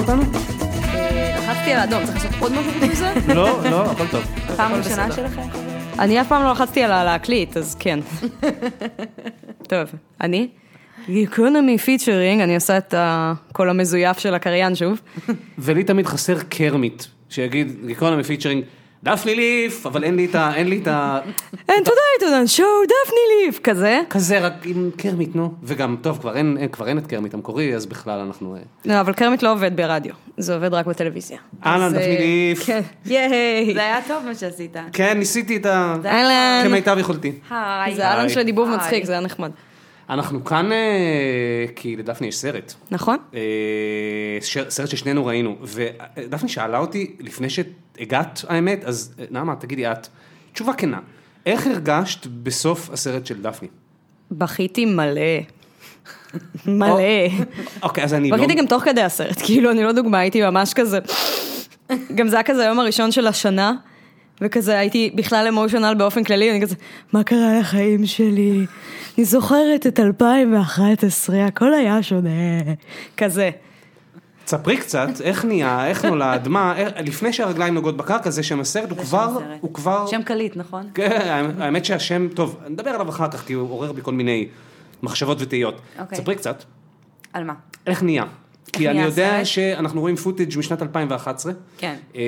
מזמינה אותנו? אה, לחצתי על האדום, צריך לעשות עוד משהו חוץ מזה? לא, לא, הכל טוב. פעם ראשונה. שלכם? אני אף פעם לא לחצתי על הלהקליט, אז כן. טוב, אני? גיקונומי featuring, אני עושה את הקול המזויף של הקריין שוב. ולי תמיד חסר קרמיט, שיגיד, גיקונומי featuring, דפני ליף, אבל אין לי את ה... אין לי את ה... אין תודה, תודה, שואו דפני ליף, כזה. כזה רק עם קרמיט, נו. וגם, טוב, כבר אין, אין, כבר אין את קרמיט המקורי, אז בכלל אנחנו... אה, לא, אבל קרמיט לא עובד ברדיו, זה עובד רק בטלוויזיה. אהלן, דפני אה, ליף. כן, ייי. זה היה טוב מה שעשית. כן, ניסיתי את ה... אהלן. כמיטב יכולתי. היי. זה אהלן של דיבוב. מצחיק, זה היה נחמד. אנחנו כאן אה, כי לדפני יש סרט. נכון? ש- סרט ששנינו ראינו, ודפני שאלה אותי לפני שהגעת, האמת, אז נעמה, תגידי את, תשובה כנה, איך הרגשת בסוף הסרט של דפני? בכיתי מלא. מלא. אוקיי, אז אני לא... בכיתי גם תוך כדי הסרט, כאילו, אני לא דוגמה, הייתי ממש כזה... גם זה היה כזה היום הראשון של השנה, וכזה הייתי בכלל אמושיונל באופן כללי, אני כזה, מה קרה לחיים שלי? אני זוכרת את 2011, הכל היה שונה. כזה. ספרי קצת, איך נהיה, איך נולד, מה, לפני שהרגליים נוגעות בקרקע, זה שם הסרט, הוא כבר. הוא כבר... שם קליט, נכון? כן, האמת שהשם, טוב, נדבר עליו אחר כך, כי הוא עורר בי כל מיני מחשבות ותהיות. אוקיי. ספרי קצת, על מה? איך נהיה? כי אני יודע? שאנחנו רואים פוטאג' משנת 2011. כן. אה,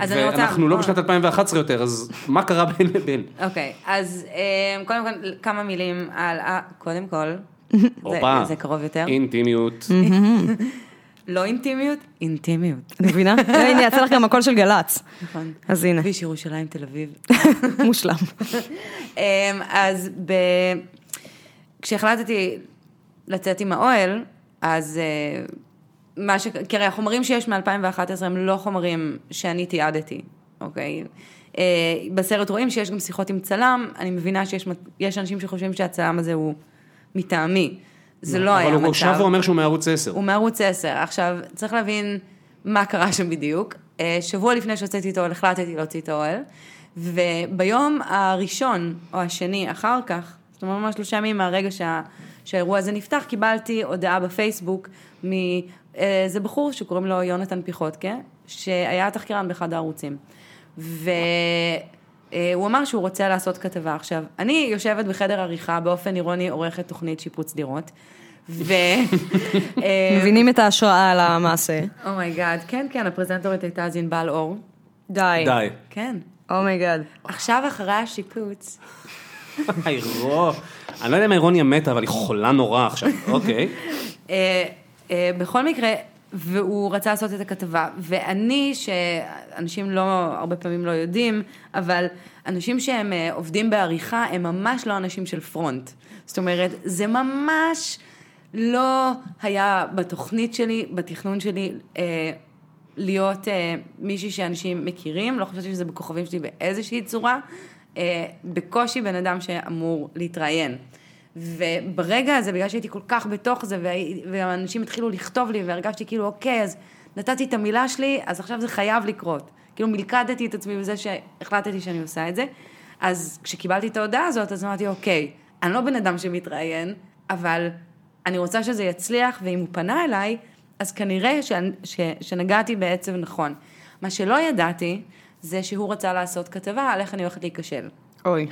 אז אני רוצה- ואנחנו לא בוא. בשנת 2011 יותר, אז מה קרה בין לבין? אוקיי, אז אה, קודם כל כמה מילים על... אה, קודם כל. זה קרוב יותר. אינטימיות. לא אינטימיות, אינטימיות. את מבינה? הנה, יצא לך גם הקול של גל"צ. נכון. אז הנה, כביש ירושלים, תל אביב. מושלם. אמ, אז ב... כשהחלטתי לצאת עם האוהל, אז אה, מה ש... כי הרי החומרים שיש מ-2011 הם לא חומרים שאני תיעדתי, אוקיי? אה, בסרט רואים שיש גם שיחות עם צלם, אני מבינה שיש אנשים שחושבים שהצלם הזה הוא מטעמי. זה לא היה אבל מצב. הוא שב ואומר שהוא מערוץ 10. הוא מערוץ 10. עכשיו, צריך להבין מה קרה שם בדיוק. אה, שבוע לפני שהוצאתי את האוהל, החלטתי להוציא את האוהל, וביום הראשון או השני אחר כך, זאת אומרת ממש שלושה ימים מהרגע שה, שהאירוע הזה נפתח, קיבלתי הודעה בפייסבוק מאיזה בחור שקוראים לו יונתן פיחותקה, שהיה תחקירן באחד הערוצים. והוא אמר שהוא רוצה לעשות כתבה. עכשיו, אני יושבת בחדר עריכה, באופן אירוני עורכת תוכנית שיפוץ דירות, ו... אה, מבינים את ההשראה על המעשה. Oh my God, כן, כן, הפרזנטורית הייתה אז ענבל אור. די. די. כן. Oh my God. עכשיו אחרי השיפוץ, היי, רו. אני לא יודע אם האירוניה מתה, אבל היא חולה נורא עכשיו. אוקיי. אה, אה, בכל מקרה, והוא רצה לעשות את הכתבה, ואני, שאנשים לא, הרבה פעמים לא יודעים, אבל אנשים שהם אה, עובדים בעריכה, הם ממש לא אנשים של front. זאת אומרת, זה ממש לא היה בתוכנית שלי, בתכנון שלי, אה, להיות אה, מישהי שאנשים מכירים, לא חשבתי שזה בכוכבים שלי באיזושהי צורה, אה, בקושי בן אדם שאמור להתראיין. וברגע הזה, בגלל שהייתי כל כך בתוך זה, ואנשים התחילו לכתוב לי, והרגשתי כאילו, אוקיי, אז נתתי את המילה שלי, אז עכשיו זה חייב לקרות. כאילו מלכדתי את עצמי בזה שהחלטתי שאני עושה את זה. אז כשקיבלתי את ההודעה הזאת, אז אמרתי, אוקיי, אני לא בן אדם שמתראיין, אבל אני רוצה שזה יצליח, ואם הוא פנה אליי, אז כנראה ש... ש... שנגעתי בעצב נכון. מה שלא ידעתי, זה שהוא רצה לעשות כתבה על איך אני הולכת להיכשל. אוי.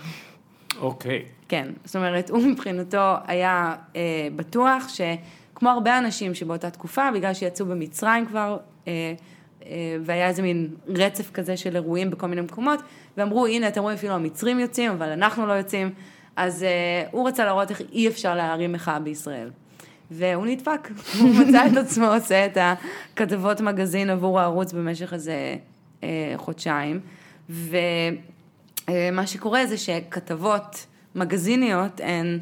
אוקיי. כן, זאת אומרת, הוא מבחינתו היה אה, בטוח שכמו הרבה אנשים שבאותה תקופה, בגלל שיצאו במצרים כבר, אה, אה, והיה איזה מין רצף כזה של אירועים בכל מיני מקומות, ואמרו, הנה, אתם רואים, אפילו המצרים יוצאים, אבל אנחנו לא יוצאים, אז אה, הוא רצה להראות איך אי אפשר להרים מחאה בישראל. והוא נדפק, הוא מצא את עצמו עושה את הכתבות מגזין עבור הערוץ במשך איזה אה, חודשיים, ומה שקורה זה שכתבות מגזיניות הן,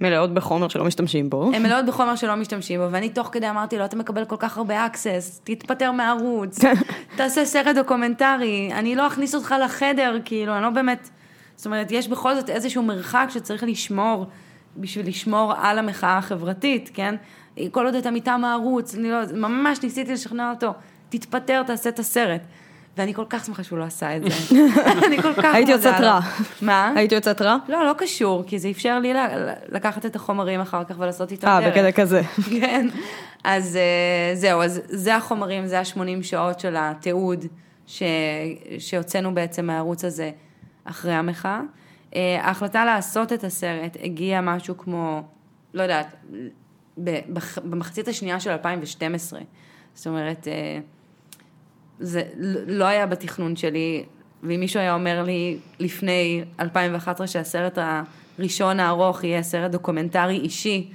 מלאות בחומר שלא משתמשים בו. הן מלאות בחומר שלא משתמשים בו, ואני תוך כדי אמרתי לו, אתה מקבל כל כך הרבה access, תתפטר מהערוץ, תעשה סרט דוקומנטרי, אני לא אכניס אותך לחדר, כאילו, אני לא באמת, זאת אומרת, יש בכל זאת איזשהו מרחק שצריך לשמור, בשביל לשמור על המחאה החברתית, כן? כל עוד אתה מטעם הערוץ, אני לא, ממש ניסיתי לשכנע אותו, תתפטר, תעשה את הסרט. ואני כל כך שמחה שהוא לא עשה את זה. אני כל כך הייתי יוצאת. רע. מה? היית יוצאת רע? לא, לא קשור, כי זה אפשר לי לקחת את החומרים אחר כך ולעשות איתם אה, דרך. בקטע כזה. כן. אז אה, זהו, אז זה החומרים, זה ה-80 שעות של התיעוד ש... שהוצאנו בעצם מהערוץ הזה אחרי המחאה. אה, ההחלטה לעשות את הסרט הגיעה משהו כמו, לא יודעת, במחצית השנייה של 2012. זאת אומרת, אה, זה לא היה בתכנון שלי, ואם מישהו היה אומר לי לפני 2011 שהסרט הראשון הארוך יהיה סרט דוקומנטרי אישי,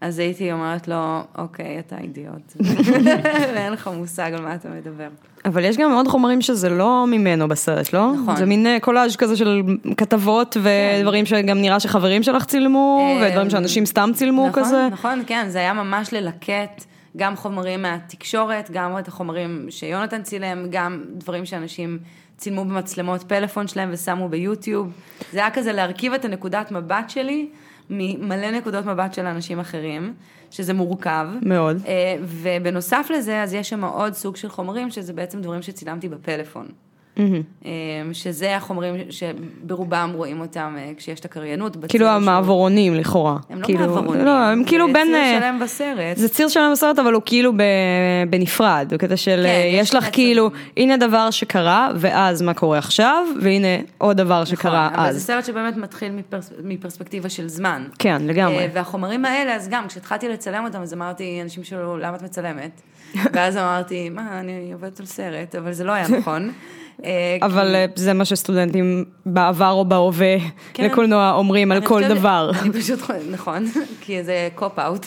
אז הייתי אומרת לו, אוקיי, אתה אידיוט. ואין לך מושג על מה אתה מדבר. אבל יש גם עוד חומרים שזה לא ממנו בסרט, לא? נכון. זה מין אה, קולאז' כזה של כתבות ודברים שגם נראה שחברים שלך צילמו, אה, ודברים שאנשים סתם צילמו נכון, כזה. נכון, כן, זה היה ממש ללקט גם חומרים מהתקשורת, גם את החומרים שיונתן צילם, גם דברים שאנשים צילמו במצלמות פלאפון שלהם ושמו ביוטיוב. זה היה כזה להרכיב את הנקודת מבט שלי ממלא נקודות מבט של אנשים אחרים, שזה מורכב. מאוד. אה, ובנוסף לזה, אז יש שם עוד סוג של חומרים, שזה בעצם דברים שצילמתי בפלאפון. מהמם. אה, שזה החומרים שברובם רואים אותם אה, כשיש את הקריינות. כאילו שהוא- המעברונים לכאורה. הם לא כאילו- מעברונים, לא, הם כאילו זה בין... ציר אה, שלם בסרט. זה ציר שלם בסרט, אבל הוא כאילו ב- בנפרד, בקטע של כן, יש לך כאילו. הנה דבר שקרה, ואז מה קורה עכשיו, והנה עוד דבר שקרה נכון, אבל זה אז. סרט שבאמת מתחיל מפרס, מפרספקטיבה של זמן. כן, לגמרי. והחומרים האלה, אז גם, כשהתחלתי לצלם אותם, אז אמרתי, אנשים שאלו, למה את מצלמת? ואז אמרתי, מה, אני עובדת על סרט, אבל זה לא היה נכון. אה, אבל אה, זה מה שסטודנטים בעבר או בהווה כן. לקולנוע אומרים על כל דבר. אני פשוט, נכון, כי זה cop-out.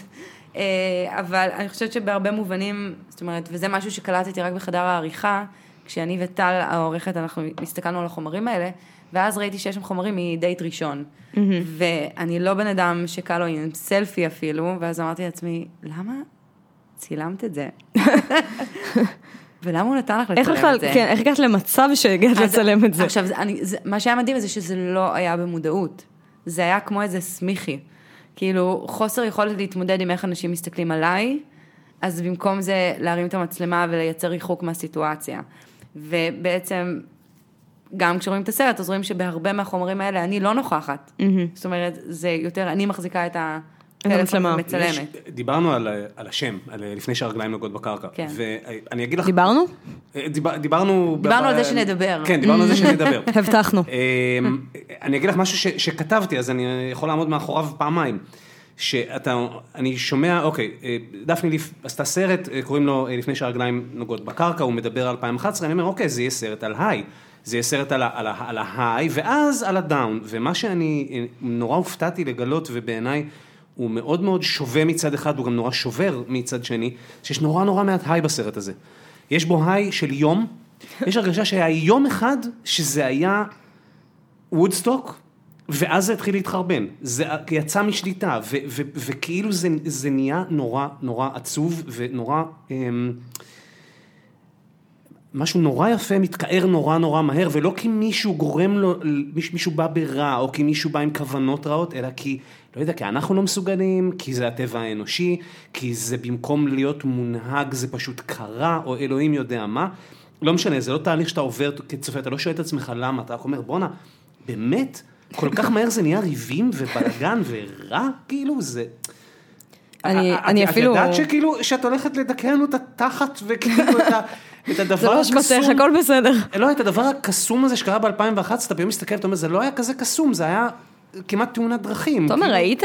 אבל אני חושבת שבהרבה מובנים, זאת אומרת, וזה משהו שקלטתי רק בחדר העריכה, כשאני וטל העורכת, אנחנו הסתכלנו על החומרים האלה, ואז ראיתי שיש שם חומרים מדייט ראשון. ואני לא בן אדם שקל לו עם סלפי אפילו, ואז אמרתי לעצמי, למה צילמת את זה? ולמה הוא נתן לך איך לצלם בכלל, את זה? כן, איך הגעת למצב שהגעת אז- לצלם את זה? עכשיו, אני, זה, מה שהיה מדהים זה שזה לא היה במודעות. זה היה כמו איזה סמיכי. כאילו, חוסר יכולת להתמודד עם איך אנשים מסתכלים עליי, אז במקום זה להרים את המצלמה ולייצר ריחוק מהסיטואציה. ובעצם, גם כשרואים את הסרט, אז רואים שבהרבה מהחומרים האלה אני לא נוכחת. זאת אומרת, זה יותר, אני מחזיקה את הפלאפון המצלמה. ומצלמת. יש- דיברנו על, על השם, על לפני שהרגליים נוגעות בקרקע. כן. ואני אגיד לך... דיברנו? דיבר, דיברנו... דיברנו על זה שנדבר. כן, דיברנו על זה שנדבר. הבטחנו. אמ, אני אגיד לך משהו ש, שכתבתי, אז אני יכול לעמוד מאחוריו פעמיים. שאתה, אני שומע, אוקיי, אה, דפני ליף עשתה סרט, אה, קוראים לו אה, לפני שהרגליים נוגעות בקרקע, הוא מדבר על 2011, אני אומר, אוקיי, זה יהיה סרט על היי. זה יהיה סרט על, על, על ההיי, ואז על הדאון. ומה שאני אה, נורא הופתעתי לגלות, ובעיניי הוא מאוד מאוד שווה מצד אחד, הוא גם נורא שובר מצד שני, שיש נורא נורא מעט היי בסרט הזה. יש בו היי של יום, יש הרגשה שהיה יום אחד שזה היה וודסטוק, ואז זה התחיל להתחרבן. זה יצא משליטה, ו- ו- וכאילו זה, זה נהיה נורא נורא עצוב ונורא... אמ, משהו נורא יפה מתקער נורא נורא מהר, ולא כי מישהו גורם לו, מיש- מישהו בא ברע, או כי מישהו בא עם כוונות רעות, אלא כי, לא יודע, כי אנחנו לא מסוגלים, כי זה הטבע האנושי, כי זה במקום להיות מונהג, זה פשוט קרה, או אלוהים יודע מה. לא משנה, זה לא תהליך שאתה עובר כצופה, אתה לא שואל את עצמך למה, אתה רק אומר, בואנה, באמת? כל כך מהר זה נהיה ריבים ובלאגן ורע? כאילו, זה... אני- את- אני את אפילו- ידעת שכאילו, שאת הולכת לדכא לנו את התחת, וכאילו את ה- את הדבר זה לא אשמתך, הקסום. הכל בסדר. לא, את הדבר הקסום הזה שקרה ב-2011, אתה פתאום מסתכל ואתה אומר, זה לא היה כזה קסום, זה היה כמעט תאונת דרכים. תומר, כאילו- היית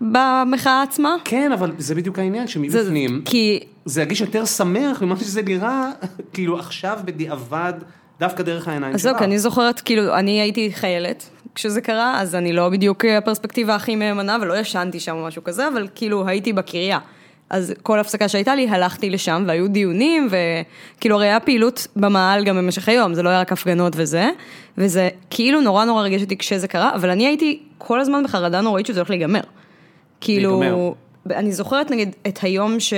במחאה עצמה? כן, אבל זה בדיוק העניין, זה- שמבפנים, כי זה ירגיש יותר שמח ממה שזה נראה, כאילו עכשיו בדיעבד, דווקא דרך העיניים אז שלך. זהו, כי אני זוכרת, כאילו, אני הייתי חיילת כשזה קרה, אז אני לא בדיוק הפרספקטיבה הכי מהימנה, ולא ישנתי שם או משהו כזה, אבל כאילו הייתי בקריה. אז כל הפסקה שהייתה לי, הלכתי לשם, והיו דיונים, וכאילו הרי היה פעילות במאהל גם במשך היום, זה לא היה רק הפגנות וזה, וזה כאילו נורא נורא ריגש אותי כשזה קרה, אבל אני הייתי כל הזמן בחרדה נוראית שזה הולך להיגמר. כאילו, להיגמר. אני זוכרת נגיד את היום ש...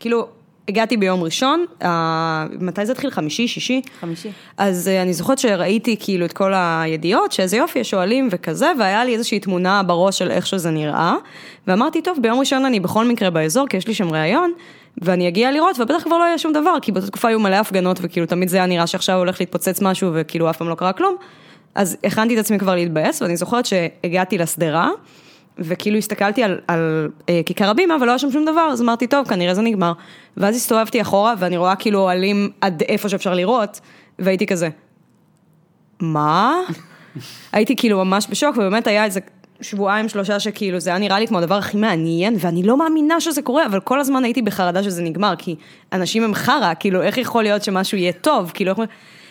כאילו, הגעתי ביום ראשון, אה, מתי זה התחיל? חמישי, שישי? חמישי. אז אה, אני זוכרת שראיתי כאילו את כל הידיעות, שאיזה יופי, יש אוהלים וכזה, והיה לי איזושהי תמונה בראש של איך שזה נראה, ואמרתי, טוב, ביום ראשון אני בכל מקרה באזור, כי יש לי שם ראיון, ואני אגיע לראות, ובטח כבר לא יהיה שום דבר, כי באותה תקופה היו מלא הפגנות, וכאילו תמיד זה היה נראה שעכשיו הולך להתפוצץ משהו, וכאילו אף פעם לא קרה כלום. אז הכנתי את עצמי כבר להתבאס, ואני זוכרת שהגעתי לשדרה, וכאילו הסתכלתי על, על אה, כיכר הבימה, ולא היה שם שום דבר, אז אמרתי, טוב, כנראה זה נגמר. ואז הסתובבתי אחורה, ואני רואה כאילו אוהלים עד איפה שאפשר לראות, והייתי כזה, מה? הייתי כאילו ממש בשוק, ובאמת היה איזה שבועיים, שלושה שכאילו זה היה נראה לי כמו הדבר הכי מעניין, ואני לא מאמינה שזה קורה, אבל כל הזמן הייתי בחרדה שזה נגמר, כי אנשים הם חרא, כאילו איך יכול להיות שמשהו יהיה טוב, כאילו איך,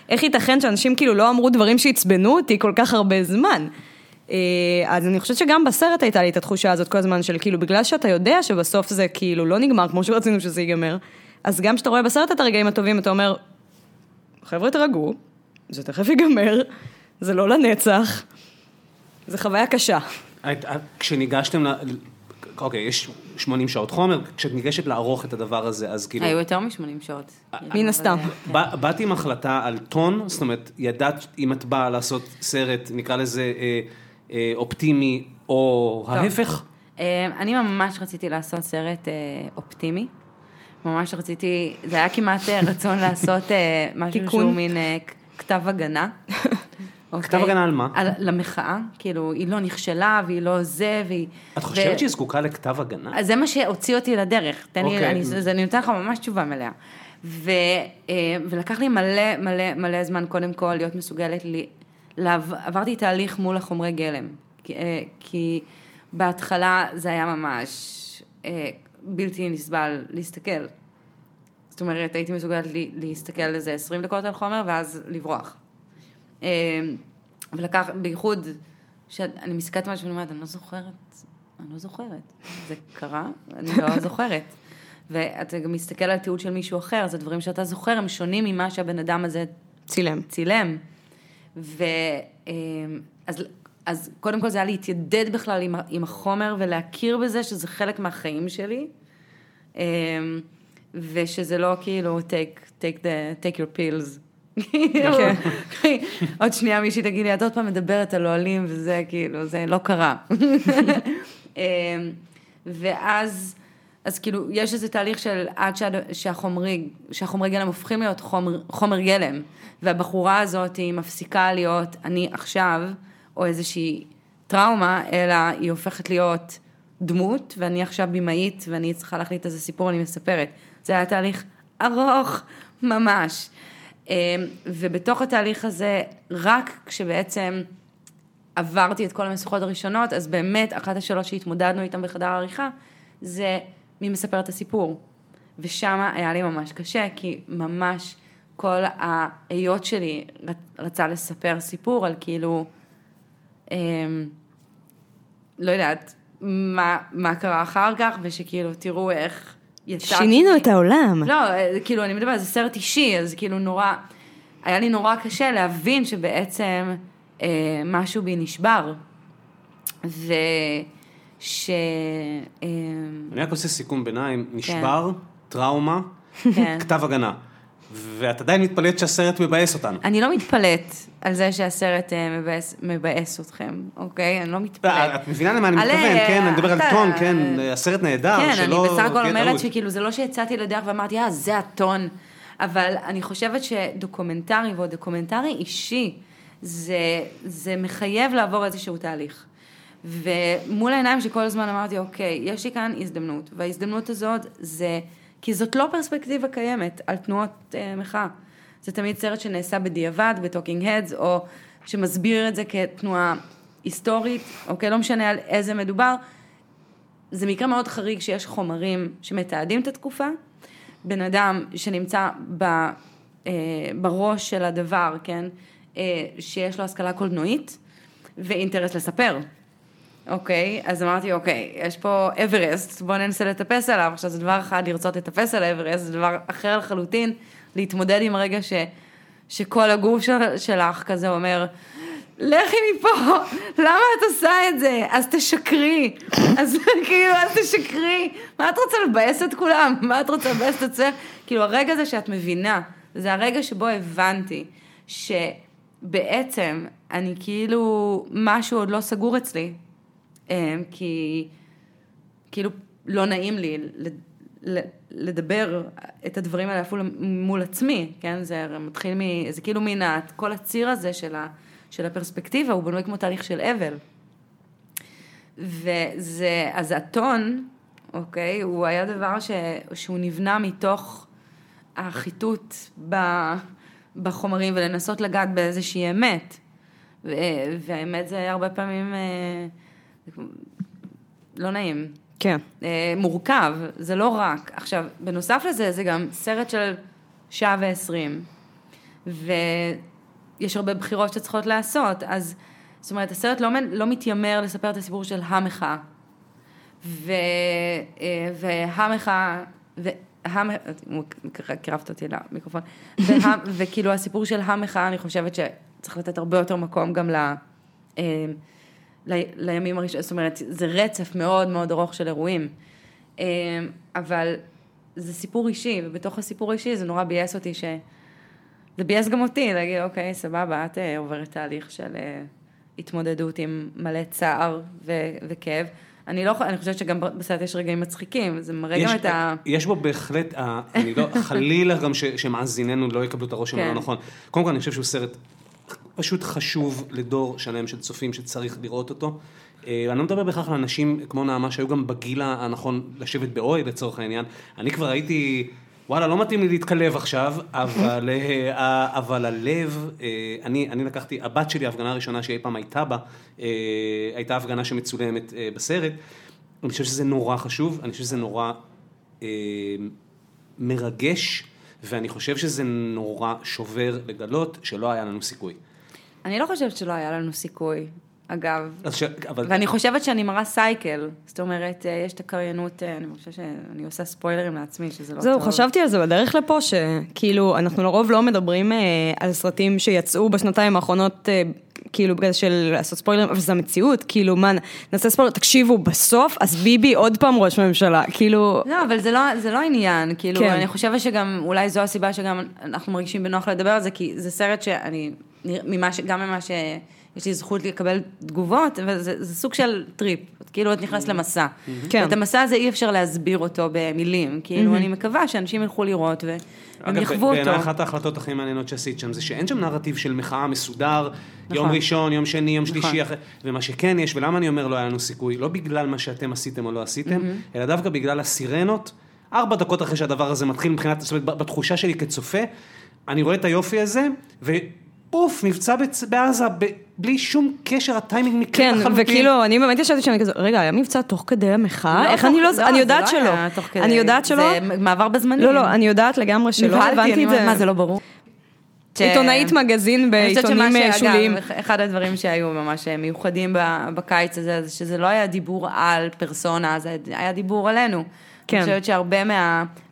איך ייתכן שאנשים כאילו לא אמרו דברים שעצבנו אותי כל כך הרבה זמן. אה, אז אני חושבת שגם בסרט הייתה לי את התחושה הזאת כל הזמן של כאילו, בגלל שאתה יודע שבסוף זה כאילו לא נגמר כמו שרצינו שזה ייגמר, אז גם כשאתה רואה בסרט את הרגעים הטובים, אתה אומר, חבר'ה תרגעו, זה תכף ייגמר, זה לא לנצח, זה חוויה קשה. כשניגשתם, ל- אוקיי, יש 80 שעות חומר, כשאת ניגשת לערוך את הדבר הזה, אז כאילו, היו יותר מ-80 שעות. מן הסתם. אבל, בא- באת עם החלטה על טון, זאת אומרת, ידעת אם את באה לעשות סרט, נקרא לזה אה, אה, אופטימי, או ההפך? אה, אני ממש רציתי לעשות סרט אה, אופטימי. ממש רציתי, זה היה כמעט אה, רצון לעשות אה, משהו. שהוא מין אה, כתב הגנה. אוקיי? כתב הגנה על מה? על, למחאה, כאילו, היא לא נכשלה והיא לא זה, והיא... את ו- חושבת שהיא זקוקה לכתב הגנה? אז זה מה שהוציא אותי לדרך. תן לי, אוקיי. אני, אז אני נותן לך ממש תשובה מלאה. ו, אה, ולקח לי מלא מלא מלא זמן קודם כל להיות מסוגלת, לי, עברתי תהליך מול החומרי גלם. כי, אה, כי בהתחלה זה היה ממש אה, בלתי נסבל להסתכל. זאת אומרת, הייתי מסוגלת להסתכל איזה 20 דקות על חומר ואז לברוח. אה, ולקח, בייחוד, שאני מסתכלת משהו ואני אומרת, אני לא זוכרת, אני לא זוכרת. זה קרה, אני לא זוכרת. ואתה גם מסתכל על תיעוד של מישהו אחר, אז הדברים שאתה זוכר הם שונים ממה שהבן אדם הזה צילם. צילם. ו... אה, אז, אז קודם כל זה היה להתיידד בכלל עם, עם החומר ולהכיר בזה שזה חלק מהחיים שלי. אה, ושזה לא כאילו take, take, the, take your pills. עוד שנייה מישהי תגיד לי, את עוד פעם מדברת על אוהלים וזה כאילו, זה לא קרה. אה, ואז, אז כאילו, יש איזה תהליך של עד שה- שהחומרי, שהחומרי גלם הופכים להיות חומר, חומר גלם, והבחורה הזאת היא מפסיקה להיות אני עכשיו, או איזושהי טראומה, אלא היא הופכת להיות דמות, ואני עכשיו במאית, ואני צריכה להחליט איזה סיפור אני מספרת. זה היה תהליך ארוך, ממש. אה, ובתוך התהליך הזה, רק כשבעצם עברתי את כל המשוכות הראשונות, אז באמת אחת השאלות שהתמודדנו איתן בחדר העריכה, זה מי מספר את הסיפור. ושם היה לי ממש קשה, כי ממש כל ההיות שלי רצ- רצה לספר סיפור על כאילו, אמ, לא יודעת, מה, מה קרה אחר כך, ושכאילו תראו איך יצאתי. שינינו את העולם. לא, אה, כאילו, אני מדברת, זה סרט אישי, אז כאילו נורא, היה לי נורא קשה להבין שבעצם אה, משהו בי נשבר. וש... אה, אני רק עושה סיכום ביניים, נשבר, טראומה, כן. כתב הגנה. ואת עדיין מתפלאת שהסרט מבאס אותנו. אני לא מתפלאת על זה שהסרט אה, מבאס, מבאס אתכם, אוקיי? אני לא מתפלאת. אה, את מבינה למה אני מתכוון, כן, אני מדבר על טון, כן, הסרט נהדר, כן, אני שלא בסך הכל אומרת. שכאילו זה לא שיצאתי לדרך ואמרתי, אה, זה הטון, אבל אני חושבת שדוקומנטרי ועוד דוקומנטרי אישי, זה, זה מחייב לעבור איזשהו תהליך. ומול העיניים שכל הזמן אמרתי, אוקיי, יש לי כאן הזדמנות, וההזדמנות הזאת זה, כי זאת לא פרספקטיבה קיימת על תנועות אה, מחאה. זה תמיד סרט שנעשה בדיעבד, ב talking heads, או שמסביר את זה כתנועה היסטורית, אוקיי, לא משנה על איזה מדובר, זה מקרה מאוד חריג שיש חומרים שמתעדים את התקופה, בן אדם שנמצא ב, אה, בראש של הדבר, כן, אה, שיש לו השכלה קולנועית ואינטרס לספר. אוקיי, אז אמרתי, אוקיי, יש פה אברסט, בואו ננסה לטפס עליו. עכשיו, זה דבר אחד לרצות לטפס על אברסט, זה דבר אחר לחלוטין, להתמודד עם הרגע ש, שכל הגוף של, שלך כזה אומר, לכי מפה, למה את עושה את זה? אז תשקרי. אז כאילו, אז תשקרי. מה את רוצה לבאס את כולם? מה את רוצה לבאס את עצמך? כאילו, הרגע הזה שאת מבינה, זה הרגע שבו הבנתי שבעצם אני כאילו, משהו עוד לא סגור אצלי. אה, כי כאילו לא נעים לי לדבר את הדברים האלה אפילו מול עצמי, כן? זה מתחיל מ... זה כאילו מין ה- כל הציר הזה של, ה, של הפרספקטיבה, הוא בנוי כמו תהליך של אבל. וזה, אז הטון, אוקיי, הוא היה דבר ש, שהוא נבנה מתוך החיטוט ב, בחומרים ולנסות לגעת באיזושהי אמת. ו, והאמת זה הרבה פעמים אה, לא נעים. כן. אה, מורכב, זה לא רק. עכשיו, בנוסף לזה, זה גם סרט של שעה ועשרים, ויש הרבה בחירות שצריכות לעשות, אז זאת אומרת, הסרט לא, לא מתיימר לספר את הסיפור של המחאה. ו, אה, והמחאה, והמ... קירבת אותי למיקרופון, וה, וכאילו הסיפור של המחאה, אני חושבת שצריך לתת הרבה יותר מקום גם ל... אה, ל, לימים הראשונים, זאת אומרת, זה רצף מאוד מאוד ארוך של אירועים. אה, אבל זה סיפור אישי, ובתוך הסיפור האישי זה נורא ביאס אותי ש... זה ביאס גם אותי, להגיד, אוקיי, סבבה, את עוברת תהליך של התמודדות עם מלא צער ו- וכאב. אני לא, אני חושבת שגם בסרט יש רגעים מצחיקים, זה מראה גם את ה... יש בו בהחלט, אני לא, חלילה גם ש, שמאזיננו לא יקבלו את הרושם הלא כן. נכון. קודם כל אני חושב שהוא סרט פשוט חשוב לדור שלם של צופים שצריך לראות אותו. אה, אני לא מדבר בהכרח על אנשים כמו נעמה שהיו גם בגיל הנכון לשבת באוהל לצורך העניין. אני כבר הייתי... וואלה, לא מתאים לי להתקלב עכשיו, אבל, אה, אבל הלב, אה, אני, אני לקחתי, הבת שלי, ההפגנה הראשונה שאי פעם הייתה בה, אה, הייתה הפגנה שמצולמת בסרט. אני חושב שזה נורא חשוב, אני חושב שזה נורא מרגש, ואני חושב שזה נורא שובר לגלות שלא היה לנו סיכוי. אני לא חושבת שלא היה לנו סיכוי. אגב. ש... אבל... ואני חושבת שאני מראה סייקל, זאת אומרת, אה, יש את הקריינות, אה, אני חושבת שאני עושה ספוילרים לעצמי, שזה לא זהו, טוב. זהו, חשבתי על זה בדרך לפה, שכאילו, אנחנו לרוב לא מדברים אה, על סרטים שיצאו בשנתיים האחרונות, אה, כאילו, בגלל של לעשות ספוילרים, אבל זו המציאות, כאילו, מה, נעשה ספוילר, תקשיבו, בסוף, אז ביבי עוד פעם ראש ממשלה, כאילו... לא, אבל זה לא, זה לא עניין, כאילו, כן. אני חושבת שגם, אולי זו הסיבה שגם אנחנו מרגישים בנוח לדבר על זה, כי זה סרט שאני, ממה ש, גם ממה ש... יש לי זכות לקבל תגובות, וזה סוג של טריפ, כאילו את נכנסת למסע. כן. את המסע הזה אי אפשר להסביר אותו במילים, כאילו אני מקווה שאנשים ילכו לראות והם יחוו אותו. בעיניי אחת ההחלטות הכי מעניינות שעשית שם, זה שאין שם נרטיב של מחאה מסודר, יום נכון. ראשון, יום שני, יום שלישי, נכון. ומה שכן יש, ולמה אני אומר לא היה לנו סיכוי, לא בגלל מה שאתם עשיתם או לא עשיתם, אלא דווקא בגלל הסירנות, ארבע דקות אחרי שהדבר הזה מתחיל מבחינת, זאת אומרת, בתחושה שלי כצופה, אני רואה את היופי הזה, פוף, מבצע בעזה, בלי שום קשר, הטיימינג מקרה כן, לחלוטין. כן, וכאילו, אני באמת ישבתי שם כזה, רגע, היה מבצע תוך כדי המחאה? לא, איך אני לא, אני יודעת שלא. אני יודעת שלא. זה מעבר בזמנים. לא, לא, אני יודעת לגמרי שלא, הבנתי את זה. מה, זה לא ברור? עיתונאית מגזין בעיתונים שוליים. אחד הדברים שהיו ממש מיוחדים בקיץ הזה, זה שזה לא היה דיבור על פרסונה, זה היה דיבור עלינו. כן. אני חושבת שהרבה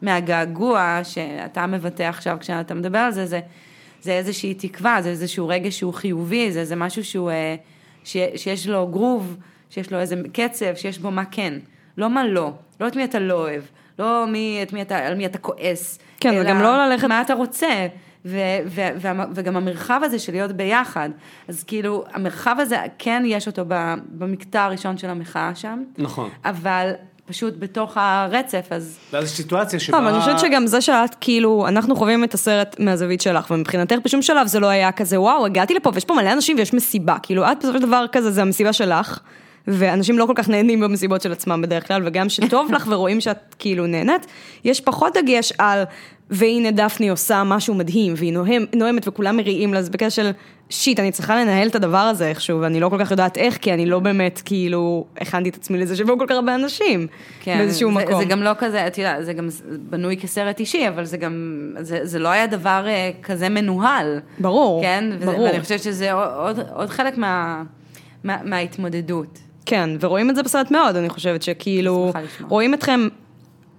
מהגעגוע שאתה מבטא עכשיו כשאתה מדבר על זה, זה... זה איזושהי תקווה, זה איזשהו רגע שהוא חיובי, זה, זה משהו שהוא, אה, ש, שיש לו גרוב, שיש לו איזה קצב, שיש בו מה כן, לא מה לא, לא את מי אתה לא אוהב, לא מי, את מי אתה, על מי אתה כועס, כן, אלא וגם לא ללכת... מה אתה רוצה. ו- ו- ו- וגם המרחב הזה של להיות ביחד, אז כאילו המרחב הזה כן יש אותו במקטע הראשון של המחאה שם, נכון, אבל פשוט בתוך הרצף, אז... ואז יש סיטואציה שבה... טוב, אני חושבת שגם זה שאת, כאילו, אנחנו חווים את הסרט מהזווית שלך, ומבחינתך בשום שלב זה לא היה כזה, וואו, הגעתי לפה ויש פה מלא אנשים ויש מסיבה, כאילו, את בסופו של דבר כזה, זה המסיבה שלך, ואנשים לא כל כך נהנים במסיבות של עצמם בדרך כלל, וגם שטוב לך ורואים שאת כאילו נהנית, יש פחות דגש על והנה דפני עושה משהו מדהים, והיא נוהם, נוהמת וכולם מריעים לה, זה בקשר של שיט, אני צריכה לנהל את הדבר הזה איכשהו, ואני לא כל כך יודעת איך, כי אני לא באמת, כאילו, הכנתי את עצמי לזה שבאו כל כך הרבה אנשים, כן, באיזשהו זה, מקום. זה גם לא כזה, את יודעת, זה גם בנוי כסרט אישי, אבל זה גם, זה, זה לא היה דבר uh, כזה מנוהל. ברור, כן? ברור. ואני חושבת שזה עוד, עוד חלק מה, מה, מההתמודדות. כן, ורואים את זה בסרט מאוד, אני חושבת שכאילו, רואים אתכם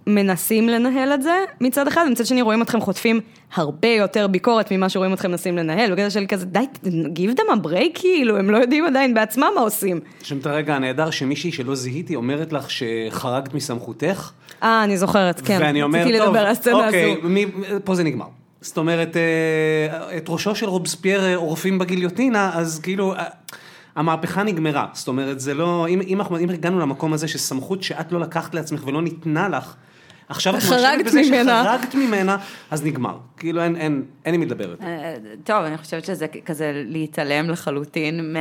מנסים לנהל את זה מצד אחד, ומצד שני רואים אתכם חוטפים הרבה יותר ביקורת ממה שרואים אתכם מנסים לנהל, בגלל של כזה, די, give them a break, כאילו, הם לא יודעים עדיין בעצמם מה עושים. יש שם את הרגע הנהדר שמישהי שלא זיהיתי אומרת לך שחרגת מסמכותך. אה, אני זוכרת, כן. ואני אומר, טוב, אוקיי, מי, פה זה נגמר. זאת אומרת, אה, את ראשו של רובספייר אה, עורפים בגיליוטינה, אז כאילו... אה, המהפכה נגמרה, זאת אומרת, זה לא, אם, אם, אם הגענו למקום הזה שסמכות שאת לא לקחת לעצמך ולא ניתנה לך, עכשיו את חרגת מואשמת בזה ממנה. שחרגת ממנה, אז נגמר. כאילו אין, אין, אין עם מי לדבר יותר. אה, טוב, אני חושבת שזה כזה להתעלם לחלוטין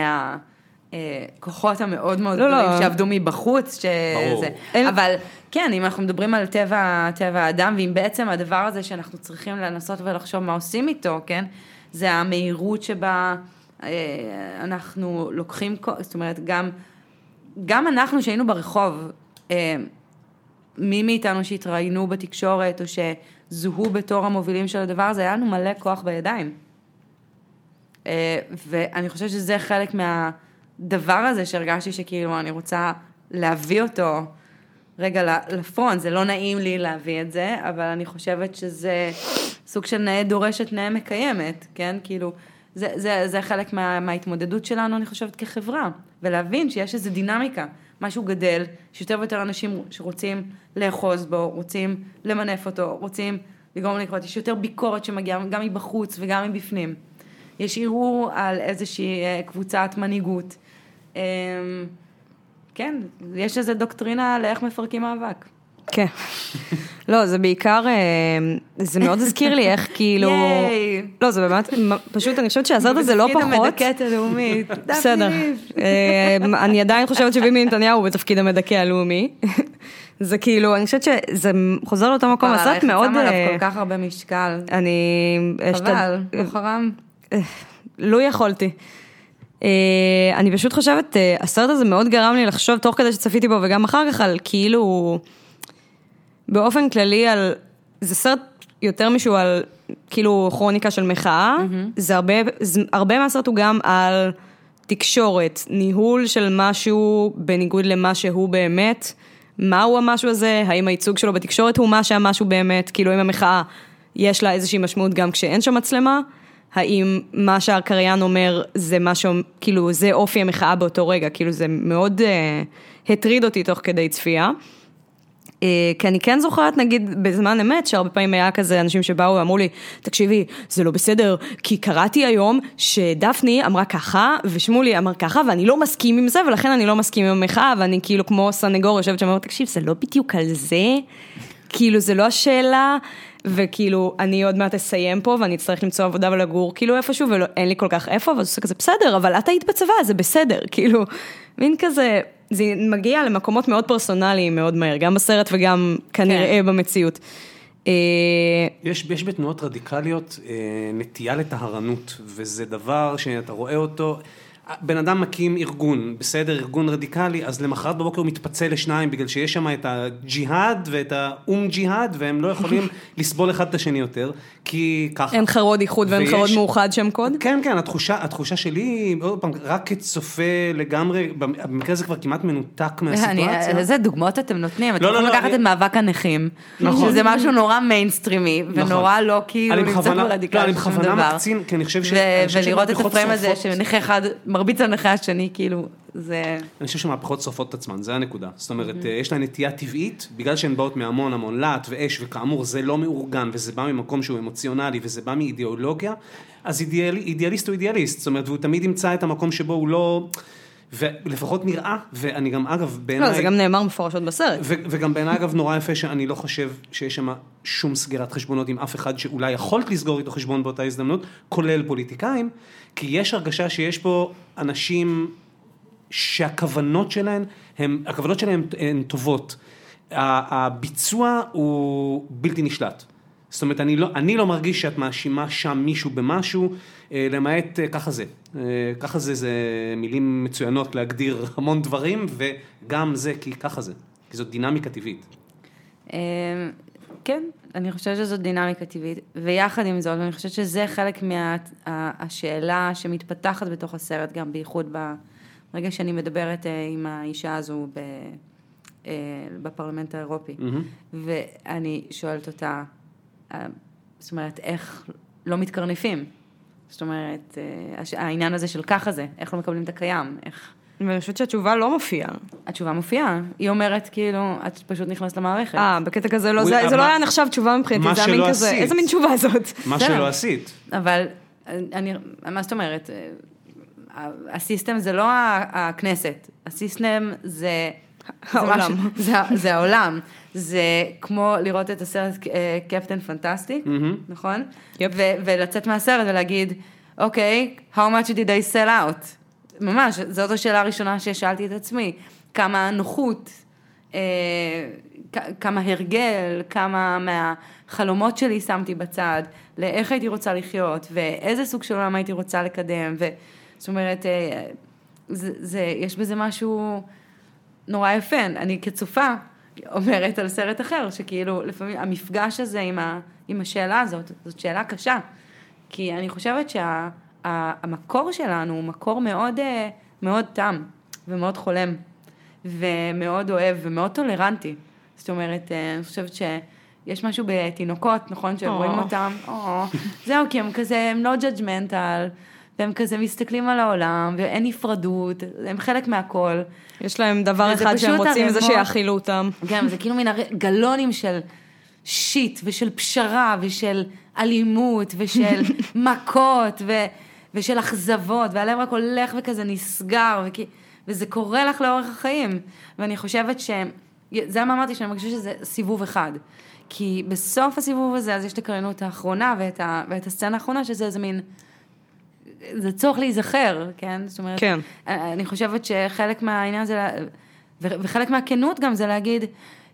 מהכוחות המאוד מאוד לא, לא. גדולים שעבדו מבחוץ. שזה, אין- אבל כן, אם אנחנו מדברים על טבע, טבע האדם, ואם בעצם הדבר הזה שאנחנו צריכים לנסות ולחשוב מה עושים איתו, כן, זה המהירות שבה אה, אנחנו לוקחים, זאת אומרת, גם, גם אנחנו שהיינו ברחוב, אה, מי מאיתנו שהתראיינו בתקשורת או שזוהו בתור המובילים של הדבר הזה, היה לנו מלא כוח בידיים. אה, ואני חושבת שזה חלק מהדבר הזה שהרגשתי שכאילו אני רוצה להביא אותו רגע לפרונט, זה לא נעים לי להביא את זה, אבל אני חושבת שזה סוג של נאה דורשת, נאה מקיימת, כן? כאילו, זה, זה, זה חלק מה, מההתמודדות שלנו, אני חושבת, כחברה, ולהבין שיש איזו דינמיקה, משהו גדל, שיותר ויותר אנשים שרוצים לאחוז בו, רוצים למנף אותו, רוצים לגרום לקרות, יש יותר ביקורת שמגיעה גם מבחוץ וגם מבפנים. יש ערעור על איזושהי אה, קבוצת מנהיגות. אמ, כן, יש איזו דוקטרינה לאיך מפרקים מאבק. כן. לא, זה בעיקר, אה, זה מאוד הזכיר לי איך כאילו... ייי. לא, זה באמת, פשוט אני חושבת שהסרט הזה לא בתפקיד פחות. המדכאת הלאומית. בסדר. אה, אני עדיין חושבת שביבי נתניהו הוא בתפקיד המדכא הלאומי. זה כאילו, אני חושבת שזה חוזר לאותו מקום, הסרט איך מאוד... שם עליו אה, כל כך הרבה משקל. אני... חבל, לא חרם. לו יכולתי. אני פשוט חושבת, הסרט הזה מאוד גרם לי לחשוב, תוך כדי שצפיתי בו וגם אחר כך, על כאילו, באופן כללי על, זה סרט יותר משהו על כאילו כרוניקה של מחאה, זה הרבה, זה, הרבה מהסרט הוא גם על תקשורת, ניהול של משהו בניגוד למה שהוא באמת, מהו המשהו הזה, האם הייצוג שלו בתקשורת הוא מה שהמשהו באמת, כאילו אם המחאה יש לה איזושהי משמעות גם כשאין שם מצלמה, האם מה שהקריין אומר זה מה ש... כאילו זה אופי המחאה באותו רגע, כאילו זה מאוד אה, הטריד אותי תוך כדי צפייה. אה, כי אני כן זוכרת, נגיד, בזמן אמת, שהרבה פעמים היה כזה אנשים שבאו ואמרו לי, תקשיבי, זה לא בסדר, כי קראתי היום שדפני אמרה ככה, ושמולי אמר ככה, ואני לא מסכים עם זה, ולכן אני לא מסכים עם המחאה, ואני כאילו כמו סנגור יושבת שם ואומרת, תקשיב, זה לא בדיוק על זה, כאילו, זה לא השאלה, וכאילו, אני עוד מעט אסיים פה, ואני אצטרך למצוא עבודה ולגור כאילו איפשהו, ואין לי כל כך איפה, ואז זה כזה, בסדר, אבל את היית בצבא, זה בסדר, כאילו, מין כזה, זה מגיע למקומות מאוד פרסונליים מאוד מהר, גם בסרט וגם כנראה במציאות. אה, יש, יש בתנועות רדיקליות אה, נטייה לטהרנות, וזה דבר שאתה רואה אותו, בן אדם מקים ארגון, בסדר, ארגון רדיקלי, אז למחרת בבוקר הוא מתפצל לשניים, בגלל שיש שם את הג'יהאד ואת האום ג'יהאד, והם לא יכולים לסבול אחד את השני יותר, כי ככה. אין לך רוד איחוד ואין לך ויש- רוד מאוחד שם קוד? כן, כן, התחושה, התחושה שלי, עוד פעם, רק כצופה לגמרי, במקרה הזה כבר כמעט מנותק מהסיטואציה. אני- איזה דוגמאות אתם נותנים? אתם לא, לא, יכולים לא, לקחת אני- את מאבק הנכים, נכון. שזה משהו נורא מיינסטרימי, ונורא לא כאילו אני נמצא בכוונה- ברדיקל לא, אני של שום בכוונה דבר. מקצין, כי אני חושב ש- ו- אני חושב ולראות את הפריים הזה, שנכה אחד מרביץ לנכה השני, כאילו, זה... אני חושב שמהפכות שורפות את עצמן, זה הנקודה. זאת אומרת, יש להן נטייה טבעית, בגלל שהן באות מהמון המון להט ואש, וכאמור זה לא מאורגן, וזה בא ממקום שהוא אמוציונלי, וזה בא מאידיאולוגיה, אז אידיאל, אידיאליסט הוא אידיאליסט, זאת אומרת, והוא תמיד ימצא את המקום שבו הוא לא... ולפחות נראה, ואני גם, אגב, בעיניי... לא, זה גם נאמר מפורשות בסרט. ו- וגם בעיניי אגב נורא יפה שאני לא חושב שיש שם שום סגירת חשבונות עם אף אחד שאולי יכולת לסגור איתו חשבון באותה הזדמנות, כולל פוליטיקאים, כי יש הרגשה שיש פה אנשים שהכוונות שלהם, הם, הכוונות שלהם הן טובות. הביצוע הוא בלתי נשלט. זאת אומרת, אני לא, אני לא מרגיש שאת מאשימה שם מישהו במשהו, אה, למעט אה, ככה זה. אה, ככה זה, זה מילים מצוינות להגדיר המון דברים, וגם זה, כי ככה זה. כי זאת דינמיקה טבעית. כן, אני חושבת שזאת דינמיקה טבעית, ויחד עם זאת, אני חושבת שזה חלק מהשאלה שמתפתחת בתוך הסרט, גם בייחוד ברגע שאני מדברת אה, עם האישה הזו ב, אה, בפרלמנט האירופי, ואני שואלת אותה, אה, זאת אומרת, איך לא מתקרנפים? זאת אומרת, העניין הזה של ככה זה, איך לא מקבלים את הקיים, איך... ואני חושבת שהתשובה לא מופיעה. התשובה מופיעה, היא אומרת כאילו, את פשוט נכנסת למערכת. אה, בקטע כזה לא, זה לא היה נחשב תשובה מבחינתי, זה היה מין כזה. איזה מין תשובה זאת? מה. שלא עשית. אבל אני, מה זאת אומרת? הסיסטם זה לא הכנסת, הסיסטם זה העולם. זה, זה העולם. זה כמו לראות את הסרט אה, קפטן פנטסטיק, נכון? ולצאת מהסרט ולהגיד, אוקיי, how much did I sell out? ממש, זאת השאלה הראשונה ששאלתי את עצמי. כמה נוחות, אה, כמה הרגל, כמה מהחלומות שלי שמתי בצד, לאיך הייתי רוצה לחיות, ואיזה סוג של עולם הייתי רוצה לקדם, ו... זאת אומרת, אה, זה, זה, יש בזה משהו נורא יפה. אני כצופה אומרת על סרט אחר, שכאילו לפעמים המפגש הזה עם, ה, עם השאלה הזאת, זאת שאלה קשה. כי אני חושבת שהמקור שלנו הוא מקור מאוד, אה, מאוד תם ומאוד חולם, ומאוד אוהב ומאוד טולרנטי. זאת אומרת, אה, אני חושבת שיש משהו בתינוקות, נכון, שהם או. רואים אותם, או, זהו, כי הם כזה, הם לא judgmental, והם כזה מסתכלים על העולם, ואין נפרדות, הם חלק מהכל. יש להם דבר אחד שהם רוצים, זה. שיאכילו אותם. כן, זה כאילו מין גלונים של שיט, ושל פשרה, ושל אלימות, ושל מכות, ו, ושל אכזבות, והלב רק הולך וכזה נסגר, וכי, וזה קורה לך לאורך החיים. ואני חושבת ש... זה מה אמרתי, שאני מרגישה שזה סיבוב אחד. כי בסוף הסיבוב הזה, אז יש את הקריינות האחרונה, ואת, ה, ואת הסצנה האחרונה, שזה איזה מין... זה צורך להיזכר, כן? זאת אומרת, כן. אני חושבת שחלק מהעניין זה, וחלק מהכנות גם זה להגיד,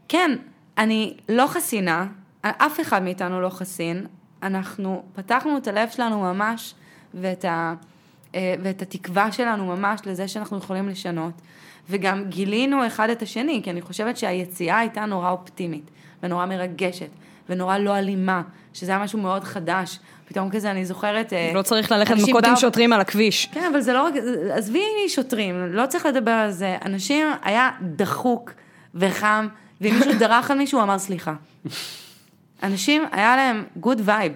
כן, אני לא חסינה, אף אחד מאיתנו לא חסין, אנחנו פתחנו את הלב שלנו ממש, ואת, ה, אה, ואת התקווה שלנו ממש לזה שאנחנו יכולים לשנות, וגם גילינו אחד את השני, כי אני חושבת שהיציאה הייתה נורא אופטימית, ונורא מרגשת, ונורא לא אלימה, שזה היה משהו מאוד חדש. פתאום כזה, אני זוכרת... אה, לא צריך ללכת מכות עם שוטרים על הכביש. כן, אבל זה לא רק, עזבי שוטרים, לא צריך לדבר על זה. אנשים, היה דחוק וחם, ואם מישהו דרך על מישהו, הוא אמר סליחה. אנשים, היה להם good vibe.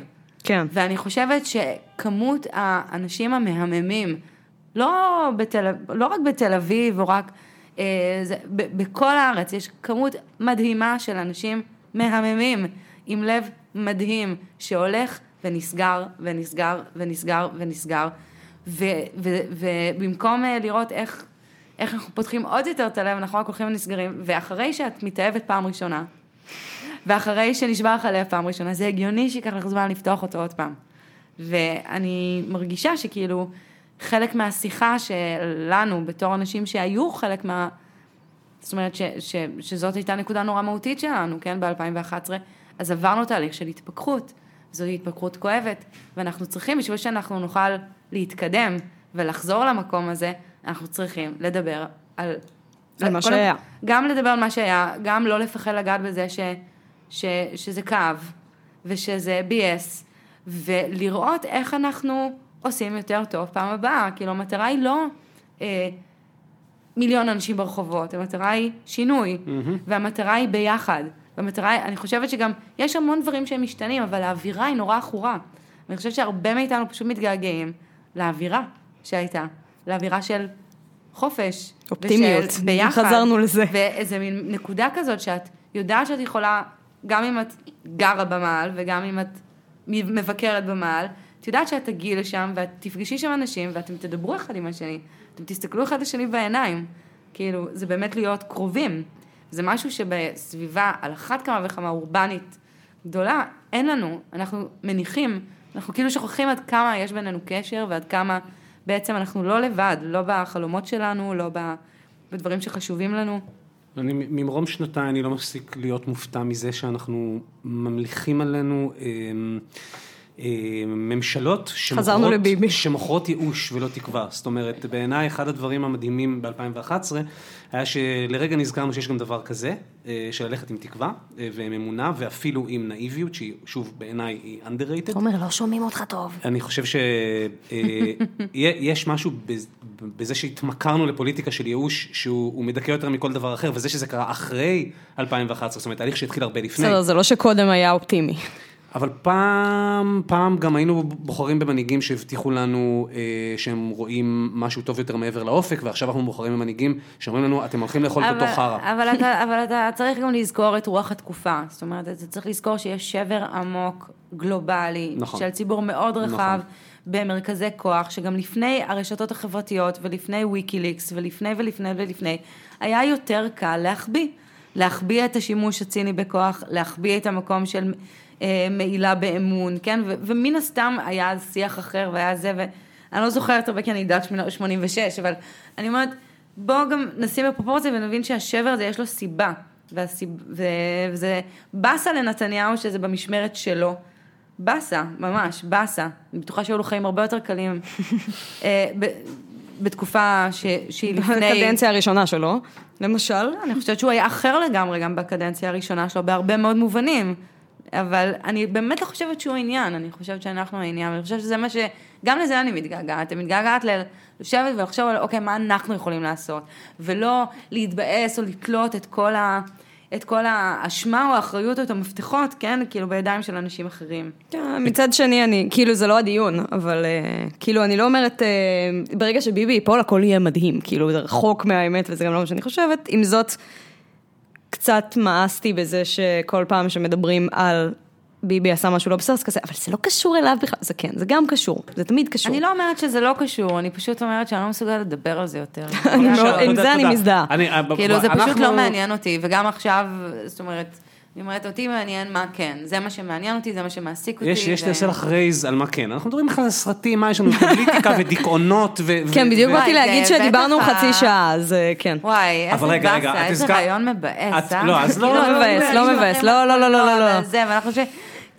כן. ואני חושבת שכמות האנשים המהממים, לא, בתל, לא רק בתל אביב, או רק... אה, זה, ב, בכל הארץ יש כמות מדהימה של אנשים מהממים, עם לב מדהים, שהולך ונסגר, ונסגר, ונסגר, ונסגר. ו, ו, ובמקום אה, לראות איך, איך אנחנו פותחים עוד יותר את הלב, אנחנו רק הולכים ונסגרים, ואחרי שאת מתאהבת פעם ראשונה, ואחרי שנשבר לך הלב פעם ראשונה, זה הגיוני שייקח לך זמן לפתוח אותו עוד פעם. ואני מרגישה שכאילו, חלק מהשיחה שלנו, בתור אנשים שהיו חלק מה... זאת אומרת ש, ש, שזאת הייתה נקודה נורא מהותית שלנו, כן, ב-2011, אז עברנו תהליך של התפכחות. זו התפכחות כואבת, ואנחנו צריכים, בשביל שאנחנו נוכל להתקדם ולחזור למקום הזה, אנחנו צריכים לדבר על... על מה שהיה. גם לדבר על מה שהיה, גם לא לפחד לגעת בזה ש, ש, שזה כאב, ושזה ביאס, ולראות איך אנחנו עושים יותר טוב פעם הבאה. כאילו, המטרה היא לא אה, מיליון אנשים ברחובות, המטרה היא שינוי, והמטרה היא ביחד. והמטרה היא, אני חושבת שגם, יש המון דברים שהם משתנים, אבל האווירה היא נורא עכורה. ואני חושבת שהרבה מאיתנו פשוט מתגעגעים לאווירה שהייתה, לאווירה של חופש. אופטימיות. ושל ביחד. חזרנו לזה. ואיזה מין נקודה כזאת שאת יודעת שאת יכולה, גם אם את גרה במעל וגם אם את מבקרת במעל, את יודעת שאת תגיעי לשם ואת תפגשי שם אנשים ואתם תדברו אחד עם השני, אתם תסתכלו אחד לשני בעיניים. כאילו, זה באמת להיות קרובים. זה משהו שבסביבה, על אחת כמה וכמה אורבנית גדולה, אין לנו. אנחנו מניחים, אנחנו כאילו שוכחים עד כמה יש בינינו קשר ועד כמה בעצם אנחנו לא לבד, לא בחלומות שלנו, לא בדברים שחשובים לנו. אני ממרום שנותיי אני לא מפסיק להיות מופתע מזה שאנחנו ממליכים עלינו אה, ממשלות חזרנו שמוכרות, ייאוש ולא תקווה. זאת אומרת, בעיניי אחד הדברים המדהימים ב-2011 היה שלרגע נזכרנו שיש גם דבר כזה, אה, של ללכת עם תקווה אה, ועם אמונה ואפילו עם נאיביות, שהיא שוב בעיניי היא underrated. תומר, לא שומעים אותך טוב. אני חושב שיש משהו בז- בזה שהתמכרנו לפוליטיקה של ייאוש, שהוא הוא מדכא יותר מכל דבר אחר, וזה שזה קרה אחרי 2011, זאת אומרת, תהליך שהתחיל הרבה לפני. בסדר, זה לא שקודם היה אופטימי. אבל פעם, פעם גם היינו בוחרים במנהיגים שהבטיחו לנו אה, שהם רואים משהו טוב יותר מעבר לאופק, ועכשיו אנחנו בוחרים במנהיגים שאומרים לנו, אתם הולכים לאכול פה אבל, חרא. אבל, אתה, אבל אתה צריך גם לזכור את רוח התקופה. זאת אומרת, אתה צריך לזכור שיש שבר עמוק, גלובלי, נכון. של ציבור מאוד רחב, נכון. במרכזי כוח, שגם לפני הרשתות החברתיות ולפני ויקיליקס ולפני ולפני ולפני, היה יותר קל להחביא. להחביא את השימוש הציני בכוח, להחביא את המקום של מעילה באמון, כן? ו- ומן הסתם היה אז שיח אחר והיה זה, ואני לא זוכרת הרבה כי אני דת 86, אבל אני אומרת, בואו גם נשים בפרופורציה ונבין שהשבר הזה יש לו סיבה. והסיב... ו... וזה באסה לנתניהו שזה במשמרת שלו. באסה, ממש, באסה. אני בטוחה שהיו לו חיים הרבה יותר קלים. אה, ב... בתקופה ש... שהיא לפני... בקדנציה הראשונה שלו, למשל. אני חושבת שהוא היה אחר לגמרי גם בקדנציה הראשונה שלו, בהרבה מאוד מובנים. אבל אני באמת לא חושבת שהוא העניין, אני חושבת שאנחנו העניין, ואני חושבת שזה מה ש... גם לזה אני מתגעגעת, אני מתגעגעת לשבת ולחשוב על, אוקיי, מה אנחנו יכולים לעשות, ולא להתבאס או לתלות את כל ה... את כל האשמה או האחריות או את המפתחות, כן, כאילו בידיים של אנשים אחרים. כן, מצד שני, אני, כאילו זה לא הדיון, אבל uh, כאילו אני לא אומרת, uh, ברגע שביבי ייפול הכל יהיה מדהים, כאילו זה רחוק מהאמת וזה גם לא מה שאני חושבת, עם זאת, קצת מאסתי בזה שכל פעם שמדברים על ביבי עשה משהו לא בסדר, אז כזה, אבל זה לא קשור אליו בכלל, זה כן, זה גם קשור, זה תמיד קשור. אני לא אומרת שזה לא קשור, אני פשוט אומרת שאני לא מסוגלת לדבר על זה יותר. עם זה אני. מזדהה. כאילו זה פשוט לא מעניין אותי, וגם עכשיו, זאת אומרת, אני אומרת, אותי מעניין מה כן, זה מה שמעניין אותי, זה מה שמעסיק אותי. יש, יש לעשה לך רייז על מה כן. אנחנו מדברים בכלל על סרטים, מה יש לנו פוליטיקה ודיכאונות ו... כן, בדיוק באתי להגיד זה שדיברנו חצי שעה, אז אה, כן. וואי, איזה באסה, איזה רעיון מבאס, אה? לא, אז לא, כאילו, לא מבאס, אני לא אומרת, מבאס, לא, לא, לא, לא, לא,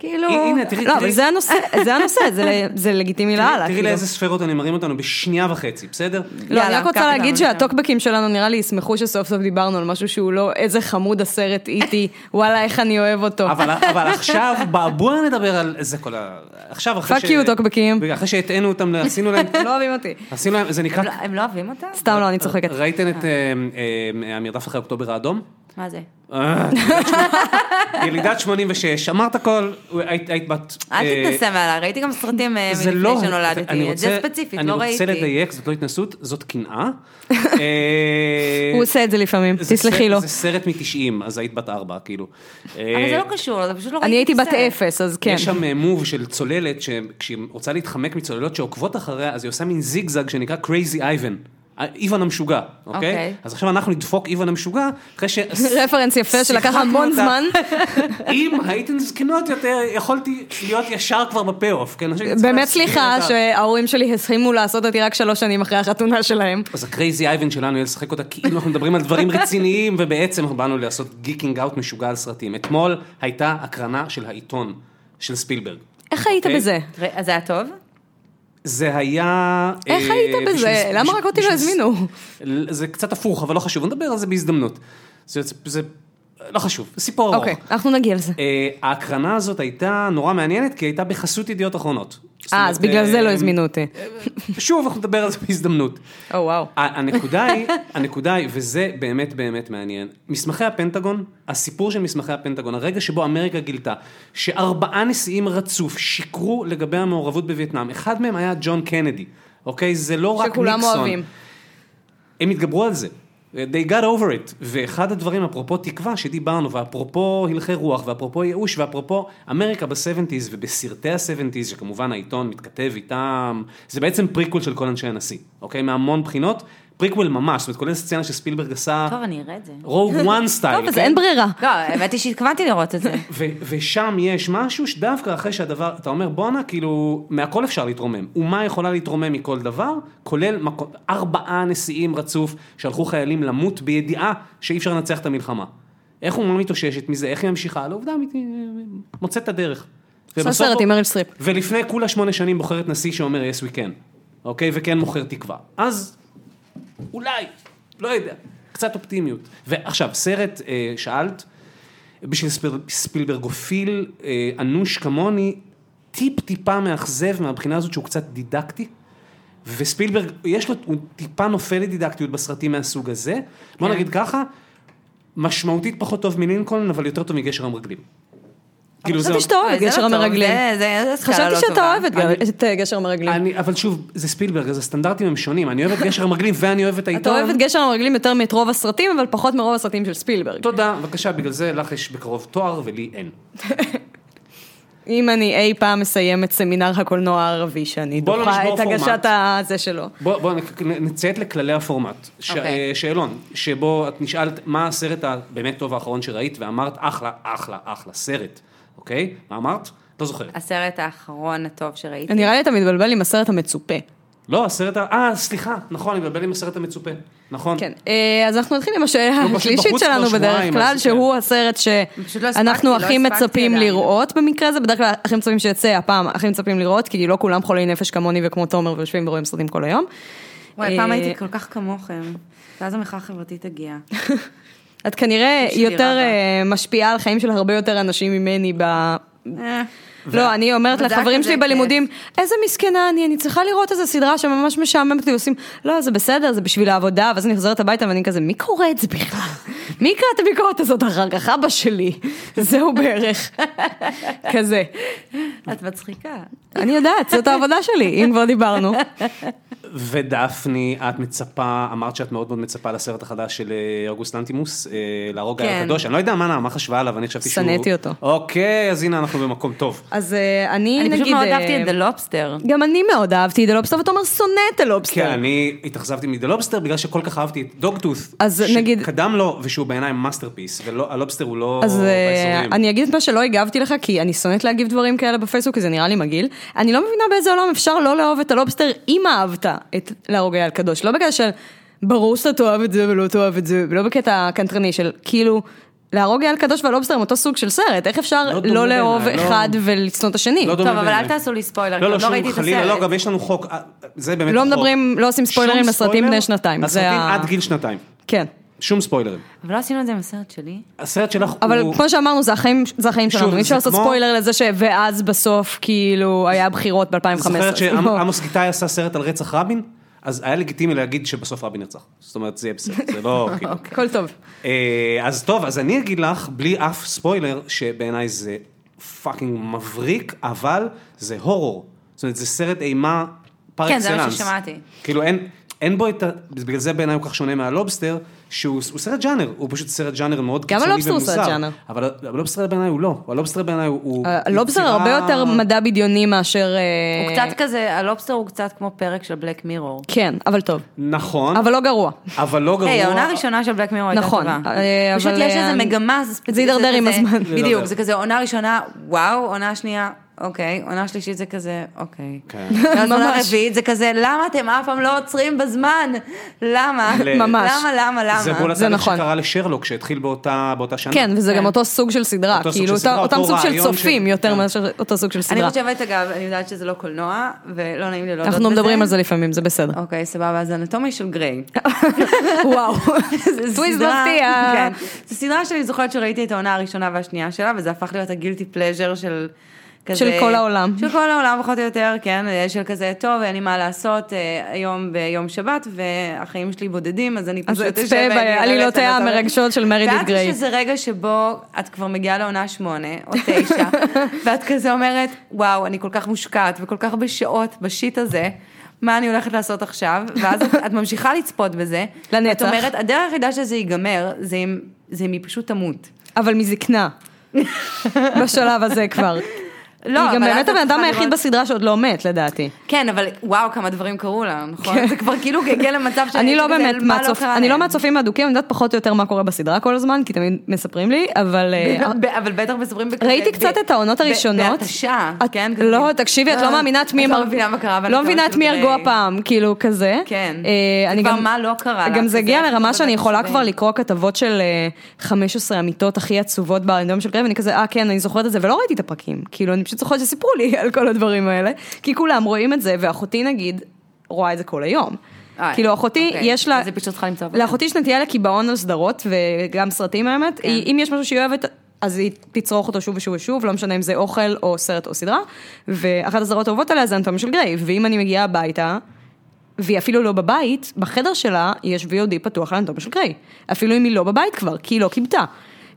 לא. ש... כאילו... הנה, תראי, לא, אבל תראי, זה הנושא, זה הנושא, זה- זה לגיטימי לאללה. תראי כאילו. לאיזה ספרות אני מרים אותנו בשנייה וחצי, בסדר? לא, אני רק רוצה להגיד אותנו שהטוקבקים שלנו נראה לי ישמחו שסוף סוף דיברנו על משהו שהוא לא איזה חמוד הסרט איטי, וואלה איך אני אוהב אותו. אבל, אבל עכשיו, בואו נדבר על זה כל ה... עכשיו, אחרי Fuck you, טוקבקים. אחרי שהטענו אותם, עשינו להם... לא אוהבים אותי. עשינו להם, זה נקרא... הם לא- לא אוהבים אותה? סתם לא, אני צוחקת. ראיתם את אה, אה, המרדף אחרי אוקטובר האדום? מה זה? אה, ילידת 86, אמרת הכל, היית בת... אל אה, תתנסה מעליי, ראיתי גם סרטים אה, זה לא, מלפני אני שנולדתי, את זה רוצה- ספציפית, לא ראיתי. אני רוצה לדייק, זאת לא התנסות, זאת קנאה. אה, הוא עושה את זה לפעמים, תסלחי לו. זה סרט מ-90, אז היית בת ארבע, כאילו. אבל זה לא קשור, זה פשוט לא ראיתי אני הייתי בת הסרט. אפס, אז כן. יש שם מוב של צוללת, שכשהיא רוצה להתחמק מצוללות שעוקבות אחריה, אז היא עושה מין זיגזג שנקרא Crazy Ivan. איוון המשוגע, אוקיי? אוקיי. אז עכשיו אנחנו נדפוק איוון המשוגע, אחרי ש... רפרנס יפה שלקח המון. זמן. אם הייתן זקנות יותר, יכולתי להיות ישר כבר ב payoff, כן? באמת סליחה. שההורים שלי הסכימו לעשות אותי רק שלוש שנים אחרי החתונה שלהם. אז ה Crazy Ivan שלנו יהיה לשחק אותה כאילו אנחנו מדברים על דברים רציניים, ובעצם באנו לעשות geeking out משוגע על סרטים. אתמול הייתה הקרנה של העיתון של ספילברג. איך היית אוקיי. בזה? אז זה היה טוב? זה היה... איך אה, היית בזה? בשביל- למה בשביל- רק אותי לא הזמינו? זה קצת הפוך, אבל לא חשוב, נדבר על זה בהזדמנות. זה, זה, זה לא חשוב, סיפור ארוך. אוקיי, אנחנו נגיע לזה. אה, ההקרנה הזאת הייתה נורא מעניינת, כי הייתה בחסות ידיעות אחרונות. אה, אז בגלל זה לא אה, הזמינו אותי. שוב, אנחנו נדבר על זה בהזדמנות. או וואו. ה- הנקודה היא, הנקודה היא, וזה באמת באמת מעניין, מסמכי הפנטגון, הסיפור של מסמכי הפנטגון, הרגע שבו אמריקה גילתה שארבעה נשיאים רצוף שיקרו לגבי המעורבות בווייטנאם, אחד מהם היה ג'ון קנדי, אוקיי? זה לא רק ניקסון. שכולם אוהבים. הם התגברו על זה. They got over it. ואחד הדברים, אפרופו תקווה שדיברנו, ואפרופו הלכי רוח, ואפרופו ייאוש, ואפרופו אמריקה ב-70's ובסרטי ה-70's, שכמובן העיתון מתכתב איתם, זה בעצם פריקוול של כל אנשי הנשיא, אוקיי? מהמון בחינות, פריקוול ממש, זאת אומרת, כולל סצנה שספילברג עשה, טוב, אני אראה את זה. Rogue One style, טוב, אז אין ברירה. לא, האמת היא שהתכוונתי לראות את זה. ושם יש משהו שדווקא אחרי שהדבר, אתה אומר בואנה, כאילו, מהכל אפשר להתרומם. אומה יכולה להתרומם מכל דבר, כולל ארבעה נשיאים רצוף שהלכו חיילים למות בידיעה שאי אפשר לנצח את המלחמה. איך אומה מתאוששת מזה, איך היא ממשיכה? לעובדה, מת- מוצאת את הדרך. עושה סרט עם מריל סטריפ. ולפני כולה שמונה שנים בוחרת נשיא שאומר yes we can, אוקיי? וכן מוכר תקווה. אז אולי, לא יודע, קצת אופטימיות. ועכשיו, סרט, אה, שאלת, בשביל ספיל, ספילברגופיל אה, אנוש כמוני, טיפ טיפה מאכזב מהבחינה הזאת שהוא קצת דידקטי. וספילברג, יש לו, הוא טיפה נופל לדידקטיות בסרטים מהסוג הזה. בוא כן. נגיד ככה, משמעותית פחות טוב מלינקולן, אבל יותר טוב מגשר המרגלים. כאילו חשבתי שאתה אוהב את גשר המרגלים. חשבתי שאתה. אוהב את אה, גשר המרגלים. אבל שוב, זה ספילברג, אז הסטנדרטים הם שונים. אני אוהב את גשר המרגלים ואני אוהב את העיתון. אתה אוהב את גשר המרגלים יותר מאת רוב הסרטים, אבל פחות מרוב הסרטים של ספילברג. תודה, בבקשה, בגלל זה לך יש בקרוב תואר ולי אין. אם אני אי פעם מסיים את סמינר הקולנוע הערבי, שאני לא דוחה את הגשת. הזה שלו. בוא, בוא נק- נציית לכללי הפורמט. אוקיי. אה, שאלון, שבו את נשאלת מה הסרט הבאמת טוב האחרון שראית, ואמרת אחלה, אחלה, אחלה, סרט, אוקיי? מה אמרת? לא זוכרת. הסרט האחרון הטוב שראיתי. נראה לי אתה מתבלבל עם הסרט המצופה. לא, הסרט ה... אה, סליחה, נכון, אני מבלבל עם הסרט המצופה. נכון. כן, אה, אז אנחנו נתחיל עם השאלה השלישית שלנו בדרך כלל, שהוא הסרט פשוט לא שאנחנו לא הכי מצפים. לראות במקרה הזה, בדרך כלל הכי מצפים שיצא הפעם, הכי מצפים לראות, כי לא כולם חולי נפש כמוני וכמו תומר ויושבים ורואים סרטים כל היום. וואי, פעם אה, הייתי כל כך כמוכם, ואז המחאה החברתית הגיעה. את כנראה יותר. אה, משפיעה על חיים של הרבה יותר אנשים ממני ב... אה, לא, אני אומרת לחברים שלי. בלימודים, איזה מסכנה אני, אני צריכה לראות איזה סדרה שממש משעממת לי, עושים, לא, זה בסדר, זה בשביל העבודה, ואז אני חוזרת הביתה ואני כזה, מי קורא את זה בכלל? מי יקרא את הביקורת הזאת אחר כך? אבא שלי. זהו בערך. כזה. את מצחיקה. אני יודעת, זאת העבודה שלי, אם כבר דיברנו. ודפני, את מצפה, אמרת שאת מאוד מאוד מצפה לסרט החדש של אה, אוגוסט לנטימוס, אה, להרוג כן. אייל קדוש, אני לא יודע מה נעמה חשבה עליו, אני חשבתי שהוא... שנאתי אותו. אוקיי, אז הנה אנחנו במקום טוב. אז אה, אני אני נגיד... פשוט מאוד אה, אהבתי את Lobster. גם אני מאוד אהבתי את ה Lobster, ותומר שונא את ה Lobster. כן, אני התאכזבתי מ The Lobster בגלל שכל כך אהבתי את Dogtooth, אז נגיד- שקדם לו ושהוא בעיניי masterpiece, וה Lobster הוא לא אז אה. אני אגיד את מה שלא הגבתי לך, כי אני שונאת להגיב דברים כאלה בפייסבוק, כי זה נראה לי מגעיל. אני לא מבינה באיזה עולם אפשר לא לאהוב את ה Lobster אם אהבת את להרוג אייל קדוש. לא בקטע של ברור שאתה תאהב את זה ולא תאהב את זה, ולא בקטע קנטרני של כאילו... להרוג אייל קדוש והלובסטר הם אותו סוג של סרט, איך אפשר לא לא לאהוב לא- אחד ולשנוא את השני? לא טוב, אבל. אל תעשו לי ספוילר, לא, לא, לא ראיתי את חלילה, לא, הסרט. גם יש לנו חוק, אה, זה באמת לא החוק. מדברים, לא עושים ספוילרים לסרטים בני שנתיים. הסרטים ה- עד גיל שנתיים, כן. שום ספוילרים. אבל לא עשינו את זה עם הסרט שלי. הסרט שלך אבל הוא... כמו שאמרנו, זה החיים, זה החיים שוב, שלנו, אי אפשר לעשות כמו- ספוילר לזה ש... ואז בסוף, כאילו, היה בחירות ב-2015. זוכרת לא. שעמוס גיטאי עשה סרט על רצח רבין? אז היה לגיטימי להגיד שבסוף רבין נרצח. זאת אומרת, זה יהיה בסדר, זה לא כאילו. הכל טוב. אה, אז טוב, אז אני אגיד לך, בלי אף ספוילר, שבעיניי זה fucking מבריק, אבל זה הורור. זאת אומרת, זה סרט אימה par כן, זה מה excellence. ששמעתי. כאילו אין, אין בו את ה... בגלל זה בעיניי הוא כך שונה מה Lobster, שהוא הוא סרט ג'אנר, הוא פשוט סרט ג'אנר מאוד גם קיצוני ה Lobster הוא סרט ומוזר. ג'אנר. אבל ה Lobster בעיניי הוא לא, ה Lobster בעיניי הוא... ה Lobster יצירה- הרבה יותר מדע בדיוני מאשר... אה, הוא קצת כזה, הלובסטר הוא קצת כמו פרק של בלק מירור. כן, אבל טוב. נכון, אבל לא גרוע. אבל לא גרוע. היי, העונה הראשונה של בלק מירור הייתה נכון, טובה. אה, פשוט יש איזה אה, מגמה, זה ספציפי. זה יידרדר עם הזמן. בדיוק. זה כזה עונה ראשונה, וואו, עונה שנייה, אוקיי, עונה שלישית זה כזה, אוקיי. כן. ואז עונה. רביעית זה כזה, למה אתם אף פעם לא עוצרים בזמן? למה? ממש. למה, למה, למה? זה בול זה התהליך נכון. שקרה לשרלוק, שהתחיל באותה שנה. כן, וזה גם כן. אותו סוג של סדרה, אותו סוג כאילו, של סדרה, אותה- אותם סוג של צופים יותר כן. מאשר אותו סוג של אני סדרה. חושבת, אגב, אני יודעת שזה לא קולנוע, ולא נעים לי להודות בזה. אנחנו מדברים על זה לפעמים, זה בסדר. אוקיי, סבבה, אז אנטומי של גריי. וואו. סדרה- מפתיע. כן. זו סדרה שאני זוכרת שראיתי את העונה הראשונה והשנייה שלה, וזה הפך להיות הגילטי פלז'ר של... כזה, של כל העולם. של כל העולם פחות או יותר, כן, של כזה, טוב, אין לי מה לעשות אה, היום ביום שבת, והחיים שלי בודדים, אז אני אז פשוט אצפה אשב ואני בעלילותיה אראה את המרגשות של מרידית ואז גריי. יש איזה רגע שבו את כבר מגיעה לעונה שמונה, או תשע, ואת כזה אומרת, וואו, אני כל כך מושקעת וכל כך בשעות בשיט הזה. מה אני הולכת לעשות עכשיו, ואז את, את ממשיכה לצפות בזה. לנצח. את אומרת, הדרך היחידה שזה ייגמר, זה אם, זה אם היא פשוט תמות. אבל מזקנה. בשלב הזה כבר. לא, היא גם באמת הבן אדם היחיד בסדרה שעוד לא מת, לדעתי. כן, אבל וואו, כמה דברים קרו לה, נכון? זה כבר כאילו הגיע למצב ש... אני לא באמת מה מהצופ... קרה אני לא. מהצופים האדוקים, אני יודעת פחות או יותר מה קורה בסדרה כל הזמן, כי תמיד מספרים לי, אבל... אה, אבל בטח מספרים. ראיתי קצת את העונות הראשונות. בהתשה, כן? לא, תקשיבי, את לא מאמינה את מי את. לא מבינה מה קרה לא מבינה את מי גריי. הרגו הפעם, כאילו כזה. כן. אה, כבר מה לא קרה גם זה הגיע לרמה שאני יכולה. כבר לקרוא כתבות של אה, 15 המיטות הכי עצובות באנדום של גריי, ואני כזה, אה כן, אני זוכרת את זה, ולא ראיתי את הפרקים. כאילו, אני פשוט זוכרת שסיפרו לי על כל הדברים האלה, כי כולם רואים את זה, ואחותי נגיד, רואה את זה כל היום. אה, כאילו, אחותי, אוקיי. יש לה... אז היא פשוט צריכה למצוא עבודה. לאחותי יש נטייה לקיבעון על סדרות, וגם סרטים האמת. כן. אם יש משהו שהיא אוהבת... אז היא תצרוך אותו שוב ושוב ושוב, לא משנה אם זה אוכל או סרט או סדרה, ואחת הסדרות האהובות עליה זה אנטומיה של גריי, ואם אני מגיעה הביתה, והיא אפילו לא בבית, בחדר שלה יש VOD פתוח לאנטומיה של גריי. אפילו אם היא לא בבית כבר, כי היא לא כיבתה.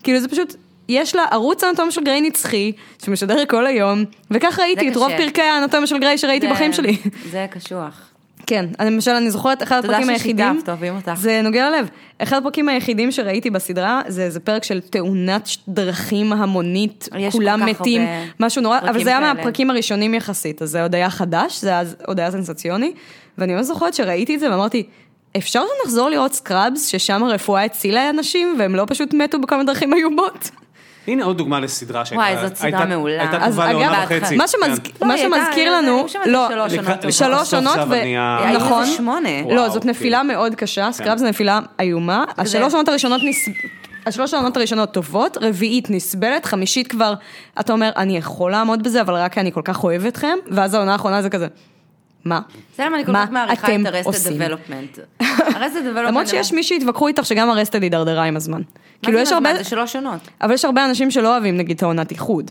כאילו זה פשוט, יש לה ערוץ האנטומיה של גריי נצחי, שמשדר כל היום, וכך ראיתי את רוב. פרקי האנטומיה של גריי שראיתי זה- בחיים שלי. זה קשוח. כן, למשל, אני זוכרת, אחד תודה הפרקים ששיתפת, היחידים, אוהבים אותך. זה נוגע ללב, אחד הפרקים היחידים שראיתי בסדרה, זה איזה פרק של תאונת דרכים המונית, כולם מתים, משהו נורא, אבל זה היה כאלה. מהפרקים הראשונים יחסית, אז זה עוד היה חדש, זה היה עוד היה סנסציוני, ואני ממש זוכרת שראיתי את זה ואמרתי, אפשר שנחזור לראות סקראבס, ששם הרפואה הצילה אנשים, והם לא פשוט מתו מיני דרכים איומות? הנה עוד דוגמה לסדרה שהייתה... וואי, זאת סדרה הייתה- מעולה. הייתה אז טובה לעונה אגב, וחצי. מה כן. שמזכיר- לא, לנו, לא, שלוש עונות ו- נכון, שמונה. לא, זאת כן. נפילה מאוד קשה, סקראב זה נפילה איומה, השלוש עונות הראשונות נס... השלוש העונות הראשונות טובות, רביעית נסבלת, חמישית כבר, אתה אומר, אני יכול לעמוד בזה, אבל רק כי אני כל כך אוהב אתכם, ואז העונה האחרונה זה כזה, מה? זה למה אני כל מה כך מעריכה את? הרסטד דבלופמנט. הרסטד דבלופמנט. למרות שיש מי שהתווכחו איתך שגם הרסטד הידרדרה עם הזמן. כאילו יש הרבה, זה שלוש עונות. אבל יש הרבה אנשים שלא אוהבים נגיד את העונת איחוד.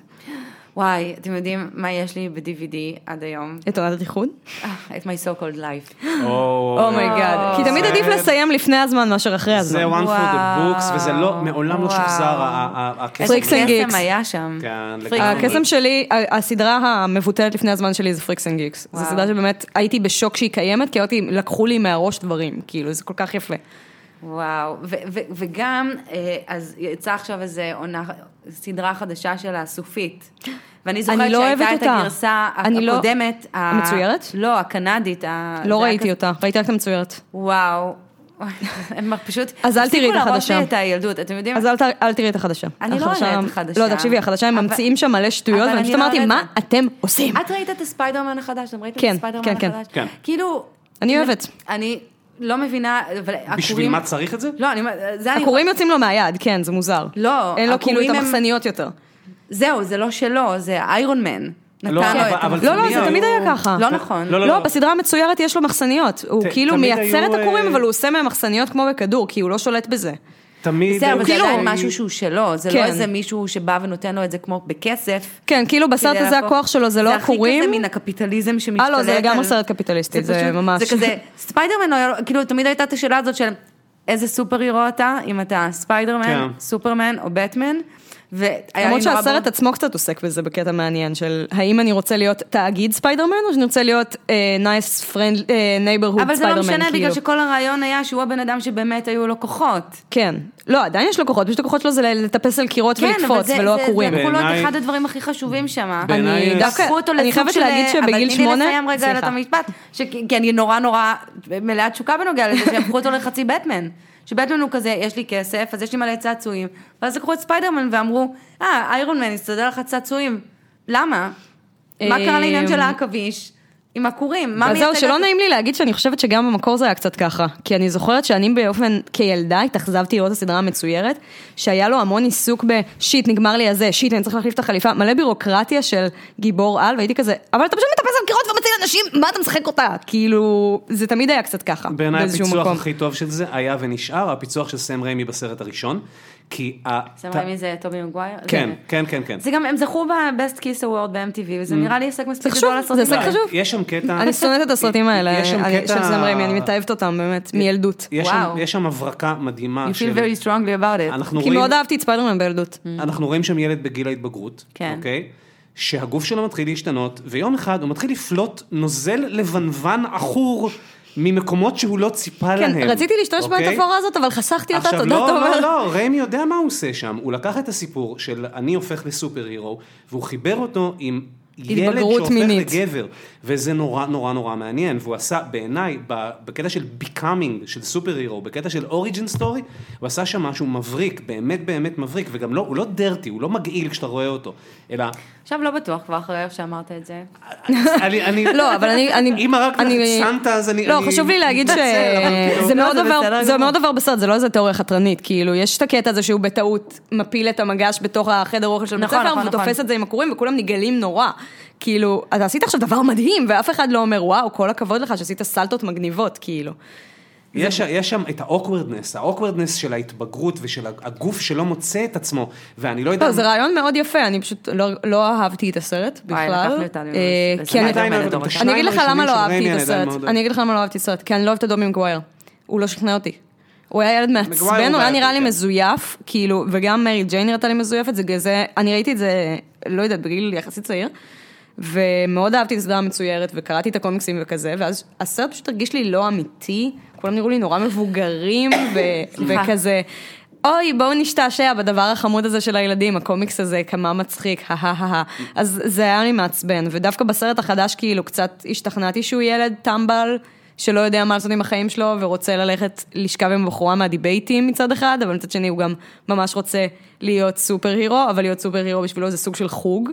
וואי, אתם יודעים מה יש לי ב-DVD עד היום? את עונת איחוד? אה, את my so called life. או, אומייגאד. Oh כי תמיד עדיף לסיים לפני הזמן מאשר אחרי הזמן. זה one for the books, וזה לא, מעולם לא. שוחזר, ה- ה- ה- הכסף. פריקס קסם גיקס. היה שם. כן, הקסם. שלי, הסדרה המבוטלת לפני הזמן שלי זה פריקס אנד גיקס. זו. סדרה שבאמת הייתי בשוק שהיא קיימת, כי לקחו לי מהראש דברים, כאילו, זה כל כך יפה. וואו, ו- ו- וגם, אה, אז יצאה עכשיו איזה עונה, סדרה חדשה של הסופית. ואני זוכרת אני לא שהייתה את אותה. הגרסה אני לא- הקודמת. ה- המצוירת? לא, הקנדית. ה- לא ראיתי כזה- אותה, ראיתי רק את המצוירת. וואו. הם פשוט, אז אל תראי את הפסיקו להרוס החדשה. לי את הילדות, אתם יודעים? אז אל ת- אל תראי את החדשה. אני לא החדשה- רואה את החדשה. לא, תקשיבי, החדשה הם אבל- ממציאים שם מלא שטויות, ואני אני פשוט לא אמרתי, מה את אתם עושים? את ראית את הספיידרמן החדש? אתם ראיתם כן, את הספיידרמן כן, כן. החדש? כן. כאילו... אני אוהבת. אני לא מבינה, אבל בשביל עקורים- מה צריך את זה? לא, אני... זה אני... הכורים יוצאים לו מהיד, כן, זה מוזר. לא, אין לו כאילו את המחסניות יותר. זהו, זה לא שלו, זה איירון מן. נתן לא, לו אבל- את אבל. לא, לא, זה תמיד היה ככה. לא נכון. לא, לא, לא, בסדרה המצוירת יש לו מחסניות. הוא כאילו מייצר היו, את הכורים, אה, אבל הוא עושה מהם מחסניות כמו בכדור, כי הוא לא שולט בזה. תמיד... זה, אבל זה כאילו- עדיין משהו שהוא שלו, זה לא כן. איזה מישהו שבא ונותן לו את זה כמו בכסף. כן, כאילו בסרט הזה להפוך- הכוח שלו זה לא זה הכי הכורים. כזה מן הקפיטליזם שמשתלט אה, על... לא, זה לגמרי סרט קפיטליסטי, זה פשוט- ממש. זה כזה, ספיידרמן, כאילו תמיד הייתה את השאלה הזאת של איזה superhero אתה, אם אתה ספיידרמן, כן. סופרמן או בטמן. למרות שהסרט עצמו קצת עוסק בזה בקטע מעניין של האם אני רוצה להיות תאגיד ספיידרמן או שאני רוצה להיות nice friendly neighborhood אבל זה לא ספיידרמן, משנה, בגלל כאילו. שכל הרעיון היה שהוא הבן אדם שבאמת היו לו כוחות. כן. לא, עדיין יש לו כוחות, פשוט הכוחות שלו זה לטפס על קירות כן, אבל ולקפוץ זה, ולא זה, הקורים. זה הפכו להיות בעיניי- אחד הדברים הכי חשובים שם. אני דווקא, חייבת. להגיד שבגיל אבל תני שמונה, לי לסיים רגע את. המשפט, ש... כי אני נורא נורא מלאת תשוקה בנוגע לזה, שהפכו אותו לחצי בטמן. שבטמן הוא כזה, יש לי כסף, אז יש לי מלא צעצועים. ואז לקחו את ספיידרמן ואמרו, אה, איירון מן יסתדר לך צעצועים. למה? מה קרה לעניין של העכביש? עם הכורים? מה אז זהו, מייצג שלא את- נעים לי להגיד שאני חושבת שגם במקור זה היה קצת ככה. כי אני זוכרת שאני באופן, כילדה, התאכזבתי לראות את הסדרה המצוירת, שהיה לו המון עיסוק בשיט, נגמר לי הזה, שיט, אני צריך להחליף את החליפה, מלא בירוקרטיה של גיבור על, והייתי כזה, אבל אתה פשוט מטפס על קירות ומציל אנשים, מה אתה משחק אותה? כאילו, זה תמיד היה קצת ככה, בעיניי הפיצוח מקום. הכי טוב של זה היה ונשאר הפיצוח של סם ריימי בסרט הראשון. כי... ה- סם ת- ריימי זה טובי מגווייר? כן, זה- כן, כן, כן. זה גם, הם זכו ב-Best Kiss Award ב-MTV, וזה נראה לי הישג מספיק גדול זה לעשות הישג חשוב. יש שם קטע... אני שונאת את הסרטים האלה, של ריימי, אני מתעבת אותם באמת, מילדות. יש שם- הברקה מדהימה You של... feel very strongly about it. אנחנו כי. מאוד אהבתי את ספיידרמן בילדות. אנחנו רואים שם ילד בגיל ההתבגרות, כן. אוקיי? שהגוף שלו מתחיל להשתנות, ויום אחד הוא מתחיל לפלוט נוזל לבנבן עכור ממקומות שהוא לא ציפה להם. כן, רציתי להשתמש אוקיי? במטאפורה הזאת, אבל חסכתי אותה, עכשיו, תודה לא, תומר. לא, לא, ריימי יודע מה הוא עושה שם. הוא לקח את הסיפור של אני הופך ל superhero, והוא חיבר אותו עם ילד שהופך מינית. לגבר, וזה נורא נורא נורא מעניין, והוא עשה בעיניי, בקטע של becoming, של superhero, בקטע של origin story, הוא עשה שם משהו מבריק, באמת באמת מבריק, וגם לא, הוא לא dirty, הוא לא מגעיל כשאתה רואה אותו, אלא, עכשיו לא בטוח כבר אחרי איך שאמרת את זה. אני, אני, לא, אבל אני... אני- אם הרגת אני- את סנטה, אז אני... לא, אני חשוב לי להגיד אבל כאילו- שזה לא, מאוד זה עובר, בסדר זה. מאוד עובר בסרט, זה לא איזה תיאוריה חתרנית, כאילו, יש את הקטע הזה שהוא בטעות מפיל את המגש בתוך החדר אוכל של בית נכון, ספר, נכון, והוא נכון. תופס את זה עם הקורים, וכולם נגעלים נורא. כאילו, אתה עשית עכשיו דבר מדהים, ואף אחד לא אומר, וואו, כל הכבוד לך שעשית סלטות מגניבות, כאילו. יש, יש שם את ה awkwardness, ה awkwardness של ההתבגרות ושל הגוף שלא מוצא את עצמו, ואני לא יודע... לא, זה רעיון מאוד יפה, אני פשוט לא- לא אהבתי את הסרט בכלל. אה, אני- אגיד לך למה לא אהבתי את הסרט. אני אגיד לך למה לא אהבתי את הסרט, כי אני לא אוהבת את דובי מגווייר. הוא לא שכנע אותי. הוא היה ילד מעצבן, הוא היה נראה לי כן. מזויף, כאילו, וגם מרי ג'יין נראתה לי מזויפת, זה כזה, אני ראיתי את זה, לא יודעת, בגיל יחסית צעיר, ומאוד אהבתי את הסדרה המצוירת, וקראתי את הקומיקסים וכזה, ואז הסרט פשוט הרגיש לי לא אמיתי, כולם נראו לי נורא מבוגרים, ו- וכזה... אוי, בואו נשתעשע בדבר החמוד הזה של הילדים, הקומיקס הזה, כמה מצחיק, הא אז זה היה לי מעצבן, ודווקא בסרט החדש כאילו קצת השתכנעתי שהוא ילד טמבל, שלא יודע מה לעשות עם החיים שלו, ורוצה ללכת לשכב עם בחורה מהדיבייטים מצד אחד, אבל מצד שני הוא גם ממש רוצה להיות superhero, אבל להיות superhero בשבילו זה סוג של חוג.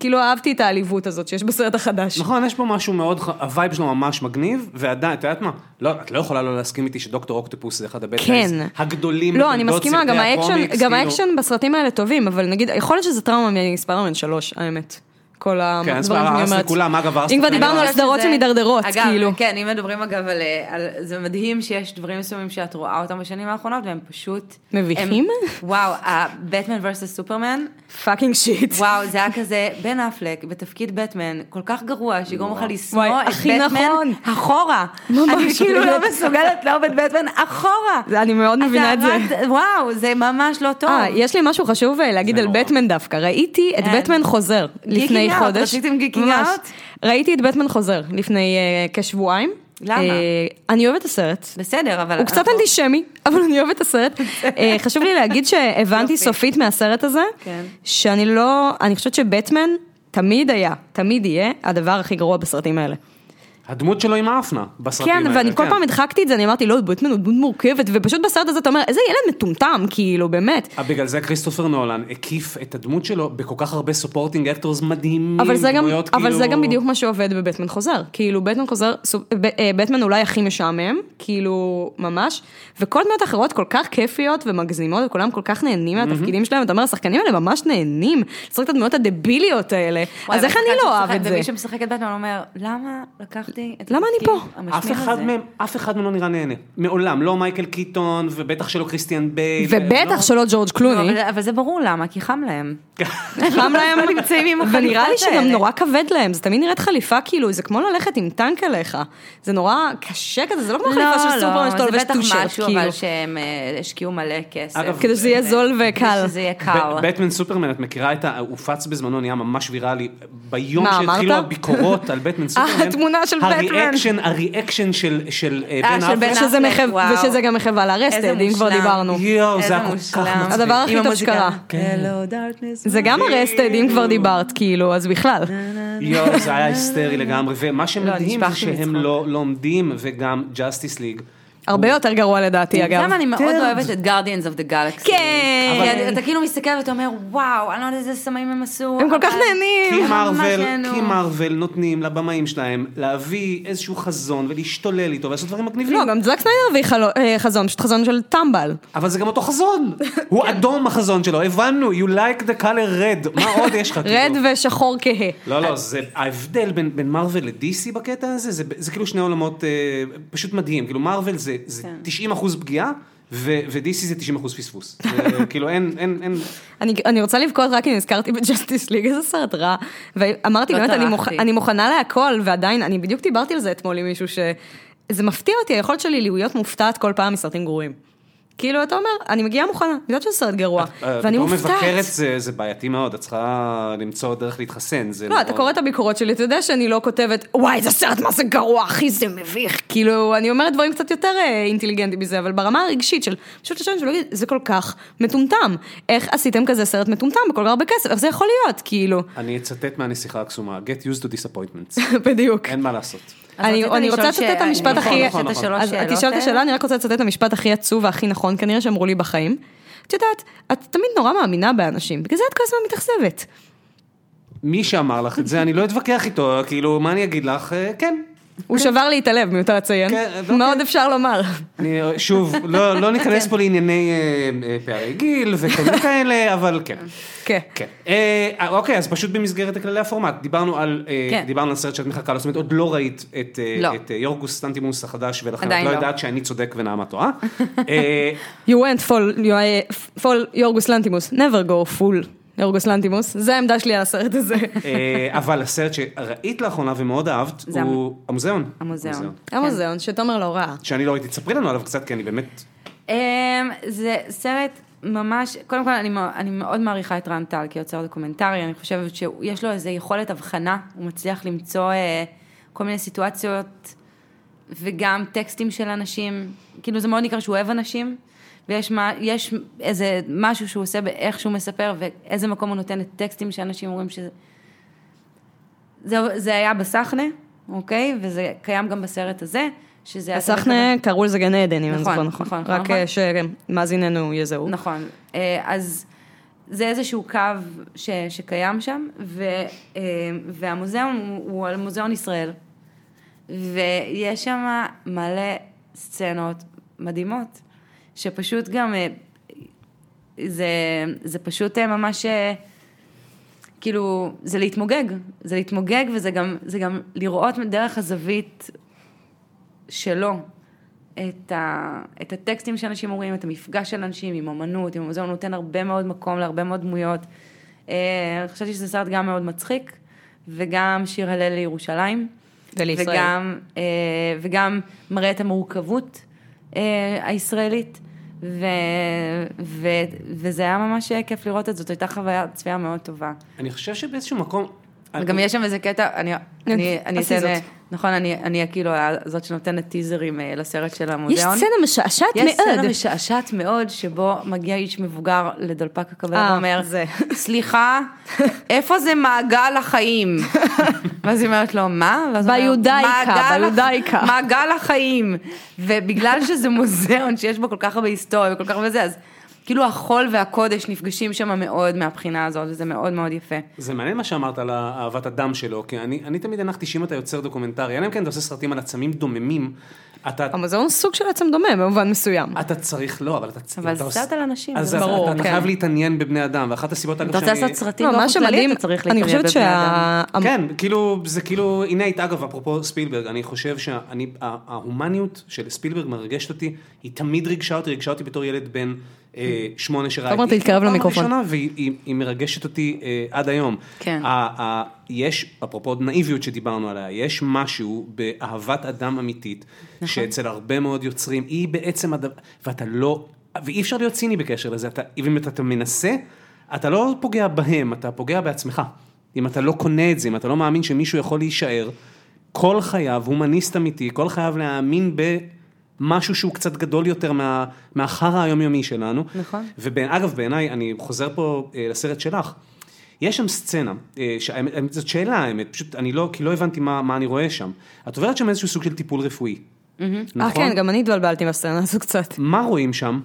כאילו אהבתי את העליבות הזאת שיש בסרט החדש. נכון, יש פה משהו מאוד, הווייב שלו ממש מגניב, ועדיין, את יודעת מה? לא, את לא יכולה לא להסכים איתי שדוקטור אוקטופוס זה אחד הבית כן. הגדולים לא, אני מסכימה, גם האקשן, גם כאילו. האקשן בסרטים האלה טובים, אבל נגיד, יכול להיות שזה טראומה מספיידרמן שלוש, האמת. כל כן, הדברים אז שאני אומרת. לכולם, אגב, הרס אם כבר. דיברנו על סדרות שמידרדרות, אגב, כאילו. כן, אם מדברים אגב על, על... זה מדהים שיש דברים מסוימים שאת רואה אותם בשנים האחרונות, והם פשוט... מביכים? וואו, הבטמן versus סופרמן, fucking shit. וואו, זה היה כזה, בן אפלק בתפקיד בטמן, כל כך גרוע, שיגרום לך לשנוא את בטמן נכון. אחורה. אני כאילו לא. מסוגלת לאהוב את בטמן אחורה. אני מאוד מבינה את זה. וואו, זה ממש לא טוב. אה, יש לי משהו חשוב אה, להגיד על. בטמן דווקא. ראיתי את כן. בטמן חוזר לפני Out, חודש. רציתם ממש. out? ראיתי את בטמן חוזר לפני אה, כשבועיים. למה? אה, אני אוהבת את הסרט. בסדר, אבל... הוא קצת אנטישמי, אבל אני אוהבת את הסרט. אה, חשוב לי להגיד שהבנתי. סופית מהסרט הזה, כן. שאני לא, אני חושבת שבטמן תמיד היה, תמיד יהיה, הדבר הכי גרוע בסרטים האלה. הדמות שלו עם האפנה, בסרטים כן, האלה. ואני כל כן. פעם הדחקתי את זה, אני אמרתי, לא, בטמן הוא דמות מורכבת, ופשוט בסרט הזה אתה אומר, איזה ילד מטומטם, כאילו, באמת. אה, בגלל זה כריסטופר נולן הקיף את הדמות שלו בכל כך הרבה supporting actors מדהימים, אבל זה, גם, דמויות אבל זה כאילו- גם בדיוק מה שעובד בבטמן חוזר. כאילו, בטמן חוזר, אה, בטמן אולי הכי משעמם, כאילו, ממש, וכל דמות אחרות כל כך כיפיות ומגזימות, וכולם כל כך נהנים מהתפקידים שלהם, אתה אומר, השחקנים האלה ממש נהנים, לשחק את הדמויות הדביליות האלה, אז איך אני לא אוהב את זה? ומי שמשחק את בטמן אומר, למה לקחתי את למה אני פה? אף אחד הזה?" מהם, אף אחד מהם לא נראה נהנה. מעולם, לא מייקל קיטון, ובטח שלא קריסטיאן בייל. ובטח לא- שלא ג'ורג' לא, קלוני, אבל- אבל זה ברור למה, כי חם להם. חם להם, לא נמצאים עם החליפות ונראה לי שגם האלה. נורא כבד להם, זה תמיד נראית חליפה כאילו, זה כמו ללכת עם טנק עליך, זה נורא קשה כזה, זה לא כמו חליפה של סופרמן שאתה זה לובש בטח טי-שירט, משהו, כאילו, אבל שהם אה, השקיעו מלא כסף. כדי שזה יהיה זול וקל. שזה יהיה. ב- בטמן סופרמן, את מכירה את ה... הופץ בזמנו, נהיה ממש ויראלי. ביום שהתחילו? הביקורות על בטמן סופרמן. התמונה של. הריאקשן, הריאקשן של של, בן של בן אפלק. שזה וואו. ושזה גם מחווה ל Arrested, אם כבר. דיברנו. יואו, זה היה כל כך. מצחיק. הדבר הכי טוב. שקרה. Darkness. זה גם Arrested, אם כבר דיברת, כאילו, אז בכלל. יואו, זה היה היסטרי לגמרי, ומה שמדהים זה שהם. לא לומדים, וגם Justice League. הרבה יותר גרוע לדעתי, אגב. גם אני מאוד. אוהבת את Guardians of the Galaxy. כן. אתה כאילו מסתכל ואתה אומר, וואו, אני לא יודעת איזה סמים הם עשו. הם כל כך נהנים. כי מארוול נותנים לבמאים שלהם להביא איזשהו חזון ולהשתולל איתו ולעשות דברים מגניבים. לא, גם זאק סניידר הביא אה, חזון, פשוט חזון של טמבל. אבל זה גם אותו חזון. הוא אדום החזון שלו, הבנו, you like the color red. מה עוד יש לך? רד כאילו? ושחור כהה. לא, לא, זה, ההבדל בין, מארוול לדיסי בקטע הזה, זה, זה כאילו שני עולמות אה, פשוט מדהים. כאילו מארוול זה, זה כן. 90 אחוז פגיעה, ו- ודיסי זה 90 אחוז פספוס. זה, כאילו אין, אין, אין, אני, אני רוצה לבכות רק כי נזכרתי ב Justice League, איזה סרט רע. ואמרתי, לא באמת, אני, מוכ. אני מוכנה להכל, ועדיין, אני בדיוק דיברתי על זה אתמול עם מישהו, שזה מפתיע אותי, היכולת שלי להיות מופתעת כל פעם מסרטים גרועים. כאילו, אתה אומר, אני מגיעה מוכנה, אני יודעת שזה סרט גרוע, ואני בתור מופתעת. מבקרת זה, בעייתי מאוד, את צריכה למצוא דרך להתחסן. זה לא, אתה קורא את הביקורות שלי, אתה יודע שאני לא כותבת, וואי, זה סרט, מה זה גרוע, אחי, זה מביך. כאילו, אני אומרת דברים קצת יותר אה, אינטליגנטיים מזה, אבל ברמה הרגשית של, פשוט לשבת ולהגיד, זה כל כך מטומטם. איך עשיתם כזה סרט מטומטם בכל כך הרבה כסף? איך זה יכול להיות, כאילו? אני אצטט מהנסיכה הקסומה, get used to disappointments. בדיוק. אין מה לעשות. אני, אני רוצה ש- לצטט את המשפט נכון, הכי... נכון, את נכון. אז את תשאל את? השאלה, אני רק רוצה לצטט את המשפט הכי עצוב והכי נכון כנראה שאמרו לי בחיים. את יודעת, את תמיד נורא מאמינה באנשים, בגלל זה את כל הזמן מתאכזבת. מי שאמר לך את זה, אני לא אתווכח איתו, כאילו, מה אני אגיד לך? אה, כן. הוא שבר לי את הלב, מיותר לציין. כן, אוקיי. מה עוד אפשר לומר? אני, שוב, לא, לא ניכנס פה לענייני אה, אה, פערי גיל וכל כאלה, אבל כן. כן. כן. אה, אוקיי, אז פשוט במסגרת כללי הפורמט, דיברנו על, אה, כן. דיברנו על סרט שאת מחכה לו, זאת אומרת, עוד לא ראית את, לא. יורגוס סטנטימוס החדש, ולכן את לא לא. יודעת שאני צודק ונעמה טועה. You went full, full יורגוס לנטימוס, never go full יורגוס לנטימוס, זה העמדה שלי על הסרט הזה. אה, אבל הסרט שראית לאחרונה ומאוד אהבת, זה הוא המוזיאון. המוזיאון. המוזיאון, שתומר לא ראה. שאני לא ראיתי, תספרי לנו עליו קצת, כי אני באמת... אמ, זה סרט ממש, קודם כל אני, מאו- אני מאוד מעריכה את רן טל כיוצר דוקומנטרי, אני חושבת שיש לו איזו יכולת הבחנה, הוא מצליח למצוא אה, כל מיני סיטואציות וגם טקסטים של אנשים, כאילו זה מאוד ניכר שהוא אוהב אנשים, ויש מה, יש איזה משהו שהוא עושה באיך שהוא מספר ואיזה מקום הוא נותן לטקסטים שאנשים אומרים שזה... זה, זה היה בסחנה, אוקיי? וזה קיים גם בסרט הזה, שזה... בסחנה קראו לזה גן עדן, אם אני נכון, זוכר נכון. נכון, רק נכון. אה, שמאזיננו יזהו. נכון. אה, אז זה איזשהו קו ש, שקיים שם, ו, אה, והמוזיאון הוא, הוא על מוזיאון ישראל. ויש שם מלא סצנות מדהימות, שפשוט גם, אה, זה, זה פשוט אה, ממש, אה, כאילו, זה להתמוגג, זה להתמוגג וזה גם, זה גם לראות דרך הזווית שלו את, ה, את הטקסטים שאנשים אומרים, את המפגש של אנשים עם אמנות, עם המוזיאון, נותן הרבה מאוד מקום להרבה מאוד דמויות. אה, חשבתי שזה סרט גם מאוד מצחיק, וגם שיר הלל לירושלים. ולישראל. וגם, אה, וגם מראה את המורכבות אה, הישראלית. ו, ו, וזה היה ממש כיף לראות את זאת, הייתה חוויית צפייה מאוד טובה. אני חושב שבאיזשהו מקום... וגם יש שם איזה קטע, אני, עשי אתן, זאת. נכון, אני, אני כאילו זאת שנותנת טיזרים אה, לסרט של יש המוזיאון. סצנה משעשעת יש מאוד. סצנה משעשעת מאוד, שבו מגיע איש מבוגר לדלפק הכבד אה, ואומר. סליחה, איפה זה מעגל החיים? ואז היא אומרת לו, מה? ביודאיקה, "מעגל הח- ביודאיקה." מעגל החיים. ובגלל שזה מוזיאון שיש בו כל כך הרבה היסטוריה וכל כך הרבה זה, אז כאילו החול והקודש נפגשים שם מאוד מהבחינה הזאת, וזה מאוד מאוד יפה. זה מעניין מה שאמרת על אהבת האדם שלו, כי אני, אני תמיד הנחתי שאם אתה יוצר דוקומנטרי, אלא אם כן אתה עושה סרטים על עצמים דוממים, אתה, המוזיאון הוא סוג של עצם דומם במובן מסוים. אתה צריך, לא, אבל אתה צריך... אבל אתה זה סרט על אנשים, אז זה ברור, אתה כן. חייב להתעניין בבני אדם, ואחת הסיבות אתה רוצה לעשות סרטים לא, מה באופן כללי, אתה צריך אני להתעניין חושבת בבני אדם. שה... כן, כאילו, זה כאילו אינאית, אגב, אפרופו ספילברג, אני חושב שההומניות של ספילברג מרגשת אותי, היא תמיד ריגשה אותי, ריגשה אותי בתור ילד בן אה, שמונה שראיתי. תומר, תתקרב בפעם למיקרופון. והיא היא- היא מרגשת אותי אה, עד היום. כן. יש, אפרופו נאיביות שדיברנו עליה, יש משהו באהבת אדם אמיתית, נכון. שאצל הרבה מאוד יוצרים, היא בעצם הדבר, ואתה לא, ואי אפשר להיות ציני בקשר לזה, אתה, אם אתה, אתה מנסה, אתה לא פוגע בהם, אתה פוגע בעצמך. אם אתה לא קונה את זה, אם אתה לא מאמין שמישהו יכול להישאר, כל חייו, הומניסט אמיתי, כל חייו להאמין במשהו שהוא קצת גדול יותר מה, מהחרא היומיומי שלנו. נכון. ואגב, בעיניי, אני חוזר פה אה, לסרט שלך, יש שם סצנה, אה, שהאמת- האמת, זאת שאלה האמת, פשוט אני לא, כי לא הבנתי מה, מה אני רואה שם. את עוברת שם איזשהו סוג של טיפול רפואי, אה, נכון? כן, גם אני התבלבלתי בסצנה הזו קצת. מה רואים שם?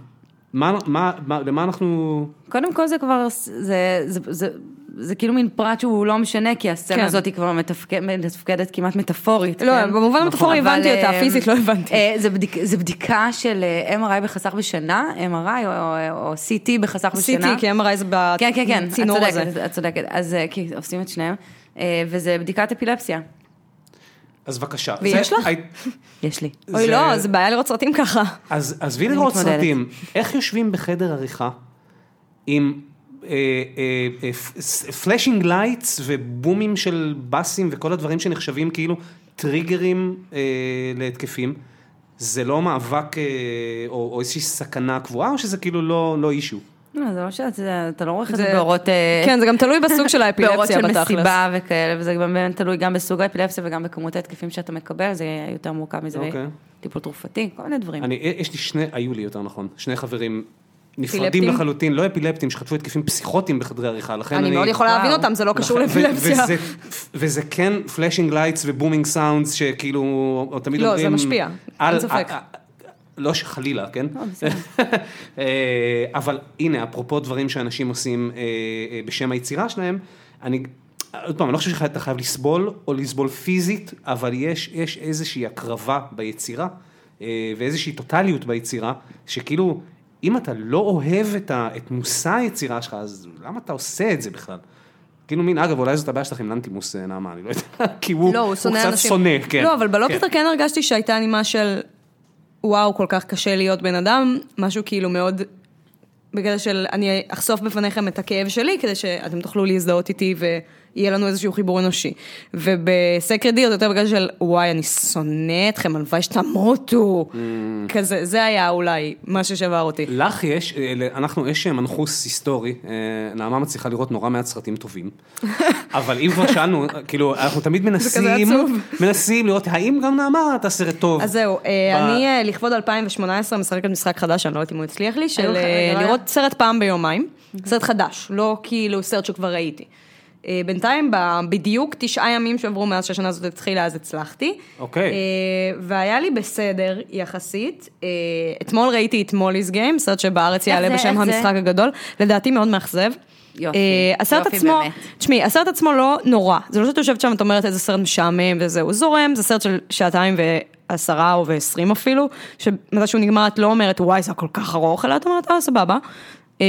מה, מה, מה, למה אנחנו... קודם כל זה כבר, זה, זה, זה, זה כאילו מין פרט שהוא לא משנה, כי הסצנה כן. הזאת היא כבר מתפקד, מתפקדת כמעט מטאפורית. לא, כן? במובן המטאפורי אבל, הבנתי אותה, אה, פיזית לא הבנתי. אה, זה, בדיק, זה בדיקה של אה, MRI בחסך בשנה, MRI או, או, או CT בחסך בשנה. CT, כי MRI זה כן, כן, כן, את בצינור הזה. צודקת, את צודקת. אז כי עושים את שניהם, אה, וזה בדיקת אפילפסיה. אז בבקשה. ויש לך? יש לי. אוי לא, זה בעיה לראות סרטים ככה. אז עזבי לראות. סרטים, איך יושבים בחדר עריכה עם flashing lights ובומים של באסים וכל הדברים שנחשבים כאילו טריגרים אה, להתקפים, זה לא מאבק אה, או, או איזושהי סכנה קבועה או שזה כאילו לא, לא issue? לא, זה לא שאתה אתה לא עורך את זה באורות... אה, כן, זה גם תלוי בסוג של באורות האפילפסיה של בתכלס. מסיבה וכאלה, וזה גם באמת תלוי גם בסוג האפילפסיה וגם בכמות ההתקפים שאתה מקבל, זה יותר מורכב מזה, אוקיי. טיפול תרופתי, כל מיני דברים. אני, יש לי שני, היו לי יותר נכון, שני חברים נפרדים? לחלוטין, לא אפילפטים, שחטפו התקפים פסיכוטיים בחדרי עריכה, לכן אני... אני מאוד יכולה להבין וואו. אותם, זה לא קשור לכן- ו- לאפילפסיה. וזה, כן flashing lights ו booming sounds שכאילו, או תמיד לא, אומרים... זה משפיע, אין ספק. א- א- לא שחלילה, כן? לא. אה, אבל הנה, אפרופו דברים שאנשים עושים אה, אה, בשם היצירה שלהם, אני, עוד פעם, אני לא חושב שאתה חייב לסבול או לסבול פיזית, אבל יש, יש איזושהי הקרבה ביצירה אה, ואיזושהי טוטליות ביצירה, שכאילו, אם אתה לא אוהב את, ה, את מושא היצירה שלך, אז למה אתה עושה את זה בכלל? כאילו מין, אגב, אולי זאת הבעיה שלך עם לנטימוס אה, נעמה, אני לא יודע, כי הוא, לא, הוא שונא קצת אנשים. שונא, כן. לא, אבל בלא כן. כן הרגשתי שהייתה נימה של וואו, כל כך קשה להיות בן אדם, משהו כאילו מאוד, בגלל של אני אחשוף בפניכם את הכאב שלי, כדי שאתם תוכלו להזדהות איתי יהיה לנו איזשהו חיבור אנושי. ובסקרד דיר זה יותר בגלל של, וואי, אני שונא אתכם, הלוואי שתמותו. Mm. כזה, זה היה אולי מה ששבר אותי. לך יש, אה, אנחנו, יש מנחוס היסטורי, אה, נעמה מצליחה לראות נורא מעט סרטים טובים, אבל אם כבר שאלנו, כאילו, אנחנו תמיד מנסים. מנסים לראות האם גם נעמה עשתה סרט טוב. אז זהו, אה, אני אה, לכבוד 2018 משחקת משחק חדש, אני לא יודעת אם הוא הצליח לי, של אה, לא לראות סרט פעם ביומיים, סרט חדש, לא כאילו סרט שכבר ראיתי. אה, בינתיים, בדיוק תשעה ימים שעברו מאז שהשנה הזאת התחילה, אז הצלחתי. אוקיי. אה, והיה לי בסדר יחסית. אה, אתמול ראיתי את מולי's גיים, סרט שבארץ יעלה זה? בשם? המשחק הגדול. לדעתי מאוד מאכזב. יופי, הסרט יופי עצמו, באמת. תשמעי, הסרט עצמו לא נורא, זה לא שאת יושבת שם ואת אומרת איזה סרט משעמם וזה, הוא זורם, זה סרט של שעתיים ועשרה או ועשרים אפילו, שמתי שהוא נגמר את לא אומרת וואי זה כל כך ארוך, אלא את אומרת אה סבבה. אה,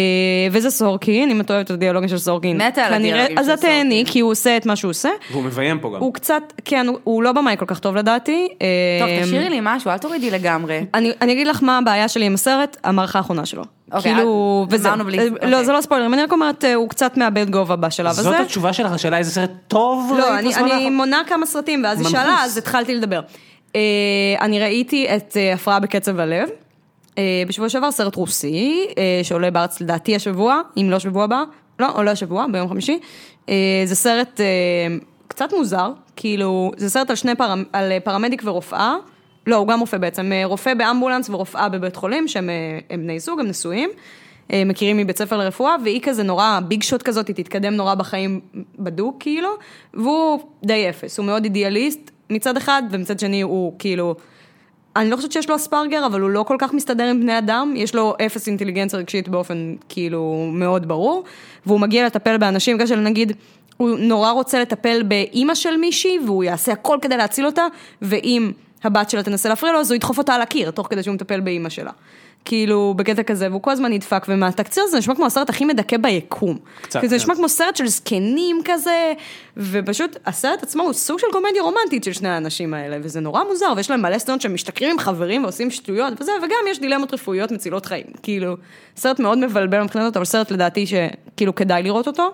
וזה סורקין, אם את אוהבת את הדיאלוגים של סורקין, מתה על הדיאלוגים אז של את תהני, סורקין. כי הוא עושה את מה שהוא עושה. והוא מביים פה גם. הוא קצת, כן, הוא- לא במאי כל כך טוב לדעתי. טוב, אה, תשאירי לי משהו, אל תורידי לגמרי. אני, אגיד לך מה הבעיה שלי עם הסרט, המערכה האחרונה שלו. אוקיי, כאילו, את- וזה, אמרנו בלי- אה, אוקיי. לא, זה לא ספוילרים, אני רק אומרת, הוא קצת מאבד גובה בשלב הזה. זאת התשובה שלך, השאלה איזה סרט טוב לא, אני? מונה כמה סרטים, ואז היא. שאלה, אז התחלתי לדבר. אני ראיתי את הפרעה בקצב הלב, בשבוע שעבר סרט רוסי, אה, שעולה בארץ לדעתי השבוע, אם לא שבוע הבא, לא, עולה השבוע, ביום חמישי. אה, זה סרט אה, קצת מוזר, כאילו, זה סרט על שני פרמ... על אה, פרמדיק ורופאה. לא, הוא גם רופא בעצם, אה, רופא באמבולנס ורופאה בבית חולים, שהם אה, הם בני זוג, הם נשואים. אה, מכירים מבית ספר לרפואה, והיא כזה נורא ביג שוט כזאת, היא תתקדם נורא בחיים בדוק כאילו, והוא די אפס, הוא מאוד אידיאליסט מצד אחד, ומצד שני הוא כאילו, אני לא חושבת שיש לו אספרגר, אבל הוא לא כל כך מסתדר עם בני אדם, יש לו אפס אינטליגנציה רגשית באופן כאילו מאוד ברור, והוא מגיע לטפל באנשים, בגלל שנגיד, הוא נורא רוצה לטפל באימא של מישהי, והוא יעשה הכל כדי להציל אותה, ואם הבת שלה תנסה להפריע לו, אז הוא ידחוף אותה על הקיר, תוך כדי שהוא מטפל באימא שלה. כאילו, בקטע כזה, והוא כל הזמן נדפק, ומהתקציר הזה נשמע כמו הסרט הכי מדכא ביקום. קצת, כי זה כן. נשמע כמו סרט של זקנים כזה, ופשוט הסרט עצמו הוא סוג של קומדיה רומנטית של שני האנשים האלה, וזה נורא מוזר, ויש להם מלא סצנות שהם משתכרים עם חברים ועושים שטויות וזה, וגם יש דילמות רפואיות מצילות חיים. כאילו, סרט מאוד מבלבל מבחינת אבל סרט לדעתי שכאילו כדאי לראות אותו.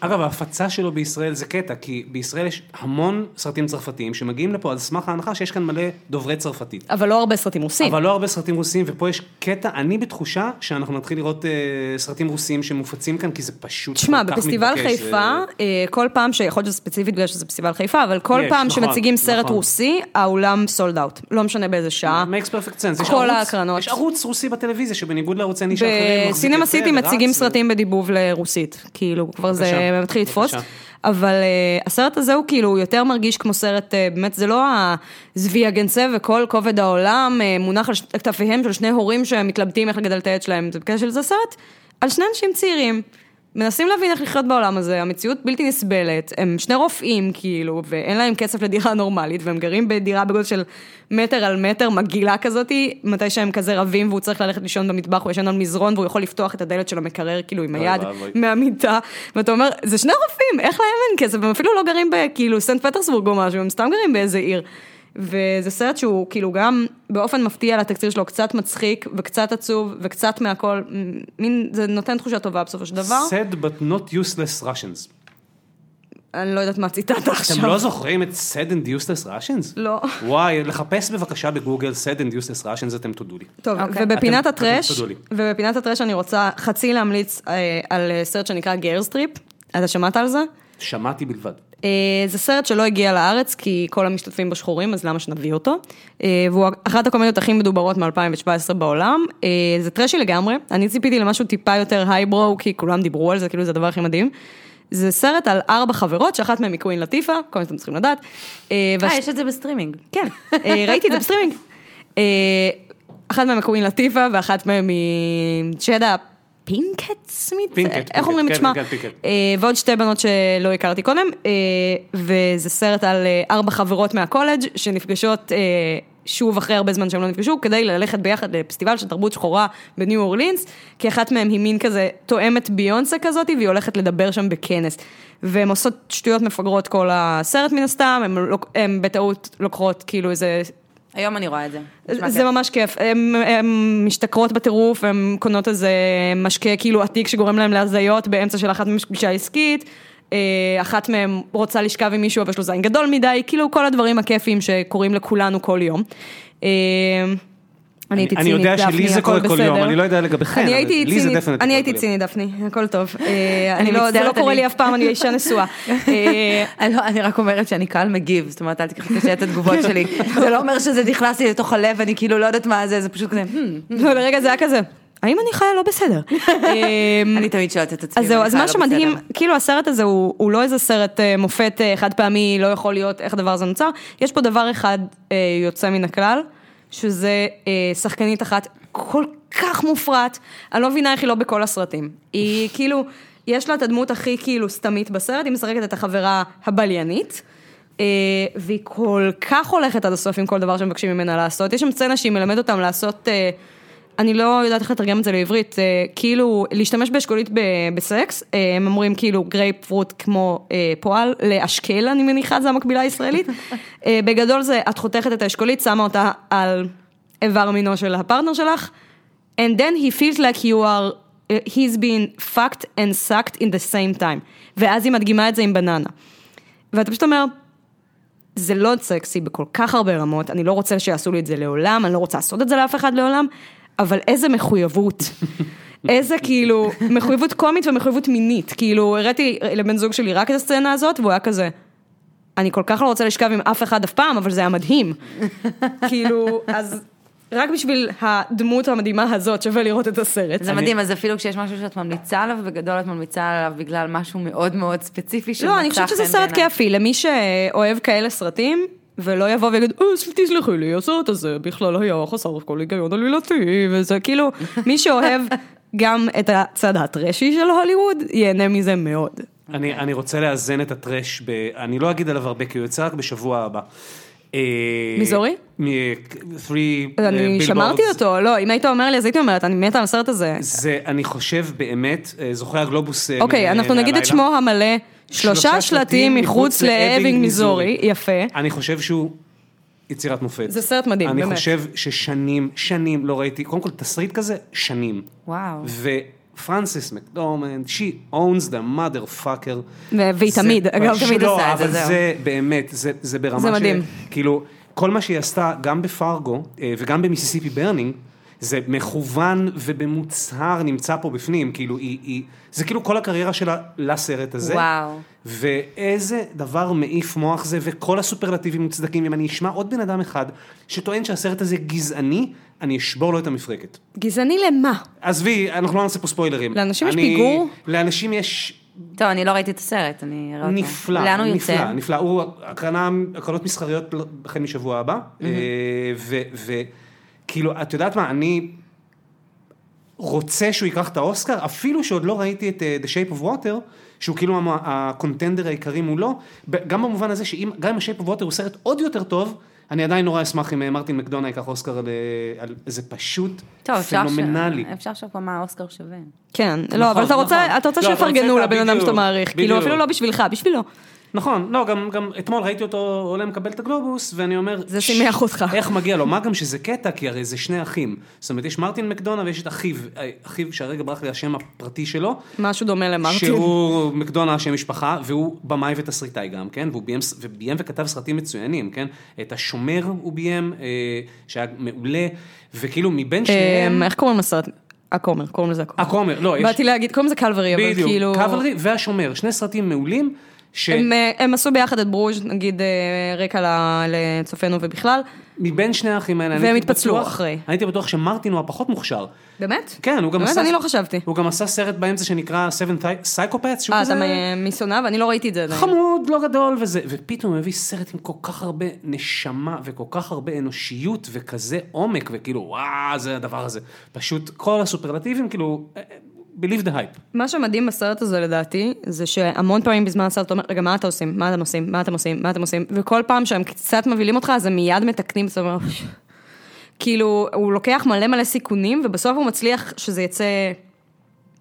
אגב, ההפצה שלו בישראל זה קטע, כי בישראל יש המון סרטים צרפתיים שמגיעים לפה על סמך ההנחה שיש כאן מלא דוברי צרפתית. אבל לא הרבה סרטים רוסים. אבל לא הרבה סרטים רוסיים, ופה יש קטע, אני בתחושה שאנחנו נתחיל לראות אה, סרטים רוסיים שמופצים כאן, כי זה פשוט תשמע, כל כך בפסטיבל מתבקש, חיפה, זה- אה, כל פעם, שיכול להיות שזה ספציפית בגלל שזה פסטיבל חיפה, אבל כל יש, פעם נכון, שמציגים סרט נכון. רוסי, האולם סולד אאוט. לא משנה באיזה שעה. perfect sense. יש כל ההקרנות. יש ערוץ רוסי בטלוויזיה שבניגוד לערוצי נישה אחרים, מחזיק בסינמה יפה סיטי ורץ, מציגים ו- סרטים בדיבוב לרוסית, כאילו כבר זה בבקשה, מתחיל לתפוס. אבל אה, הסרט הזה הוא כאילו יותר מרגיש כמו סרט, אה, באמת זה לא הזבי הגנצה וכל כובד העולם אה, מונח על כתפיהם של שני הורים שמתלבטים איך לגדל את הילד שלהם, זה בקשר לזה סרט על שני אנשים צעירים. מנסים להבין איך לחיות בעולם הזה, המציאות בלתי נסבלת, הם שני רופאים כאילו, ואין להם כסף לדירה נורמלית, והם גרים בדירה בגודל של מטר על מטר, מגעילה כזאתי, מתי שהם כזה רבים והוא צריך ללכת לישון במטבח, הוא ישן על מזרון והוא יכול לפתוח את הדלת של המקרר כאילו עם היד. מהמיטה, ואתה אומר, זה שני רופאים, איך להם אין כסף, הם אפילו לא גרים בכאילו סנט פטרסבורג או משהו, הם סתם גרים באיזה עיר. וזה סרט שהוא כאילו גם באופן מפתיע לתקציר שלו קצת מצחיק וקצת עצוב וקצת מהכל, מין, זה נותן תחושה טובה בסופו של דבר. said but not useless Russians. אני לא יודעת מה ציטטת עכשיו. אתם לא זוכרים את sad and useless Russians? לא. וואי, לחפש בבקשה בגוגל sad and useless Russians, אתם תודו לי. טוב, אוקיי. ובפינת אתם- הטרש. ובפינת הטרש אני רוצה חצי להמליץ אה, על אה, סרט שנקרא Girls Trip. אתה שמעת על זה? שמעתי בלבד. אה, זה סרט שלא הגיע לארץ, כי כל המשתתפים בו שחורים, אז למה שנביא אותו? אה, והוא אחת הקומדיות הכי מדוברות מ-2017 בעולם. אה, זה טרשי לגמרי, אני ציפיתי למשהו טיפה יותר highbrow, כי כולם דיברו על זה, כאילו זה הדבר הכי מדהים. זה סרט על ארבע חברות, שאחת מהן היא קווין לטיפה, כל מה שאתם צריכים לדעת. אה, והש- יש את זה בסטרימינג. כן, ראיתי את זה בסטרימינג. אחת מהן מקווין לטיפה ואחת מהן היא ג'דה פינקט סמית? פינקט, איך אומרים את פינקט, שמה? כן, כן. אה, ועוד שתי בנות שלא הכרתי קודם, אה, וזה סרט על אה, ארבע חברות מהקולג' שנפגשות שוב אחרי הרבה זמן שהם לא נפגשו, כדי ללכת ביחד לפסטיבל של תרבות שחורה בניו אורלינס, כי אחת מהן היא מין כזה תואמת ביונסה כזאת, והיא הולכת לדבר שם בכנס. והן עושות שטויות מפגרות כל הסרט מן הסתם, הן בטעות לוקחות כאילו איזה היום אני רואה את זה. זה כיף. ממש כיף, הן משתכרות בטירוף, הן קונות איזה משקה כאילו עתיק שגורם להם להזיות באמצע של אחת מפגישה עסקית, אה, אחת מהן רוצה לשכב עם מישהו אבל יש לו זין גדול מדי, כאילו כל הדברים הכיפיים שקורים לכולנו כל יום. אני הייתי אני צינית, יודע שלי דפני, זה הכל קורה כל יום, בסדר. אני לא יודע לגביכם, אני אבל לי זה definitely אני הייתי. צינית, דפני, הכל טוב. אה, אני אני לא, זה לא קורה אני- לי אף פעם, אני אישה נשואה. אה, אני לא- אני רק אומרת שאני קהל מגיב, זאת אומרת, אל תקחי קשה את התגובות שלי. זה לא אומר שזה נכנס לי לתוך הלב, אני כאילו לא יודעת מה זה, זה פשוט כזה, "Hmm." לא, לרגע זה היה כזה, האם אני חיה לא בסדר? אה, אני תמיד שואלת את עצמי. אז זהו, אז מה לא שמדהים, בסדר. כאילו הסרט הזה הוא, לא איזה סרט אה, מופת אה, חד פעמי, לא יכול להיות איך הדבר הזה נוצר, יש פה דבר אחד יוצא מן הכלל, שזה אה, שחקנית אחת כל כך מופרעת, אני לא מבינה איך היא לא בכל הסרטים. היא כאילו, יש לה את הדמות הכי כאילו סתמית בסרט, היא משחקת את החברה הבליינית. אה, והיא כל כך הולכת עד הסוף עם כל דבר שמבקשים ממנה לעשות. יש שם סצנה שהיא מלמדת אותם לעשות, אה, אני לא יודעת איך לתרגם את זה לעברית, אה, כאילו להשתמש באשכולית בסקס, אה, הם אומרים כאילו grapefruit כמו אה, פועל, לאשקל אני מניחה, זה המקבילה הישראלית. בגדול זה, את חותכת את האשכולית, שמה אותה על איבר מינו של הפרטנר שלך, and then he feels like you are, he's been fucked and sucked in the same time. ואז היא מדגימה את זה עם בננה. ואתה פשוט אומר, זה לא סקסי בכל כך הרבה רמות, אני לא רוצה שיעשו לי את זה לעולם, אני לא רוצה לעשות את זה לאף אחד לעולם, אבל איזה מחויבות. איזה כאילו, מחויבות קומית ומחויבות מינית. כאילו, הראיתי לבן זוג שלי רק את הסצנה הזאת, והוא היה כזה, אני כל כך לא רוצה לשכב עם אף אחד אף פעם, אבל זה היה מדהים. כאילו, אז רק בשביל הדמות המדהימה הזאת שווה לראות את הסרט. זה מדהים, אז אפילו כשיש משהו שאת ממליצה עליו, בגדול את ממליצה עליו בגלל משהו מאוד מאוד ספציפי לא, אני חושבת שזה סרט. כיפי, למי שאוהב כאלה סרטים, ולא יבוא ויגיד, אה, תסלחי לי, הסרט הזה בכלל היה חסר כל היגיון עלילתי, וזה כאילו, מי שאוהב גם את הצד הטרשי של הוליווד, ייהנה מזה מאוד. אני, אני רוצה לאזן את הטרש, ב, אני לא אגיד עליו הרבה, כי הוא יוצא רק בשבוע הבא. אה, מיזורי? מ-3 אני שמרתי אותו, לא, אם היית אומר לי, אז הייתי אומרת, אני מתה על הסרט הזה. זה, אני חושב באמת, אה, זוכה הגלובוס אה, אוקיי, אנחנו נגיד את. שמו המלא, שלושה שלטים מחוץ לאבינג מיזורי, יפה. אני חושב שהוא יצירת מופת. זה סרט מדהים, אני באמת. חושב ששנים, שנים לא ראיתי, קודם כל תסריט כזה, שנים. וואו. ופרנסיס מקדורמנד, she owns the motherfucker. ו- והיא תמיד, אגב, תמיד לא, עושה את זה, אבל זהו. זה באמת, זה, זה ברמה זה מדהים. כאילו, כל מה שהיא עשתה, גם בפארגו אה, וגם ב Mississippi Burning, זה מכוון ובמוצהר נמצא פה בפנים, כאילו, היא, היא, זה כאילו כל הקריירה שלה לסרט הזה. וואו. ואיזה דבר מעיף מוח זה, וכל הסופרלטיבים מוצדקים, אם אני אשמע עוד בן אדם אחד שטוען שהסרט הזה גזעני, אני אשבור לו את המפרקת. גזעני למה? עזבי, אנחנו לא נעשה פה ספוילרים. לאנשים יש אני- פיגור? לאנשים יש טוב, אני לא ראיתי את הסרט, אני אראה אותו. נפלא, לאן הוא נפלא, יוצא? נפלא. הוא הקרנה, הקרנות מסחריות החל משבוע הבא, אה, וכאילו, את יודעת מה, אני רוצה שהוא ייקח את האוסקר, אפילו שעוד לא ראיתי את אה, The Shape of Water, שהוא כאילו הקונטנדר העיקרי מולו, גם במובן הזה שאם, גם אם ה-Shape of Water הוא סרט עוד יותר טוב, אני עדיין נורא אשמח אם אה, מרטין מקדונה ייקח אוסקר על, אה, על זה פשוט טוב, אפשר פנומנלי. לחשוב פה מה האוסקר שווה. כן, נכון, לא, אבל אתה רוצה, נכון. אתה רוצה לא, שיפרגנו לבן אדם שאתה מעריך, כאילו. אפילו לא בשבילך, בשבילו. נכון, לא, גם, גם אתמול ראיתי אותו עולה מקבל את הגלובוס, ואני אומר... זה "ש- שימח אותך." איך מגיע לו? מה גם שזה קטע, כי הרי זה שני אחים. זאת אומרת, יש מרטין מקדונה ויש את אחיו, אה, אחיו שהרגע ברח לי השם הפרטי שלו. משהו דומה למרטין. שהוא מקדונה השם משפחה, והוא במאי ותסריטאי גם, כן? והוא ביים, וביים וכתב סרטים מצוינים, כן? את השומר הוא ביים, אה, שהיה מעולה, וכאילו מבין שניהם... אמ, איך קוראים לסרט? הכומר, קוראים לזה הכומר. הכומר, לא, יש... באתי להגיד, קוראים לזה קלברי, אבל בדיוק, כאילו... קאבלרי והשומר, שני סרטים מעולים. ש... הם, אה, הם עשו ביחד את ברוז', נגיד אה, רקע לצופינו ובכלל. מבין שני האחים האלה, אני והם התפצלו אחרי. הייתי בטוח שמרטין הוא הפחות מוכשר. באמת? כן, הוא גם באמת? עשה... אני לא חשבתי. הוא גם עשה סרט באמצע שנקרא Seven Psychopaths, שהוא אה, כזה... אתה מ- משונאיו? אני לא ראיתי את זה. חמוד, לא גדול וזה, ופתאום הוא מביא סרט עם כל כך הרבה נשמה וכל כך הרבה אנושיות וכזה עומק, וכאילו, וואו, זה הדבר הזה. פשוט כל הסופרלטיבים, כאילו, אה, believe the hype. מה שמדהים בסרט הזה לדעתי, זה שהמון פעמים בזמן הסרט אתה אומר, רגע, מה אתה עושים? מה אתם עושים? מה אתם עושים? מה אתם עושים? וכל פעם שהם קצת מבהילים אותך, אז הם מיד מתקנים, זאת אומרת, כאילו, הוא לוקח מלא מלא סיכונים, ובסוף הוא מצליח שזה יצא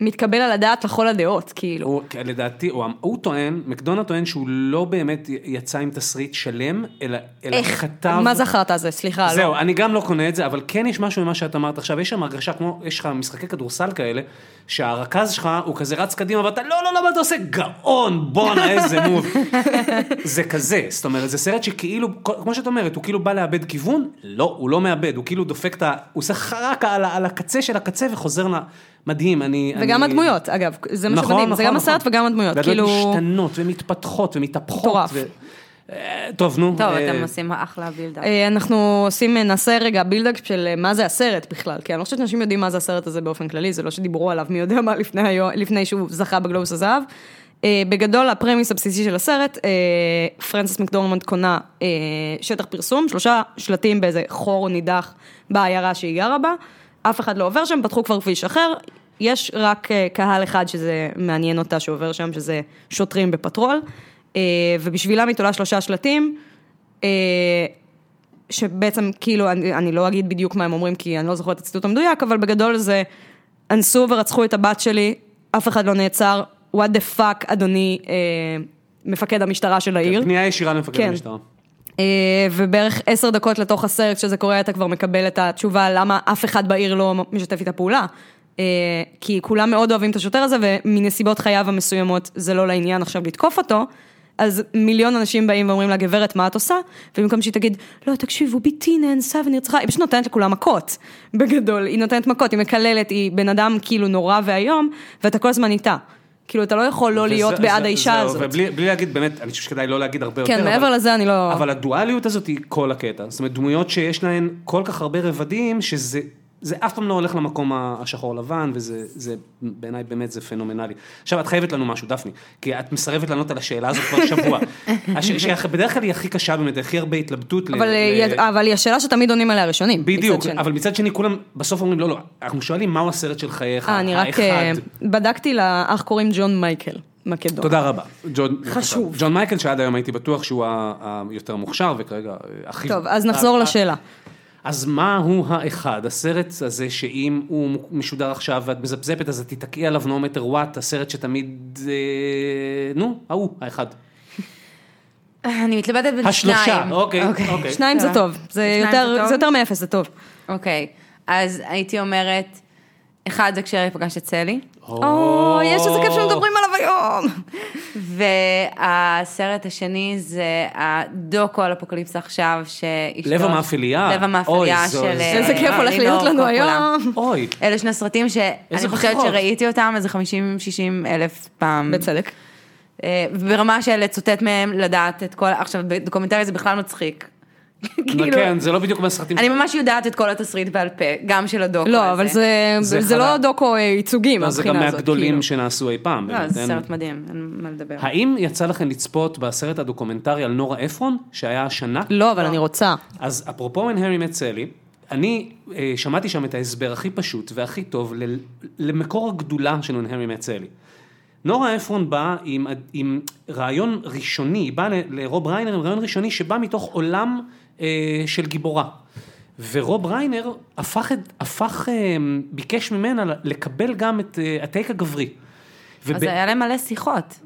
מתקבל על הדעת לכל הדעות, כאילו. הוא, לדעתי, הוא, הוא טוען, מקדונה טוען שהוא לא באמת יצא עם תסריט שלם, אלא, אלא איך? כתב... מה זכרת זה? סליחה, זהו, לא. אני גם לא קונה את זה, אבל כן יש משהו ממה שאת אמרת עכשיו, יש שם הרגשה כמו, יש לך משחקי כדורסל כאלה, שהרכז שלך הוא כזה רץ קדימה, ואתה, לא, לא, לא, מה אתה עושה? גאון, בואנה, איזה מוב. זה כזה, זאת אומרת, זה סרט שכאילו, כמו שאת אומרת, הוא כאילו בא לאבד כיוון, לא, הוא לא מאבד, הוא כאילו דופק את ה... הוא עושה חרקה על, על הקצה של הקצה וחוזר ל... מדהים, אני... וגם אני... הדמויות, אגב, זה מה נכון, שמדהים, נכון, זה גם נכון. הסרט וגם הדמויות, והדמויות כאילו... משתנות ומתפתחות ומתהפכות. מטורף. ו... אה, טוב, נו. טוב, אה, אתם עושים אחלה buildup. אה, אנחנו עושים, נעשה רגע buildup של מה זה הסרט בכלל, כי אני לא חושבת שאנשים יודעים מה זה הסרט הזה באופן כללי, זה לא שדיברו עליו מי יודע מה לפני, היום, לפני שהוא זכה בגלובוס הזהב. אה, בגדול, ה premise הבסיסי של הסרט, אה, פרנסס מקדורמנד קונה אה, שטח פרסום, שלושה שלטים באיזה חור נידח בעיירה שהיא גרה בה, אף אחד לא עובר שם, פתחו כבר כביש אחר, יש רק קהל אחד שזה מעניין אותה שעובר שם, שזה שוטרים בפטרול, ובשבילם היא תולה שלושה שלטים. אה, שבעצם, כאילו, אני, אני לא אגיד בדיוק מה הם אומרים, כי אני לא זוכרת את הציטוט המדויק, אבל בגדול זה, אנסו ורצחו את הבת שלי, אף אחד לא נעצר, what the fuck, אדוני, אה, מפקד המשטרה של העיר. פנייה ישירה למפקד כן. המשטרה. אה, ובערך עשר דקות לתוך הסרט שזה קורה, אתה כבר מקבל את התשובה למה אף אחד בעיר לא משתף איתה פעולה. אה, כי כולם מאוד אוהבים את השוטר הזה, ומנסיבות חייו המסוימות זה לא לעניין עכשיו לתקוף אותו. אז מיליון אנשים באים ואומרים לה, גברת, מה את עושה? ובמקום שהיא תגיד, לא, תקשיבו, ביתי נאנסה ונרצחה, היא פשוט נותנת לכולם מכות, בגדול. היא נותנת מכות, היא מקללת, היא בן אדם כאילו נורא ואיום, ואתה כל הזמן איתה. כאילו, אתה לא יכול לא להיות וזה- בעד זה- האישה זהו, הזאת. ובלי בלי להגיד, באמת, אני חושב שכדאי לא להגיד הרבה יותר. כן, מעבר אבל- לזה אני לא... אבל הדואליות הזאת היא כל הקטע. זאת אומרת, דמויות שיש להן כל כך הרבה רבדים, שזה זה אף פעם לא הולך למקום השחור לבן, וזה זה, בעיניי באמת זה פנומנלי. עכשיו, את חייבת לנו משהו, דפני, כי את מסרבת לענות על השאלה הזאת כבר שבוע. שבדרך כלל היא הכי קשה באמת, הכי הרבה התלבטות. אבל, ל- היא- אבל היא השאלה שתמיד עונים עליה ראשונים. בדיוק. אבל מצד שני כולם בסוף אומרים, לא, לא, אנחנו שואלים מהו הסרט של חייך, אה, אני רק אה, האחד. בדקתי לאח קוראים ג'ון מייקל, מקדון. תודה רבה. ג'ון, חשוב. ג'ון מייקל, שעד היום הייתי בטוח שהוא היותר מוכשר, וכרגע אה, הכי... טוב, אז נחזור לשאלה. אז מה הוא האחד? הסרט הזה שאם הוא משודר עכשיו ואת מזפזפת אז את תתקעי עליו no matter what, הסרט שתמיד... אה, נו, ההוא, האחד. אני מתלבטת בין השלושה, שניים. אוקיי, אוקיי. שניים זה טוב, זה שניים יותר- זה טוב? זה יותר מאפס, זה טוב. אוקיי, אז הייתי אומרת, אחד זה כשארי פגש את סלי, או, יש איזה כיף שמדברים עליו היום. והסרט השני זה הדוקו על אפוקליפסה עכשיו, שאשתו... לב המאפליה. לב זו- של... זה- איזה כיף הולך להיות לנו. היום. אוי, אלה שני סרטים שאני חושבת. שראיתי אותם איזה 50-60 אלף פעם. בצדק. אה, ברמה של לצוטט מהם, לדעת את כל... עכשיו, בדוקומנטרי זה בכלל מצחיק. כאילו, כן, זה לא בדיוק מהסרטים... אני ממש יודעת את כל התסריט בעל פה, גם של הדוקו לא, הזה. אבל זה- זה זה לא. דוקו אה, ייצוגי לא, זה גם מהבחינה הזאת. מהגדולים כאילו. שנעשו אי פעם. לא, באמת, זה אין- סרט מדהים, אין מה לדבר. האם יצא לכם לצפות בסרט הדוקומנטרי על נורה אפרון, שהיה השנה? לא, אבל אני רוצה. אז אפרופו אין הרי מת סלי, אני אה, שמעתי שם את ההסבר הכי פשוט והכי טוב ל- למקור הגדולה של אין הרי מת סלי. נורה אפרון באה עם, עם רעיון ראשוני, היא באה ל- לרוב ריינר עם רעיון ראשוני שבא מתוך עולם של גיבורה. ורוב ריינר הפך, הפך אה, ביקש ממנה לקבל גם את אה, הטייק הגברי. אז וב- היה להם מלא שיחות,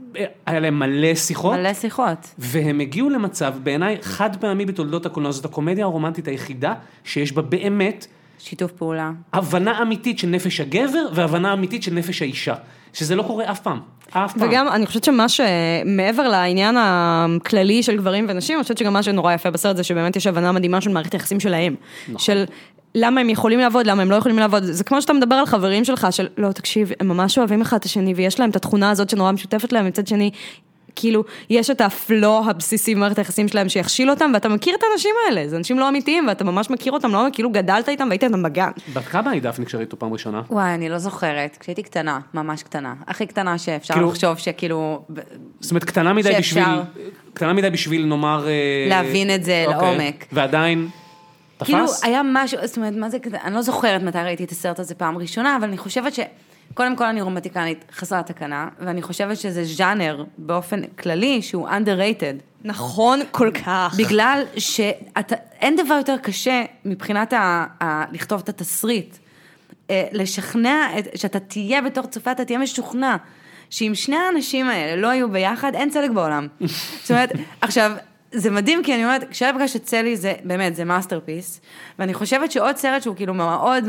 היה להם מלא שיחות. מלא שיחות. והם הגיעו למצב, בעיניי, חד פעמי בתולדות הקולנוע, זאת הקומדיה הרומנטית היחידה שיש בה באמת שיתוף פעולה. הבנה אמיתית של נפש הגבר והבנה אמיתית של נפש האישה. שזה לא קורה אף פעם. אף פעם. וגם, אני חושבת שמה שמעבר לעניין הכללי של גברים ונשים, אני חושבת שגם מה שנורא יפה בסרט זה שבאמת יש הבנה מדהימה של מערכת היחסים שלהם. נכון. של למה הם יכולים לעבוד, למה הם לא יכולים לעבוד. זה כמו שאתה מדבר על חברים שלך, של לא, תקשיב, הם ממש אוהבים אחד את השני, ויש להם את התכונה הזאת שנורא משותפת להם, מצד שני, כאילו, יש את הפלו הבסיסי במערכת היחסים שלהם שיכשיל אותם, ואתה מכיר את האנשים האלה, זה אנשים לא אמיתיים, ואתה ממש מכיר אותם, לא כאילו גדלת איתם והיית איתם בגן. בת כמה היא דפני כשראית אותו פעם ראשונה? וואי, אני לא זוכרת, כשהייתי קטנה, ממש קטנה. הכי קטנה שאפשר כאילו- לחשוב שכאילו... זאת אומרת, קטנה מדי שאפשר. בשביל, קטנה מדי בשביל נאמר... אה, להבין את זה אוקיי. לעומק. ועדיין, תפס? כאילו, היה משהו, זאת אומרת, מה זה, אני לא זוכרת מתי ראיתי את הסרט הזה פעם ראשונה, אבל אני חושבת ש... קודם כל אני רומנטיקנית חסרת תקנה, ואני חושבת שזה ז'אנר באופן כללי שהוא underrated. נכון כל כך. בגלל שאין דבר יותר קשה מבחינת ה, ה, לכתוב את התסריט. אה, לשכנע, את, שאתה תהיה בתור צופה, אתה תהיה משוכנע. שאם שני האנשים האלה לא היו ביחד, אין צדק בעולם. זאת אומרת, עכשיו, זה מדהים, כי אני אומרת, כשהארי פגש את סאלי, זה באמת, זה masterpiece, ואני חושבת שעוד סרט שהוא כאילו מאוד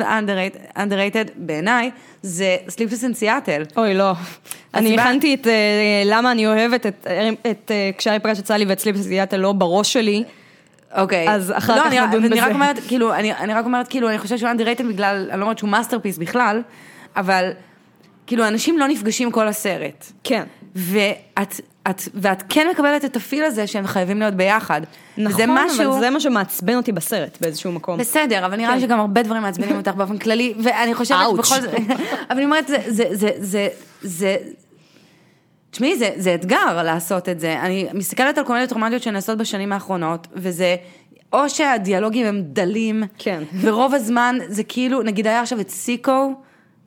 underrated, בעיניי, זה Sleepless in Seattle. אוי, לא. אני הכנתי את אה, למה אני אוהבת את- את אה, כשהארי פגש את סאלי ואת Sleepless in Seattle לא בראש שלי. אוקיי. אז אחר לא, כך אני, נדון אני רק בזה. אומרת, כאילו, אני, אני רק אומרת, כאילו, אני חושבת שהוא underrated בגלל, אני לא אומרת שהוא masterpiece בכלל, אבל, כאילו, אנשים לא נפגשים כל הסרט. כן. ואת, את, ואת כן מקבלת את ה feel הזה שהם חייבים להיות ביחד. נכון, וזה משהו... אבל זה מה שמעצבן אותי בסרט באיזשהו מקום. בסדר, אבל נראה לי כן. שגם הרבה דברים מעצבנים אותך באופן כללי, ואני חושבת. שבכל זאת, אבל אני אומרת, זה, זה, זה, זה, זה, תשמעי, זה, זה אתגר לעשות את זה. אני מסתכלת על קומדיות רומנטיות שנעשות בשנים האחרונות, וזה, או שהדיאלוגים הם דלים, כן. ורוב הזמן זה כאילו, נגיד היה עכשיו את סיקו,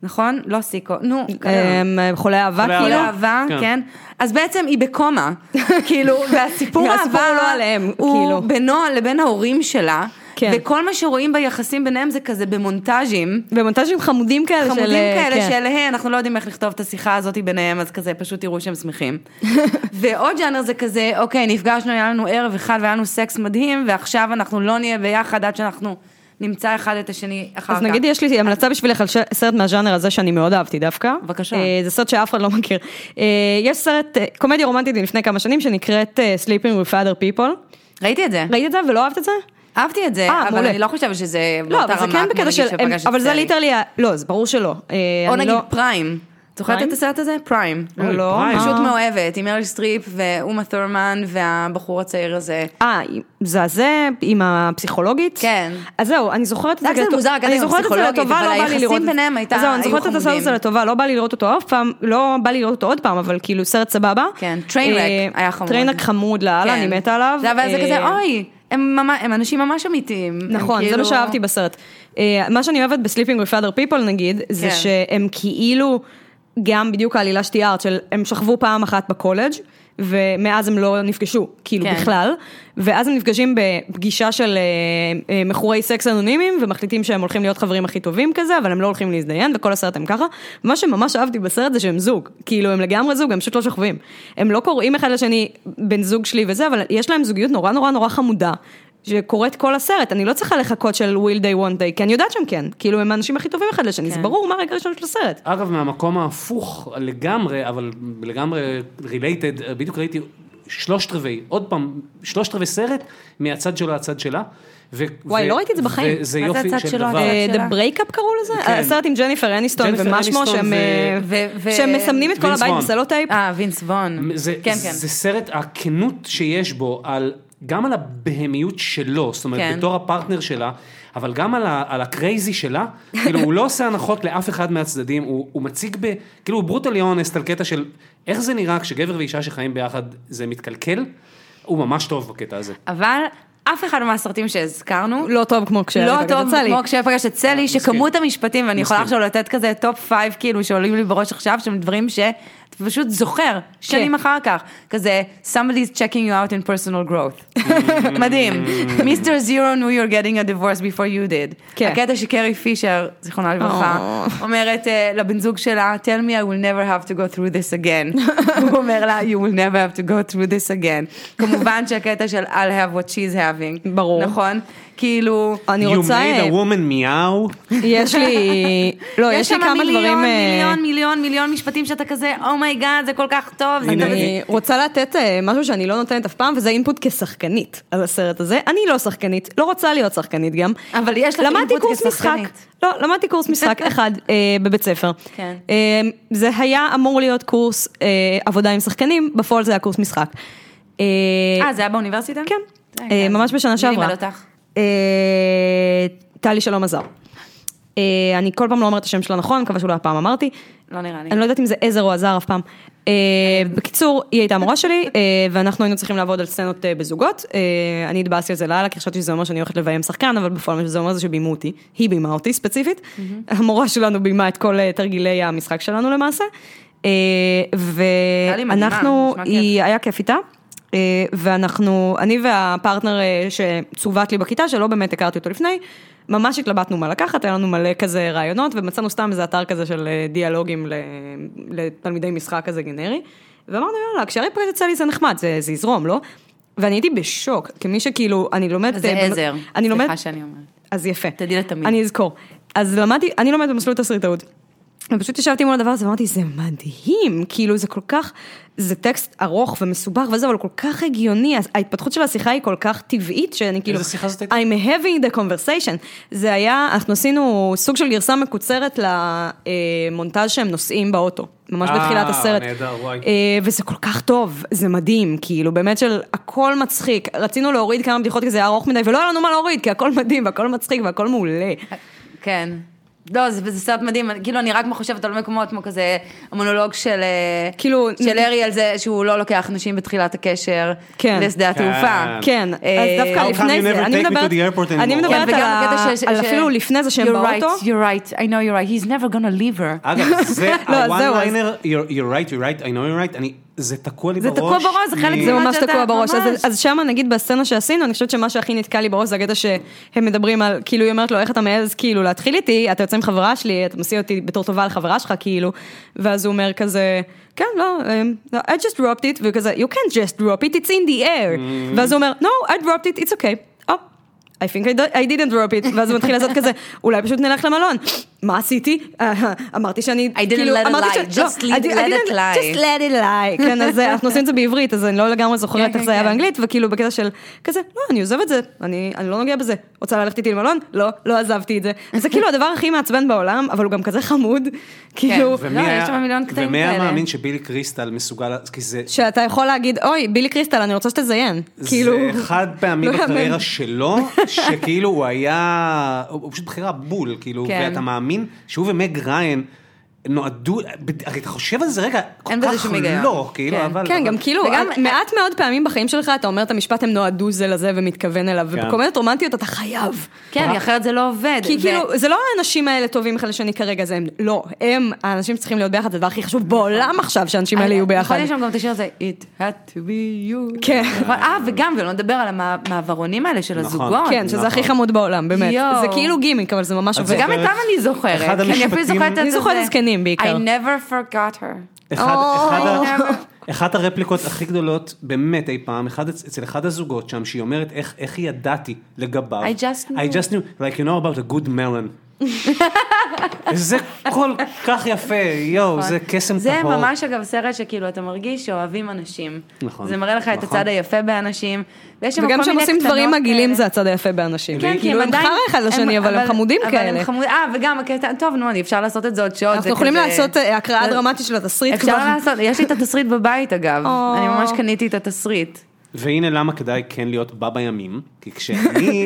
נכון? לא סיקו, נו, אמ, חולי אהבה חולי כאילו. כאילו אהבה, כן. כן. אז בעצם היא בקומה, כאילו, והסיפור האהבה הוא לא עליהם, הוא כאילו. בינו לבין ההורים שלה, כן. וכל מה שרואים ביחסים ביניהם זה כזה במונטאז'ים. במונטאז'ים חמודים כאלה של... חמודים כאלה כן. של, היי, אנחנו לא יודעים איך לכתוב את השיחה הזאת ביניהם, אז כזה פשוט תראו שהם שמחים. ועוד ג'אנר זה כזה, אוקיי, נפגשנו, היה לנו ערב אחד והיה לנו סקס מדהים, ועכשיו אנחנו לא נהיה ביחד עד שאנחנו נמצא אחד את השני אחר כך. אז נגיד יש לי המלצה בשבילך על סרט מהז'אנר הזה שאני מאוד אהבתי דווקא. בבקשה. אה, זה סרט שאף אחד לא מכיר. אה, יש סרט, אה, קומדיה רומנטית לפני כמה שנים שנקראת Sleeping with Other People. ראיתי את זה, ראית את זה ולא אהבת את זה? אהבתי את זה, אה, אבל מעולה. אני לא חושבת שזה לא, באותה זה רמה כן כמו נגיד שפגשת אבל זה. literally, לא, זה ברור שלא. או נגיד לא- פריים. זוכרת? את הסרט הזה? פריים. לא. פשוט מה? מאוהבת, עם מריל סטריפ ואומה תורמן והבחור הצעיר הזה. אה, זה הזה עם הפסיכולוגית? כן. אז זהו, אני זוכרת את זה זה. היה קצת מוזר, אני זוכרת את זה לטובה, אבל לא בא לי היחסים לראות את זה. ביניהם הייתה- זהו, אני זוכרת את הסרט. הזה לטובה, לא בא לי לראות אותו אף פעם, לא בא לי לראות אותו עוד פעם, אבל כאילו סרט סבבה. כן, Trainwreck אה, היה חמוד. Trainwreck חמוד לאללה, כן. אני מתה עליו. זה אבל זה אה, כזה, אוי, הם ממש- הם אנשים ממש אמיתיים. נכון, זה כאילו- מה שאהבתי בסרט. אה, מה שאני אוהבת ב Sleeping with other people נגיד, זה כן. שהם כאילו, גם בדיוק העלילה שתיארת, של הם שכבו פעם אחת בקולג' ומאז הם לא נפגשו, כאילו כן. בכלל, ואז הם נפגשים בפגישה של אה, אה, מכורי סקס אנונימיים, ומחליטים שהם הולכים להיות חברים הכי טובים כזה, אבל הם לא הולכים להזדיין, וכל הסרט הם ככה. מה שממש אהבתי בסרט זה שהם זוג, כאילו הם לגמרי זוג, הם פשוט לא שוכבים. הם לא קוראים אחד לשני בן זוג שלי וזה, אבל יש להם זוגיות נורא נורא נורא חמודה. שקורית כל הסרט, אני לא צריכה לחכות של will they won't they, כי אני יודעת שהם כן, כאילו הם האנשים הכי טובים אחד לשני, זה כן. ברור מה הרגע הראשון של הסרט. אגב, מהמקום ההפוך לגמרי, אבל לגמרי related, בדיוק ראיתי שלושת רבעי, עוד פעם, שלושת רבעי סרט, מהצד שלו לצד שלה. ו- וואי, ו- לא ראיתי את זה בחיים. וזה זה יופי של שלו, דבר. אה? The Breakup קראו לזה? כן. הסרט עם ג'ניפר אניסטון ומשמו אניסטון שהם ו- ו- שהם מסמנים את כל הבית. בסלוטייפ. אה, וינס ווהן. זה, כן, זה, כן. זה סרט, הכנות שיש בו, על, גם על הבהמיות שלו, זאת אומרת, כן. בתור הפרטנר שלה, אבל גם על, ה, על ה crazy שלה, כאילו, הוא לא עושה הנחות לאף אחד מהצדדים, הוא, הוא מציג ב... כאילו, הוא brutally honest על קטע של איך זה נראה כשגבר ואישה שחיים ביחד זה מתקלקל, הוא ממש טוב בקטע הזה. אבל אף אחד מהסרטים שהזכרנו, לא טוב כמו כשהארי לא פגש את טוב סלי. כמו כשפגשת את סלי. שכמות המשפטים, ואני יכולה. עכשיו לתת כזה top five כאילו שעולים לי בראש עכשיו, שהם דברים שאתה פשוט זוכר, שנים אחר כך, כזה somebody's checking you out in personal growth. מדהים. מיסטר זירו knew you're getting a divorce before you did. כן. הקטע שקרי פישר, זיכרונה לברכה, אומרת אה, לבן זוג שלה, tell me I will never have to go through this again. הוא אומר לה, you will never have to go through this again. כמובן שהקטע של I'll have what she's having. ברור. נכון? כאילו... אני You רוצה, made אה, a woman meow. יש לי, לא, יש לי שם כמה מיליון, דברים, אה, מיליון, מיליון, מיליון משפטים שאתה כזה, oh my god, זה כל כך טוב. אני רוצה לתת אה, משהו שאני לא נותנת אף פעם, וזה input כשחקנית על הסרט הזה. אני לא שחקנית, לא רוצה להיות שחקנית גם. אבל יש לך input. כשחקנית. לא, למדתי קורס משחק אחד אה, בבית ספר. כן. אה, זה היה אמור להיות קורס אה, עבודה עם שחקנים, בפועל זה היה קורס משחק. אה, אה, זה היה באוניברסיטה? כן, אה, ממש בשנה מי שעברה. לימד אותך? אה, טלי שלום עזר. אה, אני כל פעם לא אומרת את השם שלה נכון, מקווה שאולי הפעם אמרתי. לא נראה לי. אני לא יודעת אם זה עזר או עזר אף פעם. אה, בקיצור, היא הייתה המורה שלי, ואנחנו היינו צריכים לעבוד על סצנות בזוגות. אני התבאסתי על זה לאללה, כי חשבתי שזה אומר שאני הולכת לביים שחקן, אבל בפועל מה שזה אומר זה שביימו אותי. היא ביימה אותי ספציפית. המורה שלנו ביימה את כל תרגילי המשחק שלנו למעשה. ואנחנו, היה כיף איתה. אה, ואנחנו, אני והפרטנר אה, שצוות לי בכיתה, שלא באמת הכרתי אותו לפני, ממש התלבטנו מה לקחת, היה לנו מלא כזה רעיונות, ומצאנו סתם איזה אתר כזה של אה, דיאלוגים לתלמידי משחק כזה גנרי, ואמרנו יאללה, כשהרי פרט יצא לי זה נחמד, זה, זה יזרום, לא? ואני הייתי בשוק, כמי שכאילו, אני לומדת... זה עזר. סליחה שאני אומרת. אז יפה. תדעי לתמיד. אני אזכור. אז למדתי, אני לומדת במסלול תסריטאות. ופשוט ישבתי מול הדבר הזה ואמרתי, זה מדהים, כאילו זה כל כך, זה טקסט ארוך ומסובך וזה, אבל כל כך הגיוני, ההתפתחות של השיחה היא כל כך טבעית, שאני כאילו, איזה שיחה זאת הייתה? I'm having the conversation. זה היה, אנחנו עשינו סוג של גרסה מקוצרת למונטאז' שהם נוסעים באוטו, ממש אה, בתחילת הסרט. נהדר, וואי. אה, וזה כל כך טוב, זה מדהים, כאילו, באמת של הכל מצחיק. רצינו להוריד כמה בדיחות כי זה היה ארוך מדי, ולא היה לנו מה להוריד, כי הכל מדהים, והכל מצחיק, והכל מעולה. כן. לא, זה, זה סרט מדהים, כאילו אני רק חושבת על מקומות כמו כזה המונולוג של, אה, כאילו, של ארי על זה שהוא לא לוקח נשים בתחילת הקשר כן. לשדה התעופה. כן, אה, אז דווקא How come לפני זה, אני מדברת, אני? מדברת כן, על אפילו לפני זה שהם You're באוטו. right, you're right, I know you're right, he's never gonna leave her. אגב, זה לא, ה-one liner, you're you're right, you're right, I know you're right, אני, זה תקוע לי זה בראש. תקוע בראש, זה חלק זה ממש תקוע בראש, ממש. אז, אז שם נגיד בסצנה שעשינו, אני חושבת שמה שהכי נתקע לי בראש זה הקטע שהם מדברים על, כאילו היא אומרת לו, איך אתה מעז כאילו להתחיל איתי, אתה יוצא עם חברה שלי, אתה מסיע אותי בתור טובה לחברה שלך, כאילו, ואז הוא אומר כזה, כן, לא, לא, I just dropped it, וכזה, you can't just drop it, it's in the air, ואז הוא אומר, no, I dropped it, it's okay, oh. I think I, do- I didn't drop it, ואז הוא מתחיל לעשות כזה, אולי פשוט נלך למלון. מה עשיתי? אה, אמרתי שאני, I didn't כאילו, let it אמרתי lie, ש- לא, just I let- it lie. just let it lie, כן, אז אה, אנחנו עושים את זה בעברית, אז אני לא לגמרי זוכרת כן, איך זה היה כן. באנגלית, וכאילו בקטע של כזה, לא, אני עוזב את זה, אני אני לא נוגע בזה. רוצה ללכת איתי למלון? לא, לא עזבתי את זה. וזה כאילו הדבר הכי מעצבן בעולם, אבל הוא גם כזה חמוד, כאילו, לא, יש שם מיליון קטעים ומי היה כאלה. מאמין שבילי קריסטל מסוגל, כי זה... שאתה יכול להגיד, אוי, בילי קריסטל, אני רוצה שתזיין. כאילו, זה חד פעמי לא. בקריירה שלו, שכאילו הוא היה, הוא פשוט בחירה בול, כאילו, כן. ואתה מאמין שהוא ומג ריין נועדו, הרי אתה חושב על זה רגע, כל כך. לא, כאילו, כן. אבל... כן, אבל- גם כאילו, וגם- מעט מאוד פעמים בחיים שלך אתה אומר את המשפט, הם נועדו זה לזה ומתכוון אליו, כן. ובקומדיות רומנטיות אתה חייב. כן, אחרת זה לא עובד. כי ו- כאילו, זה לא האנשים האלה טובים אחד לשני כרגע, זה הם, לא, הם, האנשים שצריכים להיות ביחד, זה הדבר הכי חשוב בעולם עכשיו, שהאנשים האלה יהיו ביחד. נכון, יש שם גם את השיר הזה, It had to be you. כן. נכון, אה, וגם, ולא נדבר על המעברונים האלה של נכון. הזוגות. כן, שזה נכון. הכי חמוד בעולם, באמת. זה כאילו גימיק, אבל זה ממש את עובד. וגם? איתם אני זוכרת. אני אפילו זוכרת את אני זה. זקנים בעיקר. I never forgot her. אחד, Oh. אחד, ה- never- אחת הרפליקות הכי גדולות באמת אי פעם, אחד, אצ- אצל אחד הזוגות שם, שהיא אומרת איך, איך ידעתי לגביו. I just knew. I just knew, like you know about a good melon. זה כל כך יפה, יואו, זה קסם זה טהור. ממש אגב סרט שכאילו אתה מרגיש שאוהבים אנשים. נכון, זה מראה לך את נכון. הצד היפה באנשים. וגם כשהם עושים דברים מגעילים. זה הצד היפה באנשים. כן, כי כאילו הם עדיין- חרא אחד לשני, אבל הם חמודים הם כאלה. אה, וגם הקטע, טוב, נו, אני אפשר לעשות את זה עוד שעות. אנחנו זה יכולים לעשות אה, הקראה זה- דרמטית של התסריט כבר. אפשר לעשות, יש לי את התסריט בבית אגב. אני ממש קניתי את התסריט. והנה למה כדאי כן להיות בא בימים, כי כשאני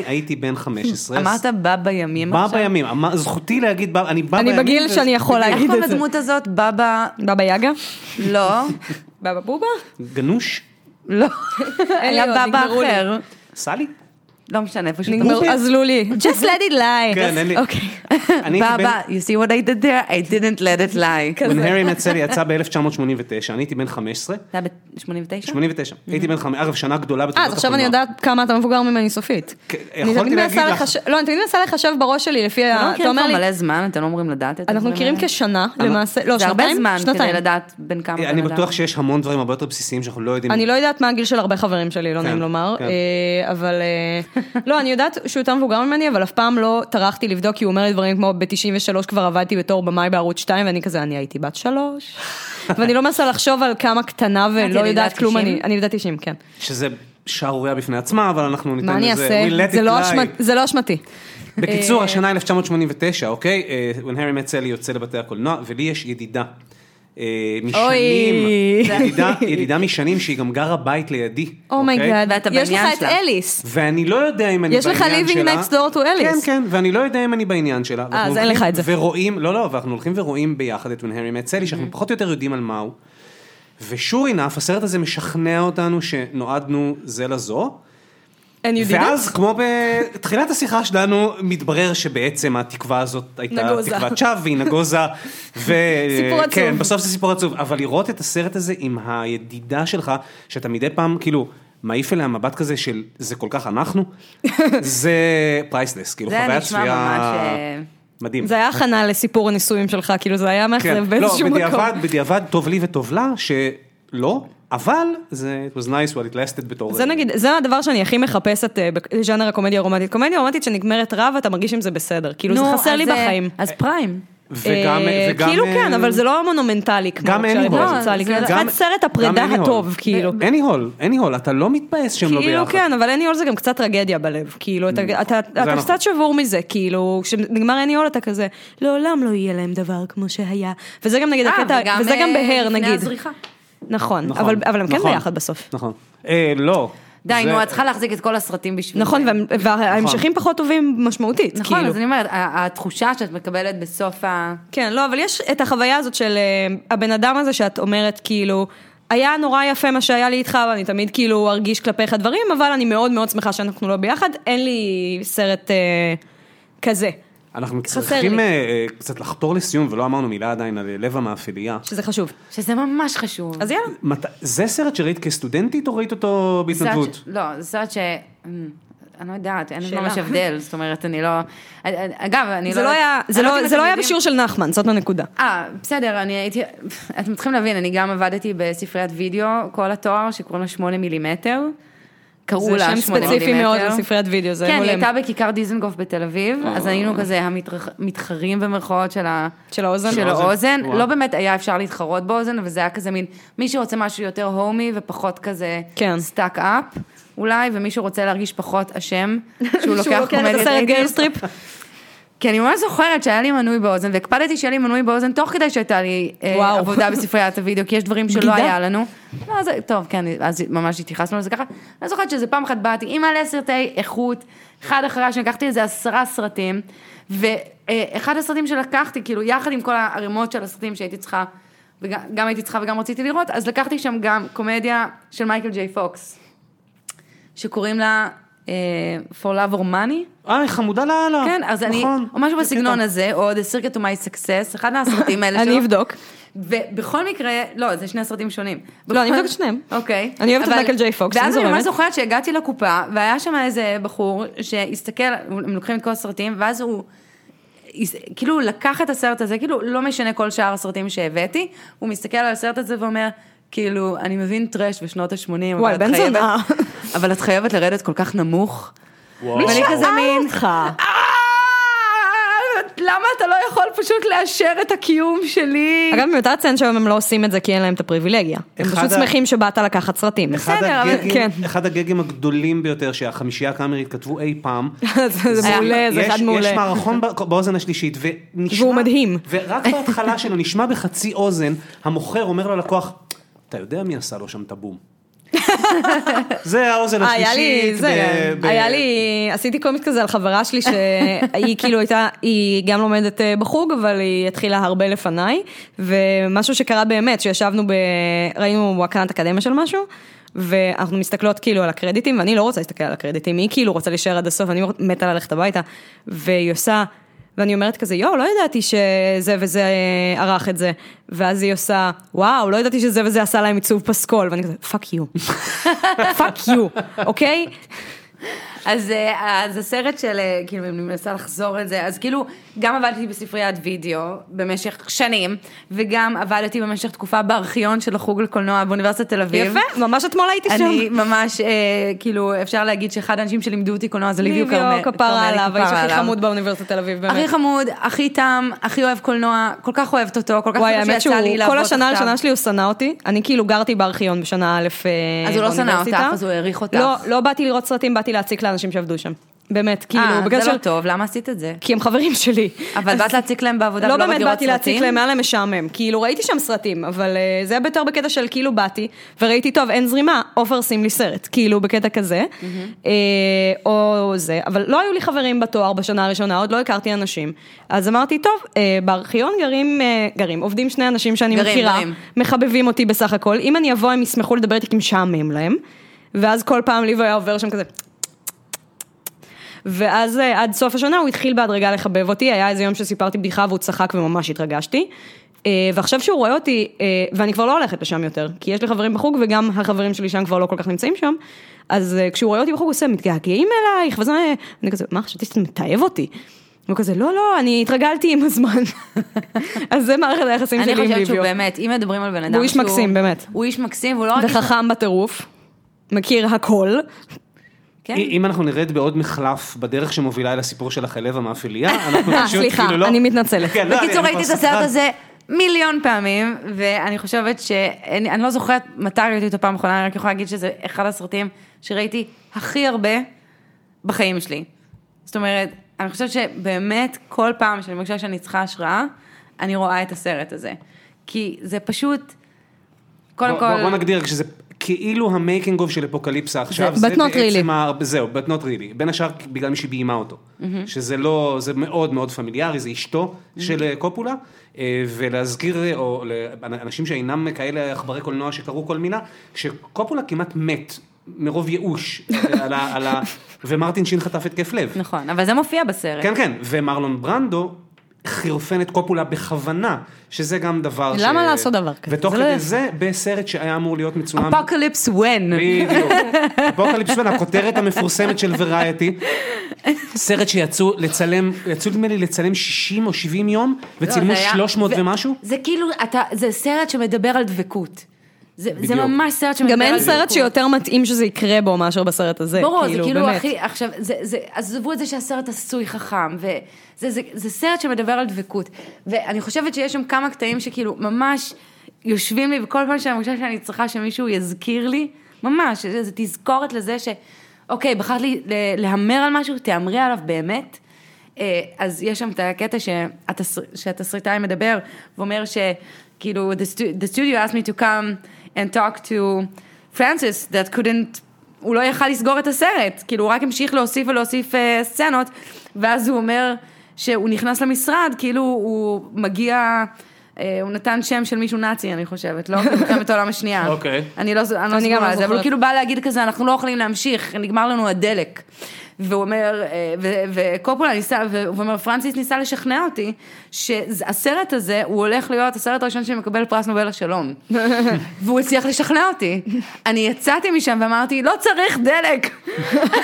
הייתי בן 15, אמרת בא בימים בא עכשיו? בימים, אמר- זכותי להגיד בא, אני בא אני בימים. בגיל ו- שאני יכול איך להגיד קוראים את זה. לדמות הזאת? בבא... בבא יגה? לא. בבא בובה? גנוש? לא. היה בבא. אחר. סלי? לא משנה, פשוט... נגמר, עזלו לי. Just let it lie. כן, אין לי- אוקיי. בבא, you see what I did there? I didn't let it lie. When Harry Met Sally יצא ב-1989, אני הייתי בן 15, זה היה ב-89? 89, הייתי בן 5, אגב, שנה גדולה אה, בתולדות אז עכשיו אני הקולנוע. יודעת כמה אתה מבוגר ממני סופית. כן, יכולתי להגיד לך. לא, אני תמיד מנסה לחשב בראש שלי לפי לא ה... אתה מכירים אומר לי, מלא זמן, אתם לא אמורים לדעת את אנחנו הדברים מכירים? כשנה, למעשה, לא, זה שנתיים? שנתיים. לדעת בין כמה אני בטוח. שיש המון דברים הרבה יותר בסיסיים שאנחנו לא יודעים. אני לא יודעת מה הגיל של הרבה חברים שלי, לא כן, נעים לומר, כן. אה, אבל אה, לא, אני יודעת שהוא יותר מבוגר ממני, אבל אף פעם לא טרחתי לבדוק, כי הוא אומר לי דברים כמו ב-93 כבר עבדתי בתור במאי בערוץ 2, ואני כזה, אני הייתי בת שלוש. ואני לא מנסה לחשוב על כמה קטנה ולא יודעת כלום, 90? אני ילידת 90, כן. שזה שערורייה בפני עצמה, אבל אנחנו ניתן מה אני לזה, אעשה? זה לא זה לא אשמתי. בקיצור, אה, השנה 1989, אוקיי? אה, When Harry Met Sally יוצא לבתי הקולנוע, ולי יש ידידה. משנים, ידידה, ידידה משנים שהיא גם גרה בית לידי. אוקיי? oh my god, ואתה יש לך בעניין את שלה. אליס. ואני לא יודע אם אני יש לך בעניין living שלה. next door to אליס. כן, כן, ואני לא יודע אם אני בעניין שלה. אה, אז אין לך את זה. ורואים, לא, לא, ואנחנו הולכים ורואים ביחד את Met Sally, שאנחנו פחות או יותר יודעים על מהו. ו sure enough, הסרט הזה משכנע אותנו שנועדנו זה לזו. And you didn't? ואז, כמו בתחילת השיחה שלנו, מתברר שבעצם התקווה הזאת הייתה נגוזה. תקוות שווא, והיא נגוזה, ו... סיפור עצוב. כן, בסוף זה סיפור עצוב. אבל לראות את הסרט הזה עם הידידה שלך, שאתה מדי פעם, כאילו, מעיף אליה מבט כזה של זה כל כך אנחנו, זה פרייסלס, כאילו, זה נשמע צפייה ממש... אה, מדהים. זה היה הכנה לסיפור הנישואים שלך, כאילו זה היה כן. מאכזב לא, באיזשהו בדיעבד, מקום. בדיעבד טוב לי וטוב לה, שלא, אבל זה it was nice while it lasted בתור... זה נגיד, זה הדבר שאני הכי מחפשת אה, בז'אנר הקומדיה הרומנטית. קומדיה רומנטית שנגמרת רע ואתה מרגיש עם זה בסדר. כאילו זה חסר לי אה, בחיים. אז פריים. וגם, אה, וגם... כאילו אה, כן, אבל זה לא מונומנטלי כמו גם אני הול. יצא לי. זה- כאילו, אחד סרט הפרידה הטוב, הול. כאילו. אני הול, אני הול, אתה לא מתבאס שהם לא כאילו ביחד. כן, אבל אני הול זה גם קצת טרגדיה בלב, כאילו, אתה- אתה אתה נכון. קצת שבור מזה, כאילו, כשנגמר אני הול אתה כזה, לעולם לא יהיה להם דבר כמו שהיה. וזה גם נגיד אה, הקטע, וזה גם אה, בהר לפני נגיד. נכון, נכון, אבל אבל הם כן נכון. ביחד בסוף. נכון. אה, לא. די, זה- נו, את צריכה להחזיק את כל הסרטים בשביל נכון. והם- וההמשכים פחות טובים משמעותית, נכון, כאילו. אז אני אומרת, ה- התחושה שאת מקבלת בסוף ה... כן, לא, אבל יש את החוויה הזאת של אה, הבן אדם הזה שאת אומרת, כאילו, היה נורא יפה מה שהיה לי איתך, ואני תמיד כאילו ארגיש כלפיך דברים, אבל אני מאוד מאוד שמחה שאנחנו לא ביחד, אין לי סרט אה, כזה, אנחנו צריכים לי. אה, אה, קצת לחתור לסיום, ולא אמרנו מילה עדיין על אה, לב המאפליה. שזה חשוב. שזה ממש חשוב. אז יאללה. מת- זה סרט שראית כסטודנטית או ראית אותו בהתנדבות? ש- לא, זה סרט ש... אמ, אני לא יודעת, אין שאלה. ממש הבדל, זאת אומרת, אני לא... אגב, אני לא... זה לא היה, זה לא- אם זה לא היה בשיעור של נחמן, זאת הנקודה. אה, בסדר, אני הייתי... אתם צריכים להבין, אני גם עבדתי בספריית וידאו כל התואר, שקוראים לה 8 מילימטר. קראו זה לה שם 8 ספציפי מילימטר. מאוד לספריית וידאו, זה כן, היא. הייתה בכיכר דיזנגוף בתל אביב, אז היינו כזה המתחרים במרכאות של האוזן? של האוזן. לא באמת היה אפשר להתחרות באוזן, אבל זה היה כזה מין, מי שרוצה משהו יותר homey ופחות כזה כן. stuck up, אולי, ומי שרוצה להרגיש פחות אשם, שהוא לוקח לוקח את הסרט eighties. כי אני ממש זוכרת שהיה לי מנוי באוזן, והקפדתי שיהיה לי מנוי באוזן תוך כדי שהייתה לי אה, וואו. עבודה בספריית הוידאו, כי יש דברים שלא. היה לנו. לא, זה, טוב, כן, אז ממש התייחסנו לזה ככה. אני זוכרת שזה פעם אחת באתי עם מלא סרטי איכות, אחד אחרי השני, לקחתי איזה עשרה סרטים, ואחד הסרטים שלקחתי, כאילו, יחד עם כל הערימות של הסרטים שהייתי צריכה, וגם גם הייתי צריכה וגם רציתי לראות, אז לקחתי שם גם קומדיה של מייקל ג'יי פוקס, שקוראים לה For Love or Money. אה, חמודה לאללה. כן, אז אני, נכון. או משהו בסגנון. הזה, או The Circuit to My Success, אחד מהסרטים האלה שלו. אני אבדוק. ובכל מקרה, לא, זה שני סרטים שונים. לא, אני אבדוק את שניהם. אוקיי. אני אוהבת את מייקל ג'יי פוקס, אני ואז אני זורמת. ממש זוכרת שהגעתי לקופה, והיה שם איזה בחור שהסתכל, הם לוקחים את כל הסרטים, ואז הוא... כאילו לקח את הסרט הזה, כאילו לא משנה כל שאר הסרטים שהבאתי, הוא מסתכל על הסרט הזה ואומר, כאילו, אני מבין טרש בשנות ה-80, וואי, בן זונה. אבל את חייבת לרדת כל כך נמוך. וואו. כזה מין, אותך. "אה, למה אתה לא יכול פשוט לאשר את הקיום שלי? אגב, מיותר לציין שהיום הם לא עושים את זה כי אין להם את הפריבילגיה. הם פשוט ה- שמחים שבאת לקחת סרטים. אחד בסדר, אבל- הגגים- כן. אחד הגגים הגדולים ביותר שהחמישייה הקאמרית כתבו אי פעם. זה מעולה, זה אחד מעולה. יש מערכון בא- באוזן השלישית, ונשמע... והוא מדהים. ורק בהתחלה שלו נשמע בחצי אוזן, המוכר אומר ללקוח, אתה יודע מי עשה לו שם את הבום. זה האוזן היה לי, השלישית. ב- היה לי, עשיתי קומיקס כזה על חברה שלי שהיא כאילו הייתה, היא גם לומדת אה, בחוג, אבל היא התחילה הרבה לפניי, ומשהו שקרה באמת, שישבנו ב... ראינו הקרנת אקדמיה של משהו, ואנחנו מסתכלות כאילו על הקרדיטים, ואני לא רוצה להסתכל על הקרדיטים, היא כאילו רוצה להישאר עד הסוף, אני מתה ללכת הביתה, והיא עושה... ואני אומרת כזה, יואו, לא ידעתי שזה וזה אה, ערך את זה. ואז היא עושה, וואו, לא ידעתי שזה וזה עשה להם עיצוב פסקול. ואני כזה, fuck you. fuck you, אוקיי? אז, אה, אז הסרט של, אה, כאילו, אני מנסה לחזור את זה, אז כאילו, גם עבדתי בספריית וידאו במשך שנים, וגם עבדתי במשך תקופה בארכיון של החוג לקולנוע באוניברסיטת תל אביב. יפה, ממש אתמול הייתי שם. אני ממש, אה, כאילו, אפשר להגיד שאחד האנשים שלימדו אותי קולנוע זה ליביו כרמל. ליביו כפרה עליו, האיש הכי. חמוד באוניברסיטת תל אביב, באמת. הכי חמוד, הכי תם, הכי אוהב קולנוע, כל כך אוהבת אותו, כל כך שהוא, שיצא לי לעבוד כל השנה. הראשונה שלי הוא שנא אותי. אני כאילו גרתי בארכיון בשנה א' אה, אז הוא לא שנא באוניברסיטה. אותך, אז הוא העריך אותך. לא, לא באתי לראות סרטים, באתי להציק לאנשים שעבדו שם. באמת, כאילו, אה, בגלל זה לא טוב, למה עשית את זה? כי הם חברים שלי. אבל באת להציק להם בעבודה לא ולא באמת באת לראות באתי להציק סרטים? להם, היה להם משעמם. כאילו, ראיתי שם סרטים, אבל אה, זה היה יותר בקטע של כאילו באתי, וראיתי, טוב, אין זרימה, עופר שים לי סרט. כאילו, בקטע כזה. אה, או זה, אבל לא היו לי חברים בתואר בשנה הראשונה, עוד לא הכרתי אנשים. אז אמרתי, טוב, אה, בארכיון גרים, אה, גרים, עובדים שני אנשים שאני גרים, מכירה, גרים. מחבבים אותי בסך הכל. אם אני אבוא, הם ישמחו לדבר איתי כי משעמם להם. ואז כל פעם ליבו היה עובר שם כזה, ואז אה, עד סוף השנה הוא התחיל בהדרגה לחבב אותי, היה איזה יום שסיפרתי בדיחה והוא צחק וממש התרגשתי. אה, ועכשיו שהוא רואה אותי, אה, ואני כבר לא הולכת לשם יותר, כי יש לי חברים בחוג וגם החברים שלי שם כבר לא כל כך נמצאים שם, אז כשהוא רואה אותי בחוג הוא עושה, מתגעגעים אלייך, וזה, אני כזה, מה, חשבתי שאתה מתעב אותי. הוא כזה, לא, לא, אני התרגלתי עם הזמן. אז זה מערכת היחסים אני שלי עם חושבת שהוא. באמת, אם מדברים על בן אדם והוא איש שהוא- מקסים, באמת. הוא איש מקסים, והוא לא רק... וחכם בטירוף, מכיר הכל. כן. אם אנחנו נרד בעוד מחלף בדרך שמובילה אל הסיפור של החלב המאפילייה, אנחנו אה, פשוט סליחה, כאילו לא... אני מתנצלת. כן, לא, בקיצור, ראיתי את הסרט. הזה מיליון פעמים, ואני חושבת ש... אני לא זוכרת מתי ראיתי אותו פעם אחרונה, אני רק יכולה להגיד שזה אחד הסרטים שראיתי הכי הרבה בחיים שלי. זאת אומרת, אני חושבת שבאמת כל פעם שאני מרגישה שאני צריכה השראה, אני רואה את הסרט הזה. כי זה פשוט, קודם כל... בוא- בוא נגדיר שזה כאילו ה making of של אפוקליפסה עכשיו, זה- not בעצם really. ה- זהו, but not really, בין השאר בגלל מי שביימה אותו, שזה לא, זה מאוד מאוד פמיליארי, זה אשתו של אה, קופולה, אה, ולהזכיר, אה, או לאנשים שאינם כאלה עכברי קולנוע שקראו כל מילה, שקופולה כמעט מת. מרוב ייאוש, על ה- על ה... ומרטין שין חטף התקף לב. נכון, אבל זה מופיע בסרט. כן, כן, ומרלון ברנדו חירפן את קופולה בכוונה, שזה גם דבר ש... למה לעשות דבר כזה? ותוך כדי זה לא יפה. זה, בסרט שהיה אמור להיות מצולם... Apocalypse Now. בדיוק. Apocalypse Now, הכותרת המפורסמת של וראייטי, סרט שיצאו לצלם, יצאו נדמה לי לצלם 60 או 70 יום, וצילמו לא, זה היה- 300 ו- ומשהו. זה כאילו, אתה, זה סרט שמדבר על דבקות. זה, זה. ממש סרט שמדבר גם על אין דבקות. סרט שיותר מתאים שזה יקרה בו מאשר בסרט הזה. ברור, זה כאילו באמת. הכי, עכשיו, זה, זה, עזבו את זה שהסרט עשוי חכם, וזה זה, זה סרט שמדבר על דבקות. ואני חושבת שיש שם כמה קטעים שכאילו ממש יושבים לי, וכל פעם שאני חושבת שאני צריכה שמישהו יזכיר לי, ממש, זה, זה תזכורת לזה ש... אוקיי, בחרת לי להמר על משהו, תהמרי עליו באמת. אה, אז יש שם את הקטע שהתסר- שהתסריטאי מדבר, ואומר שכאילו, the studio asked me to come and talk to Francis that couldn't, הוא לא יכל לסגור את הסרט, כאילו הוא רק המשיך להוסיף ולהוסיף אה, סצנות, ואז הוא אומר שהוא נכנס למשרד, כאילו הוא מגיע... אה, הוא נתן שם של מישהו נאצי, אני חושבת, לא? במלחמת העולם השנייה. אוקיי. אני לא, אני לא אני גם לא על זה, אבל הוא זוכרת. כאילו בא להגיד כזה, אנחנו לא יכולים להמשיך, נגמר לנו הדלק. והוא אומר, אה, ו- וקופולה ניסה, והוא אומר, פרנסיס ניסה לשכנע אותי, שהסרט הזה, הוא הולך להיות הסרט הראשון שמקבל פרס נובל לשלום. והוא הצליח לשכנע אותי. אני יצאתי משם ואמרתי, לא צריך דלק.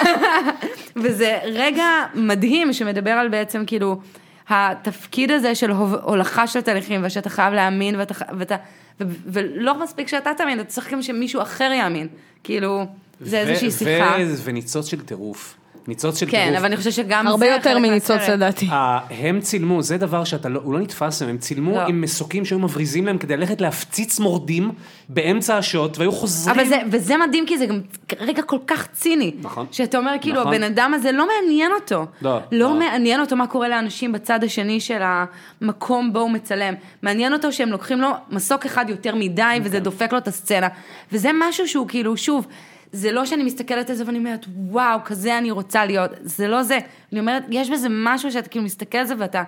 וזה רגע מדהים שמדבר על בעצם כאילו, התפקיד הזה של הולכה של תהליכים, ושאתה חייב להאמין, ואתה, ואתה, ו- ולא מספיק שאתה תאמין, אתה צריך גם שמישהו אחר יאמין. כאילו, זה איזושהי ו- שיחה. ו- וניצוץ של טירוף. ניצוץ של כן, טירוף. אבל אני חושבת שגם הרבה זה יותר חלק מניצוץ. לדעתי. אה, הם צילמו, זה דבר שאתה לא, הוא לא נתפס הם צילמו לא. עם מסוקים שהיו מבריזים להם כדי ללכת להפציץ מורדים באמצע השוט, והיו חוזרים. אבל זה, וזה מדהים כי זה גם רגע כל כך ציני. נכון. שאתה אומר כאילו נכון. הבן אדם הזה לא מעניין אותו. לא, לא לא. מעניין אותו מה קורה לאנשים בצד השני של המקום בו הוא מצלם. מעניין אותו שהם לוקחים לו מסוק אחד יותר מדי וזה דופק לו את הסצנה. וזה משהו שהוא כאילו, שוב, זה לא שאני מסתכלת על זה ואני אומרת, וואו, כזה אני רוצה להיות. זה לא זה. אני אומרת, יש בזה משהו שאתה כאילו מסתכל על זה ואתה...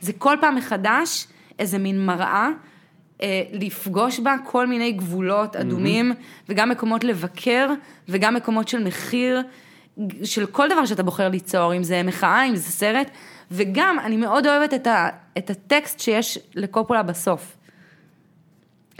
זה כל פעם מחדש איזה מין מראה. אה, לפגוש בה כל מיני גבולות אדומים, וגם מקומות לבקר, וגם מקומות של מחיר, של כל דבר שאתה בוחר ליצור, אם זה מחאה, אם זה סרט, וגם אני מאוד אוהבת את, ה, את הטקסט שיש לקופולה בסוף.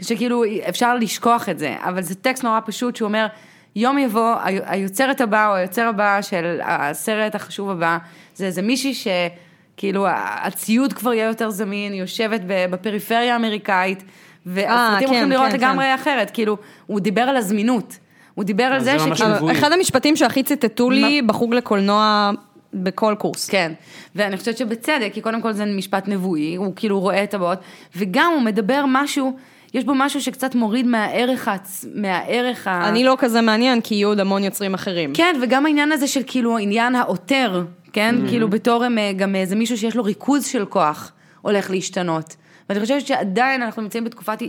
שכאילו אפשר לשכוח את זה, אבל זה טקסט נורא פשוט שהוא אומר, יום יבוא, היוצרת הבאה או היוצר הבא של הסרט החשוב הבא, זה איזה מישהי שכאילו הציוד כבר יהיה יותר זמין, יושבת בפריפריה האמריקאית, והסרטים כן, הולכים לראות כן, לגמרי אחרת, כאילו, הוא דיבר על הזמינות, הוא דיבר על זה זה שכאילו... אחד המשפטים שהכי ציטטו לי בחוג לקולנוע בכל קורס. כן, ואני חושבת שבצדק, כי קודם כל זה משפט נבואי, הוא כאילו רואה את הבאות, וגם הוא מדבר משהו, יש בו משהו שקצת מוריד מהערך, העצ... מהערך ה... אני לא כזה מעניין, כי יהיו עוד המון יוצרים אחרים. כן, וגם העניין הזה של כאילו עניין העותר, כן? Mm-hmm. כאילו בתור אה, גם איזה מישהו שיש לו ריכוז של כוח, הולך להשתנות. ואני חושבת שעדיין אנחנו נמצאים בתקופת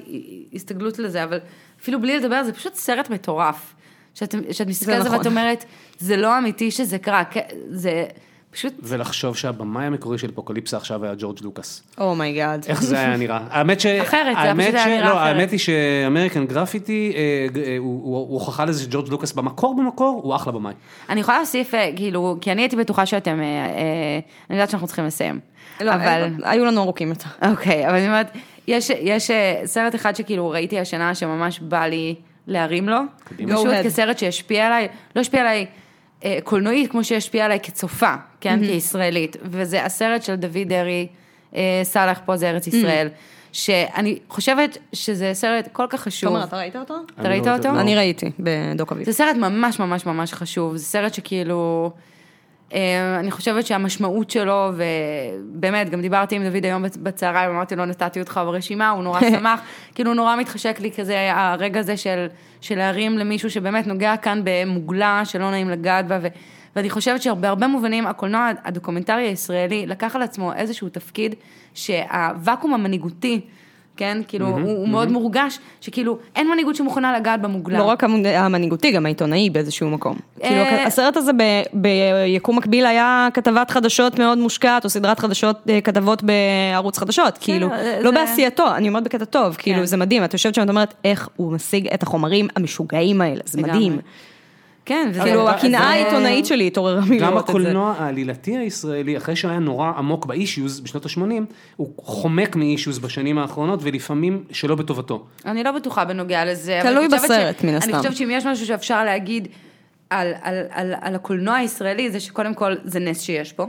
הסתגלות לזה, אבל אפילו בלי לדבר, זה פשוט סרט מטורף. שאת, שאת מסתכלת על זה נכון. ואת אומרת, זה לא אמיתי שזה קרה, זה פשוט, ולחשוב שהבמאי המקורי של אפוקליפסה עכשיו היה ג'ורג' לוקאס. oh my god. איך זה היה נראה? האמת ש... אחרת, זה פשוט היה ש- נראה לא, אחרת. האמת היא ש American Graffiti, אה, אה, הוא הוכחה לזה שג'ורג' לוקאס במקור במקור, הוא אחלה במאי. אני יכולה להוסיף, אה, כאילו, כי אני הייתי בטוחה שאתם, אה, אה, אני יודעת שאנחנו צריכים לסיים. לא, אבל, היו לנו ארוכים יותר. אוקיי, אבל אני אומרת, יש, יש סרט אחד שכאילו ראיתי השנה שממש בא לי להרים לו, קדימה. פשוט. כסרט שהשפיע עליי, לא השפיע עליי קולנועית כמו שהשפיע עליי כצופה, כן, כישראלית, וזה הסרט של דוד דרעי, אה, סאלח פה זה ארץ ישראל, שאני חושבת שזה סרט כל כך חשוב. תומר, אתה ראית אותו? אתה ראית אני לא- אותו? לא. אני ראיתי, בדוק אביב. זה סרט ממש ממש ממש חשוב, זה סרט שכאילו, אה, אני חושבת שהמשמעות שלו, ובאמת, גם דיברתי עם דוד היום בצהריים, אמרתי לו, נתתי אותך ברשימה, הוא נורא שמח, כאילו נורא מתחשק לי כזה, הרגע הזה של, של להרים למישהו שבאמת נוגע כאן במוגלה, שלא נעים לגעת בה, ו, ואני חושבת שבהרבה מובנים, הקולנוע הדוקומנטרי הישראלי לקח על עצמו איזשהו תפקיד, שהוואקום המנהיגותי, כן, כאילו, הוא, הוא מאוד מורגש, שכאילו, אין מנהיגות שמוכנה לגעת במוגלה. לא רק המ- המנהיגותי, גם העיתונאי באיזשהו מקום. כאילו, אה, הסרט הזה ביקום מקביל היה כתבת חדשות מאוד מושקעת, או סדרת חדשות, אה, כתבות בערוץ חדשות, כאילו, זה- לא בעשייתו, אני אומרת בקטע טוב, כאילו, כן. זה מדהים, את יושבת שם ואת אומרת, איך הוא משיג את החומרים המשוגעים האלה, זה. מדהים. כן. כאילו, הקנאה העיתונאית שלי התעוררה מלראות גם את זה. הקולנוע העלילתי הישראלי, אחרי שהוא היה נורא עמוק באישיוז בשנות ה-80, הוא חומק מאישיוז בשנים האחרונות, ולפעמים שלא בטובתו. אני לא בטוחה בנוגע לזה. תלוי אני בסרט, מן אני הסתם. חושבת שאם יש משהו שאפשר להגיד על, על, על, על הקולנוע הישראלי, זה שקודם כל זה נס שיש פה.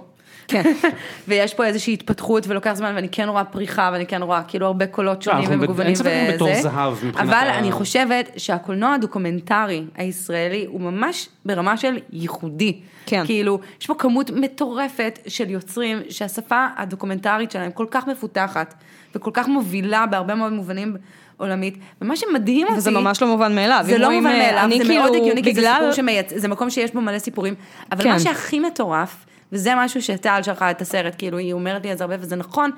כן. ויש פה איזושהי התפתחות ולוקח זמן, ואני כן רואה פריחה, ואני כן רואה כאילו הרבה קולות שונים אנחנו ב- ומגוונים אין ספק, אנחנו בתור וזה. זהב מבחינת אבל ה- אני חושבת שהקולנוע הדוקומנטרי הישראלי הוא ממש ברמה של ייחודי. כן. כאילו, יש פה כמות מטורפת של יוצרים שהשפה הדוקומנטרית שלהם כל כך מפותחת, וכל כך מובילה בהרבה מאוד מובנים עולמית, ומה שמדהים אותי... וזה ממש לא מובן מאליו. זה לא מובן אה, מאליו, אני זה כאילו, מאוד הגיוני, כי זה בגלל- סיפור שמייצ... זה מקום שיש בו מלא סיפורים, אבל כן. מה שהכי מטורף, וזה משהו שטל שלחה את הסרט, כאילו, היא אומרת לי על זה הרבה, וזה נכון,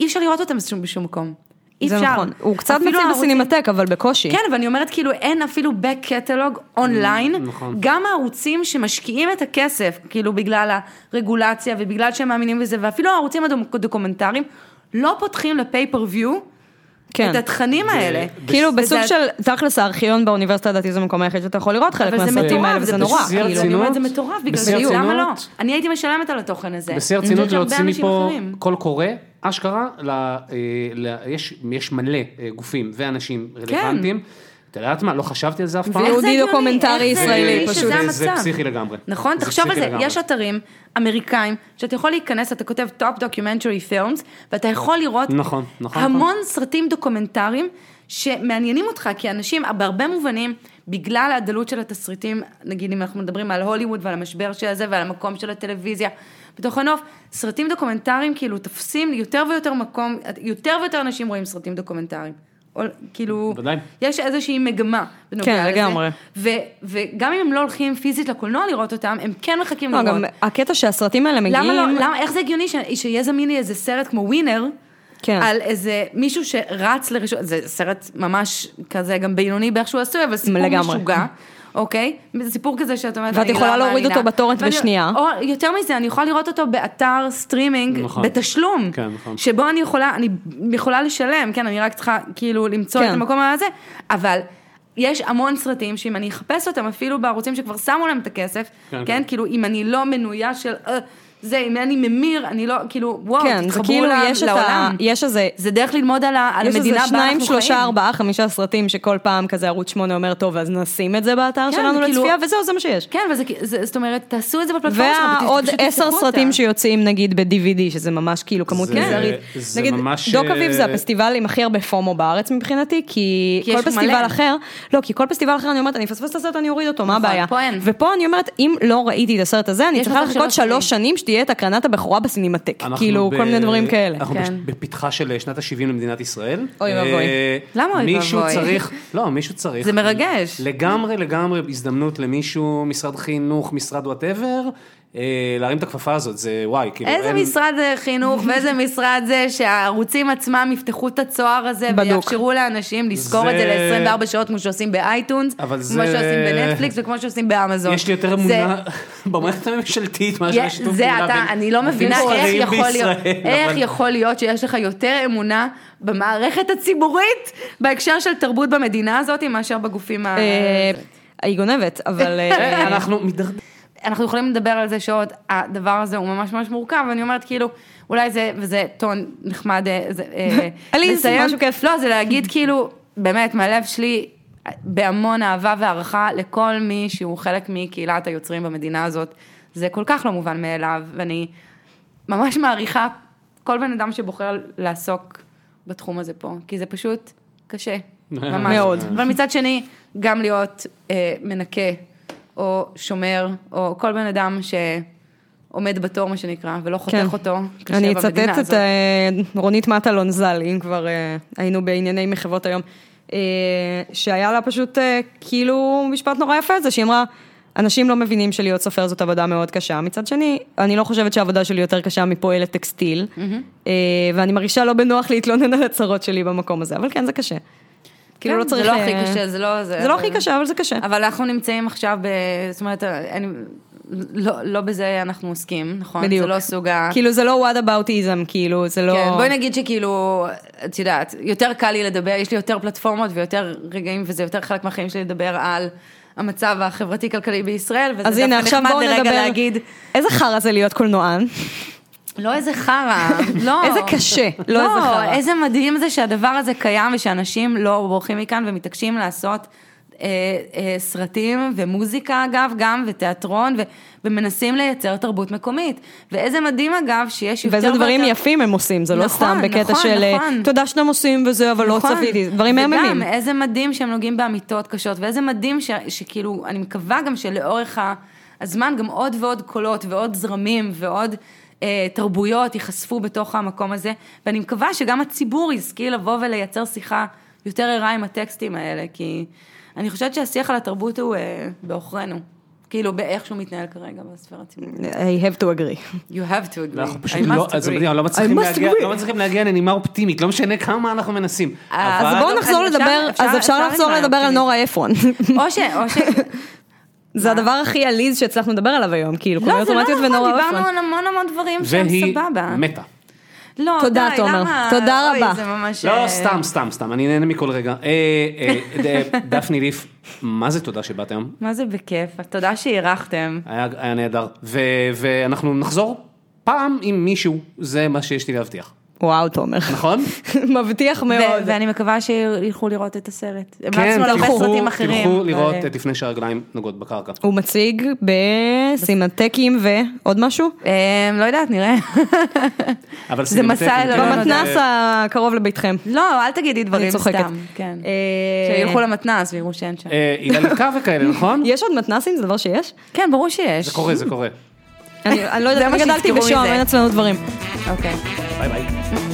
אי אפשר לראות אותם בשום, בשום מקום. אי זה אפשר. נכון. הוא קצת מציל הערוצים- בסינמטק, אבל בקושי. כן, ואני אומרת כאילו אין אפילו back catalog אונליין, נכון. גם הערוצים שמשקיעים את הכסף, כאילו בגלל הרגולציה ובגלל שהם מאמינים בזה, ואפילו הערוצים הדוקומנטריים, לא פותחים ל pay-per-view כן. את התכנים האלה. כאילו בסוג של, תכלס הארכיון באוניברסיטה לדעתי זה המקום היחיד שאתה יכול לראות חלק אבל זה מהסרטים האלה, וזה זה נורא. בשיא כאילו. אני אומרת, זה מטורף, בגלל זה, למה לא? אני הייתי משלמת על התוכן הזה. בשיא הרצינות להוציא מפה. קול קורא, אשכרה, אה, יש, יש מלא אה, גופים ואנשים רלוונטיים. את יודעת מה, לא חשבתי על זה אף פעם. ויהודי? דוקומנטרי ישראלי, פשוט. זה-? פסיכי לגמרי. נכון, תחשוב על זה. יש אתרים אמריקאים, שאתה יכול להיכנס, אתה כותב Top Documentary Films, ואתה יכול לראות נכון, נכון, המון סרטים דוקומנטריים שמעניינים אותך, כי אנשים, בהרבה מובנים, בגלל הדלות של התסריטים, נגיד אם אנחנו מדברים על הוליווד ועל המשבר של זה ועל המקום של הטלוויזיה, בתוך הנוף, סרטים דוקומנטריים כאילו תופסים יותר ויותר מקום, יותר ויותר אנשים רואים סרטים דוקומנטריים. כאילו, ודאי. יש איזושהי מגמה בנוגע כן, לזה. לגמרי. ו, וגם אם הם לא הולכים פיזית לקולנוע לראות אותם, הם כן מחכים לא, לראות. גם הקטע שהסרטים האלה מגיעים... למה לא, למה, איך זה הגיוני ש, שיהיה זמין לי איזה סרט כמו ווינר, כן. על איזה מישהו שרץ לראשון, זה סרט ממש כזה גם בינוני באיך שהוא עשוי, אבל סיפור לגמרי. משוגע. אוקיי? זה סיפור כזה שאת אומרת, ואת אני לא יכולה להוריד. אותו בטורנט בשנייה. או יותר מזה, אני יכולה לראות אותו באתר סטרימינג, נכון. בתשלום. כן, נכון. שבו אני יכולה, אני יכולה לשלם, כן, אני רק צריכה כאילו למצוא כן. את המקום הזה, אבל יש המון סרטים שאם אני אחפש אותם אפילו בערוצים שכבר שמו להם את הכסף, כן, כן, כן. כאילו אם אני לא מנויה של, אה, זה, אם אני ממיר, אני לא, כאילו, וואו, כן, זה תתחברו כאילו ל- יש את ה... לעולם. יש איזה... זה דרך ללמוד על ה- על יש המדינה איזה בה שניים, אנחנו שלושה, חיים. ארבעה, חמישה סרטים שכל פעם כזה ערוץ שמונה אומר, טוב, אז נשים את זה באתר כן, שלנו כאילו- לצפייה, וזהו, זה מה שיש. כן, וזה, זה, זאת אומרת, תעשו את זה בפלטפורמה שלנו, ועוד עשר סרטים אותה. שיוצאים נגיד ב-DVD, שזה ממש כאילו כמות זה- מזערית. זה נגיד, ממש, דוק אביב זה אה, הפסטיבל עם הכי הרבה FOMO בארץ מבחינתי, כי כי כל יש פסטיבל מלא. אחר, לא, כי כל פסטיבל אחר אני אומרת, אני אפספס את הסרט, אני אוריד אותו, מה נכון, הבעיה? ופה אני אומרת, אם לא ראיתי את הסרט הזה, אני יש צריכה לחכות שלוש שנים שתהיה את הקרנת הבכורה בסינמטק. כאילו, ב- כל מיני דברים כאלה. אנחנו כן. בפתחה של שנת ה-70 למדינת ישראל. אוי ואבוי. אה, למה אוי מישהו ואבוי? צריך, לא, מישהו צריך. זה מרגש. לגמרי, לגמרי הזדמנות למישהו, משרד חינוך, משרד whatever, להרים את הכפפה הזאת, זה וואי, כאילו, איזה אין- משרד זה חינוך ואיזה משרד זה שהערוצים עצמם יפתחו את הצוהר הזה בדוק. ויאפשרו לאנשים לזכור זה- את זה ל-24 שעות כמו שעושים באייטונס, אבל כמו זה- שעושים בנטפליקס וכמו שעושים באמזון. יש לי יותר זה- אמונה במערכת הממשלתית מאשר יש- השיתוף זה פעולה אתה, בין אני לא מבינה איך יכול להיות, בישראל, איך אבל- יכול להיות שיש לך יותר אמונה במערכת הציבורית בהקשר של תרבות במדינה הזאת מאשר בגופים ה... אה, היא גונבת, אבל... אה, אה, אנחנו מתדרדרים. אנחנו יכולים לדבר על זה שעוד הדבר הזה הוא ממש ממש מורכב, ואני אומרת כאילו, אולי זה, וזה טון נחמד, אה, זה, אה, לסיים. משהו כיף. לא, זה להגיד כאילו, באמת, מהלב שלי, בהמון אהבה והערכה לכל מי שהוא חלק מקהילת היוצרים במדינה הזאת. זה כל כך לא מובן מאליו, ואני ממש מעריכה כל בן אדם שבוחר לעסוק בתחום הזה פה, כי זה פשוט קשה, ממש. מאוד. אבל מצד שני, גם להיות אה, מנקה, או שומר, או כל בן אדם שעומד בתור, מה שנקרא, ולא חותך כן. אותו, קשה אני אצטט את. אה, רונית מטלון ז"ל, אם כבר אה, היינו בענייני מחוות היום, אה, שהיה לה פשוט אה, כאילו משפט נורא יפה, זה שהיא אמרה, אנשים לא מבינים שלהיות סופר זאת עבודה מאוד קשה. מצד שני, אני לא חושבת שהעבודה שלי יותר קשה מפועלת טקסטיל, אה, ואני מרגישה לא בנוח להתלונן על הצרות שלי במקום הזה, אבל כן, זה קשה. כאילו כן, לא צריך... זה לא אה, הכי קשה, זה לא... זה לא הכי קשה, אבל זה קשה. אבל אנחנו נמצאים עכשיו ב... זאת אומרת, אני... לא, לא בזה אנחנו עוסקים, נכון? בדיוק. זה לא סוג ה... כאילו זה לא what aboutism, כאילו זה לא... כן, בואי נגיד שכאילו, את יודעת, יותר קל לי לדבר, יש לי יותר פלטפורמות ויותר רגעים, וזה יותר חלק מהחיים שלי לדבר על המצב החברתי-כלכלי בישראל, וזה דווקא עכשיו נחמד לרגע נדבר, להגיד, איזה חרא זה להיות קולנוען? לא איזה חרא, לא. איזה קשה, לא איזה חרא. איזה מדהים זה שהדבר הזה קיים ושאנשים לא בורחים מכאן ומתעקשים לעשות אה, אה, סרטים ומוזיקה אגב גם ותיאטרון ו, ומנסים לייצר תרבות מקומית. ואיזה מדהים אגב שיש יותר ואיזה דברים ויותר- יפים הם עושים, זה לא נכון, סתם בקטע נכון, של אה, נכון. תודה שאתם עושים וזה, אבל לא נכון. צפיתי, דברים מהממים. וגם, איזה מדהים שהם נוגעים באמיתות קשות, ואיזה מדהים ש, שכאילו, אני מקווה גם שלאורך ה- הזמן גם עוד ועוד קולות ועוד זרמים ועוד תרבויות ייחשפו בתוך המקום הזה, ואני מקווה שגם הציבור ישכיל לבוא ולייצר שיחה יותר ערה עם הטקסטים האלה, כי אני חושבת שהשיח על התרבות הוא אה, בעוכרינו. כאילו, באיך שהוא מתנהל כרגע בספירה הציבורית. I have to agree. You have to agree. אנחנו פשוט I לא, must אז agree. מדהים, לא מצליחים להגיע, agree. לא מצליחים להגיע לנימה אופטימית, לא משנה כמה אנחנו מנסים. אז אבל- בואו נחזור אז לדבר, אז אפשר לחזור לדבר על. נורה אפרון. או ש... זה הדבר הכי עליז שהצלחנו לדבר עליו היום, כאילו, לא, קומדיות זה לא רומנטיות נכון, ונורה דיברנו. על המון המון דברים שהם והיא סבבה. מתה. לא, תודה, די, תומר. למה? תודה אוי, רבה. זה ממש... לא, אה, סתם, סתם, סתם, אני נהנה מכל רגע. אה, אה, דפני ליף, מה זה תודה שבאת היום? מה זה בכיף, תודה שאירחתם. היה היה נהדר. ואנחנו נחזור פעם עם מישהו, זה מה שיש לי להבטיח. וואו, תומר. נכון? מבטיח מאוד. ואני מקווה שילכו לראות את הסרט. כן, תלכו, לראות את לפני שהרגליים נוגעות בקרקע. הוא מציג בסימנטקים ועוד משהו? אה, לא יודעת, נראה. אבל זה מסע סינמטק, אל כן, במתנ"ס זה- הקרוב לביתכם. לא, אל תגידי דברים אני צוחקת. סתם. כן. אה, שילכו למתנ"ס ויראו שאין שם. אה, הילליקה וכאלה, נכון? יש עוד מתנ"סים? זה דבר שיש? כן, ברור שיש. זה קורה, זה קורה. אני אני לא יודעת, מה אני גדלתי בשוהם, מזה. אין אצלנו דברים. אוקיי. ביי ביי.